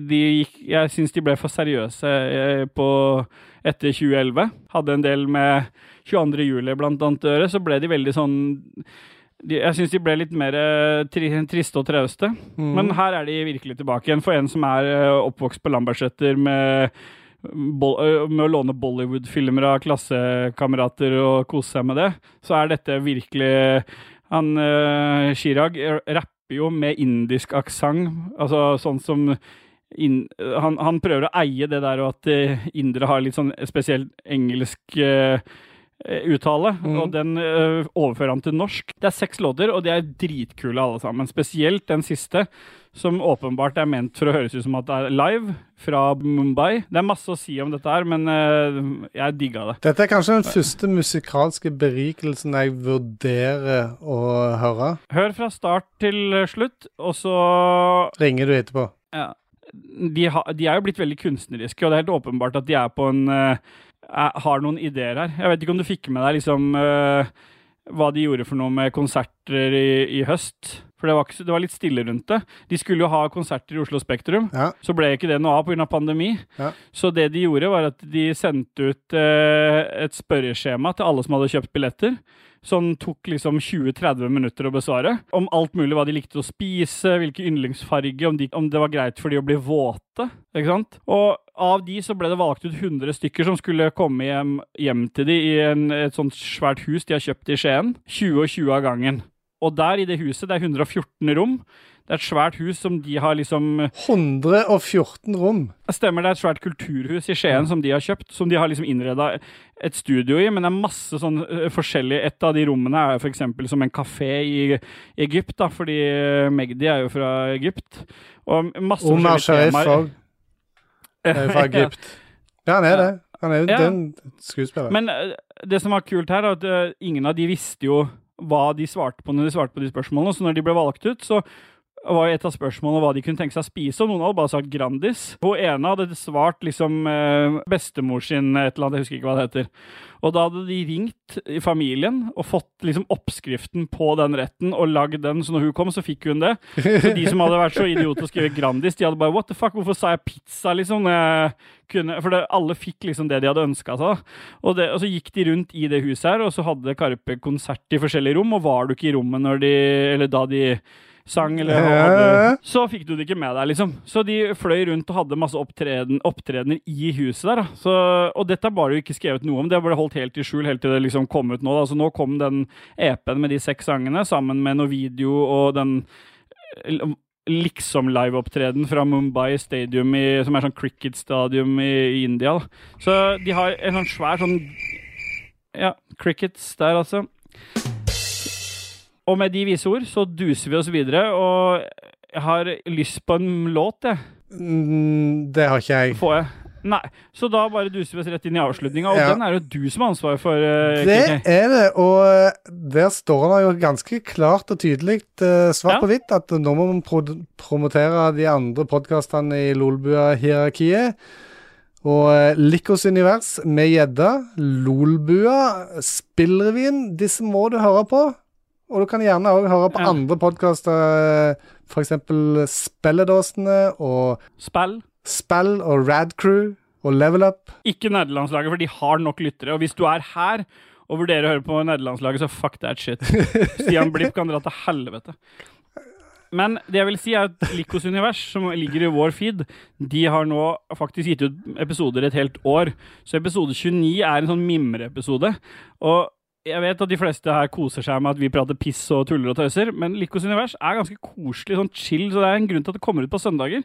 de gikk, jeg syns de ble for seriøse eh, på, etter 2011. Hadde en del med 22. juli blant annet å gjøre, så ble de veldig sånn de, jeg syns de ble litt mer eh, tri, triste og trauste. Mm. Men her er de virkelig tilbake igjen. For en som er eh, oppvokst på Lambertseter med, med å låne Bollywood-filmer av klassekamerater og kose seg med det, så er dette virkelig Han uh, Chirag eh, rapper jo med indisk aksent, altså sånn som in, han, han prøver å eie det der og at eh, indere har litt sånn spesielt engelsk eh, uttale, mm. og den uh, overfører han til norsk. Det er seks låter, og de er dritkule alle sammen. Spesielt den siste, som åpenbart er ment for å høres ut som at det er live fra Mumbai. Det er masse å si om dette her, men eh, jeg digga det. Dette er kanskje den første musikalske berikelsen jeg vurderer å høre. Hør fra start til slutt, og så Ringer du etterpå? Ja. De, ha, de er jo blitt veldig kunstneriske, og det er helt åpenbart at de er på en eh, har noen ideer her. Jeg vet ikke om du fikk med deg liksom eh, hva de gjorde for noe med konserter i, i høst. For det var, ikke, det var litt stille rundt det. De skulle jo ha konserter i Oslo Spektrum. Så ble ikke det noe av pga. pandemi. Ja. Så det de gjorde, var at de sendte ut eh, et spørreskjema til alle som hadde kjøpt billetter. Som tok liksom 20-30 minutter å besvare. Om alt mulig hva de likte å spise, hvilken yndlingsfarge, om, de, om det var greit for de å bli våte. Ikke sant? Og av de så ble det valgt ut 100 stykker som skulle komme hjem, hjem til de i en, et sånt svært hus de har kjøpt i Skien. 20 og 20 av gangen. Og der i det huset, det er 114 rom. Det er et svært hus som de har liksom 114 rom. Stemmer, det er et svært kulturhus i Skien som de har kjøpt, som de har liksom innreda et studio i, men det er masse sånn eh, forskjellig Et av de rommene er f.eks. som en kafé i Egypt, da, fordi eh, Magdi er jo fra Egypt. Og masse Omar Sharif òg. Er jo fra Egypt. Ja, han er det. Han er jo Ja. den skuespilleren. Men eh, det som var kult her, er at eh, ingen av de visste jo hva de svarte på når de svarte på de spørsmålene. Så når de ble valgt ut, så var jo et av spørsmålene hva de kunne tenke seg å spise, og noen hadde bare sagt Grandis. Hun ene hadde svart liksom eh, bestemor sin et eller annet, jeg husker ikke hva det heter. Og da hadde de ringt i familien og fått liksom oppskriften på den retten og lagd den, så når hun kom, så fikk hun det. Så de som hadde vært så idioter og skrevet Grandis, de hadde bare What the fuck, hvorfor sa jeg pizza, liksom? kunne, for det, alle fikk liksom det de hadde ønska seg. Og, det, og så gikk de rundt i det huset her, og så hadde Karpe konsert i forskjellige rom, og var du ikke i rommet når de Eller da de sang, eller hadde, så fikk du det ikke med deg, liksom. Så de fløy rundt og hadde masse opptreden, opptredener i huset der. Da. Så, og dette var det jo ikke skrevet noe om, det ble holdt helt i skjul helt til det liksom kom ut nå. Da. Så nå kom den EP-en med de seks sangene sammen med noe video og den eh, liksom liveopptreden fra Mumbai Stadium, i, som er sånn cricket-stadium i, i India. Da. Så de har en sånn svær sånn Ja, crickets der, altså. Og med de vise ord så duser vi oss videre, og jeg har lyst på en låt, jeg. Mm, det har ikke jeg. Får jeg? Nei. Så da bare duser vi oss rett inn i avslutninga, og Ja. den er jo du som har ansvaret for. Uh, Det er det, og eh, der står det jo ganske klart og tydelig uh, svart Ja. på hvitt at nå må man pro promotere de andre podkastene i Lolbua-hierarkiet. Og Likos univers med gjedda, Lolbua, Spillrevyen, disse må du høre på. Og du kan gjerne òg høre på Ja. andre podkaster, f.eks. Spelledåsene og Spill. Spell og Radcrew og Level Up. Ikke nederlandslaget, for de har nok lyttere. Og hvis du er her og vurderer å høre på nederlandslaget, så fuck that shit. Stian Blipp kan dra til helvete. Men det jeg vil si er at Likos univers, som ligger i vår feed, de har nå faktisk gitt ut episoder et helt år. Så episode 29 er en sånn mimreepisode. Og jeg vet at de fleste her koser seg med at vi prater piss og tuller og tøyser, men Likos univers er ganske koselig, sånn chill, så det er en grunn til at det kommer ut på søndager.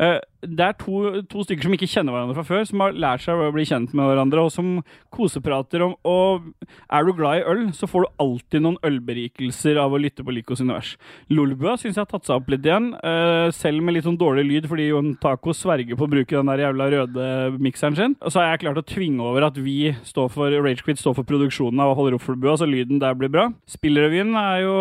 Eh, det er to, to stykker som ikke kjenner hverandre fra før, som har lært seg å bli kjent med hverandre, og som koseprater om Og er du glad i øl, så får du alltid noen ølberikelser av å lytte på Likos univers. Lolbua syns jeg har tatt seg opp litt igjen, eh, selv med litt sånn dårlig lyd, fordi Jon Taco sverger på å bruke den der jævla røde mikseren sin. Og så har jeg klart å tvinge over at vi står for Ragequit står for produksjonen av Holder for så lyden der blir bra. Spillrevyen er jo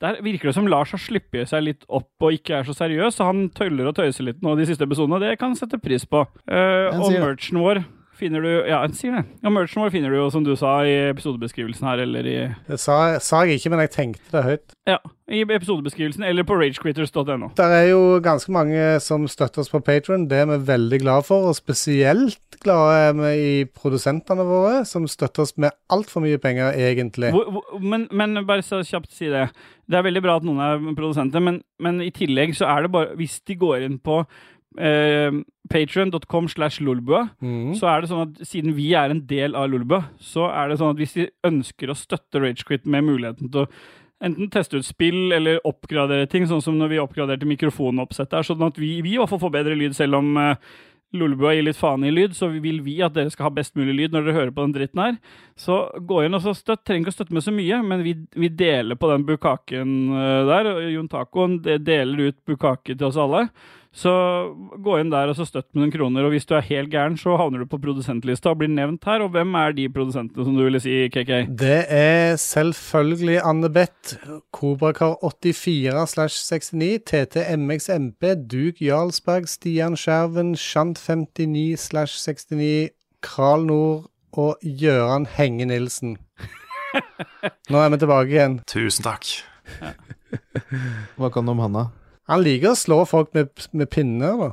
Der virker det som Lars har sluppet seg litt opp og ikke er så seriøs, så han tøller og tøyser litt nå de siste episodene, det kan sette pris på. Uh, og merchen vår finner du Ja, en sier det. Ja, merchen vår finner du jo, som du sa, i episodebeskrivelsen her, eller i Det sa, sa jeg ikke, men jeg tenkte det høyt. Ja, i episodebeskrivelsen, eller på ragequitters.no. Det er jo ganske mange som støtter oss på Patron. Det er vi veldig glad for. Og spesielt glade er vi i produsentene våre, som støtter oss med altfor mye penger, egentlig. Hvor, hvor, men, men bare så kjapt si det. Det er veldig bra at noen er produsenter, men, men i tillegg så er det bare Hvis de går inn på eh, slash lolbua, mm. så er det sånn at siden vi er en del av Lolbua, så er det sånn at hvis de ønsker å støtte Ragequit med muligheten til å enten teste ut spill eller oppgradere ting, sånn som når vi oppgraderte mikrofonoppsettet her, sånn at vi, vi i hvert fall får bedre lyd, selv om eh, Lolbua gir litt faen i lyd, så vil vi at dere skal ha best mulig lyd når dere hører på den dritten her. Så gå inn og så støtt. Trenger ikke å støtte med så mye, men vi, vi deler på den bukaken eh, der. Jon Tacoen deler ut bukake til oss alle. Så gå inn der og så støtt med noen kroner. Og hvis du er helt gæren, så havner du på produsentlista og blir nevnt her. Og hvem er de produsentene, som du ville si, KK? Det er selvfølgelig Anne Beth, Kobrakar84 slash 69, TTMXMP, Duk Jarlsberg, Stian Skjerven, Shant59 slash 69, Kral Nord og Gøran Henge Nilsen. Nå er vi tilbake igjen. Tusen takk. Hva kan du om han, da? Han liker å slå folk med, med pinner, da.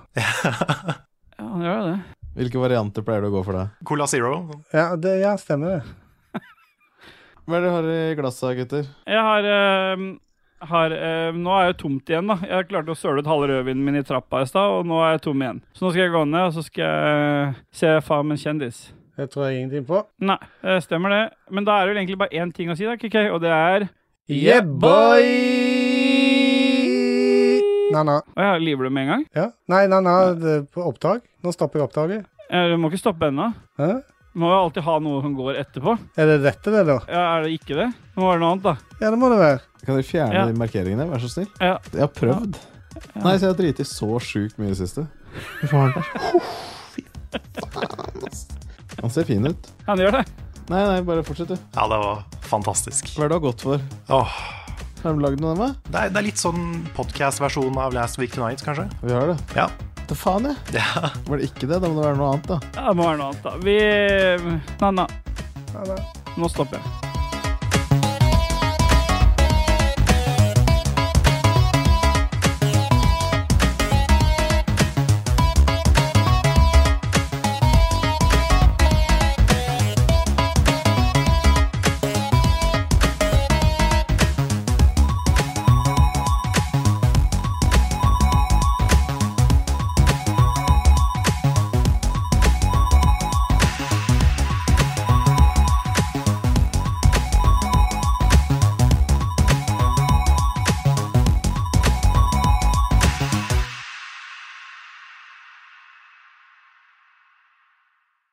Ja, han gjør det. Hvilke varianter pleier du å gå for da? Cola Zero. Ja, det, ja stemmer det. Hva er det du har i glasset, gutter? Jeg har, eh, har eh, Nå er jeg tomt igjen, da. Jeg klarte å søle ut halve rødvinen min i trappa i stad, og nå er jeg tom igjen. Så nå skal jeg gå ned, og så skal jeg se Farmen kjendis. Det tror jeg ingenting på. Nei, det stemmer det. Men da er det vel egentlig bare én ting å si, da, KK, og det er Yeah, boy! Na-na. Å ja, liver du med en gang? Ja. Nei, na-na, det på opptak. Nå stopper opptaket. Ja, Du må ikke stoppe ennå. Hæ? Du må jo alltid ha noe som går etterpå. Er det dette, det, da? Ja, Er det ikke det? Det må være noe annet, da. Ja, det må det være. Kan dere fjerne Ja. de markeringene, vær så snill? Ja. Jeg har prøvd. Nei, så jeg har driti så sjukt mye i det siste. Han ser fin ut. Han gjør det. Nei, nei, bare fortsett, du. Ja, det var fantastisk. Hva er det du har gått for? Åh, Har du lagd noe av meg? det, er, det er litt sånn podcast-versjon av Last Week Tonight, kanskje? Vi har det. Ja. Da faen, jeg. ja. Var det ikke det? Da må det være noe annet, da. Ja, det må være noe annet, da. Vi Na-na. Na-na. Nå stopper jeg.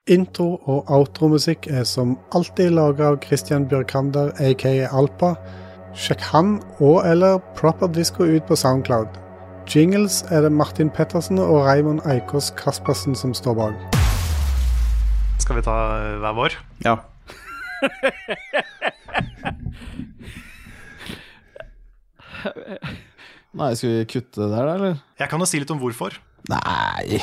Intro- og outromusikk er som alltid laga av Christian Bjørkander, aka Alpa. Sjekk han og eller Proper Disco ut på Soundcloud. Jingles er det Martin Pettersen og Raymond Eikås Kaspersen som står bak. Skal vi ta eh, hver vår? Ja. Nei, skal vi kutte det der, da, eller? Jeg kan jo si litt om hvorfor. Nei.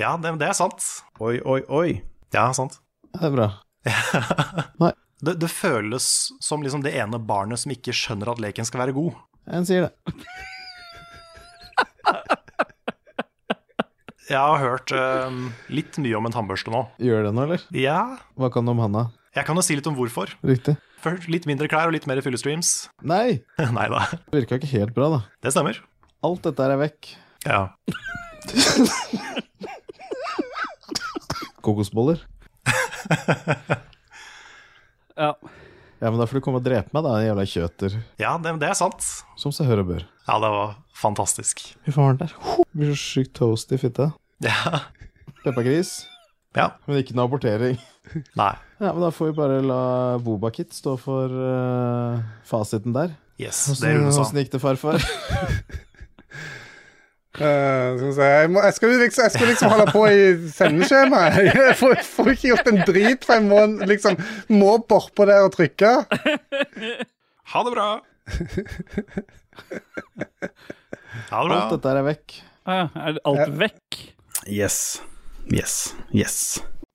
Ja, det, det er sant. Oi, oi, oi. Ja, sant. Det er bra. Det, det føles som liksom det ene barnet som ikke skjønner at leken skal være god. En sier det. Jeg har hørt eh, litt mye om en tannbørste nå. Gjør det nå, eller? Ja, Hva kan du om handa? jeg kan jo si litt om hvorfor. Riktig. Først litt mindre klær og litt mer fyllestreams. Nei! Nei da, Virka ikke helt bra, da. det stemmer. Alt dette er vekk. Ja. Kokosboller. Ja. Ja, men da får du komme og drepe meg, da, jævla kjøter. Ja, det, det er sant. Som seg hør og bør. Ja, det var fantastisk. Fy faen, der. Blir så sykt toast i fitta. Ja. Peppergris. Ja. Men ikke noe abortering. Nei. Ja, men da får vi bare la Bobakit stå for uh, fasiten der. Yes, det er hun sa. åssen gikk det, farfar? Eh, skal vi se jeg, må, jeg, skal liksom, jeg skal liksom holde på i sendeskjemaet. Jeg får, får ikke gjort en drit, for jeg må liksom må bortpå der og trykke. Ha det bra. Ha det bra. Alt dette er vekk. Ah, er alt vekk? Yes. Yes. Yes.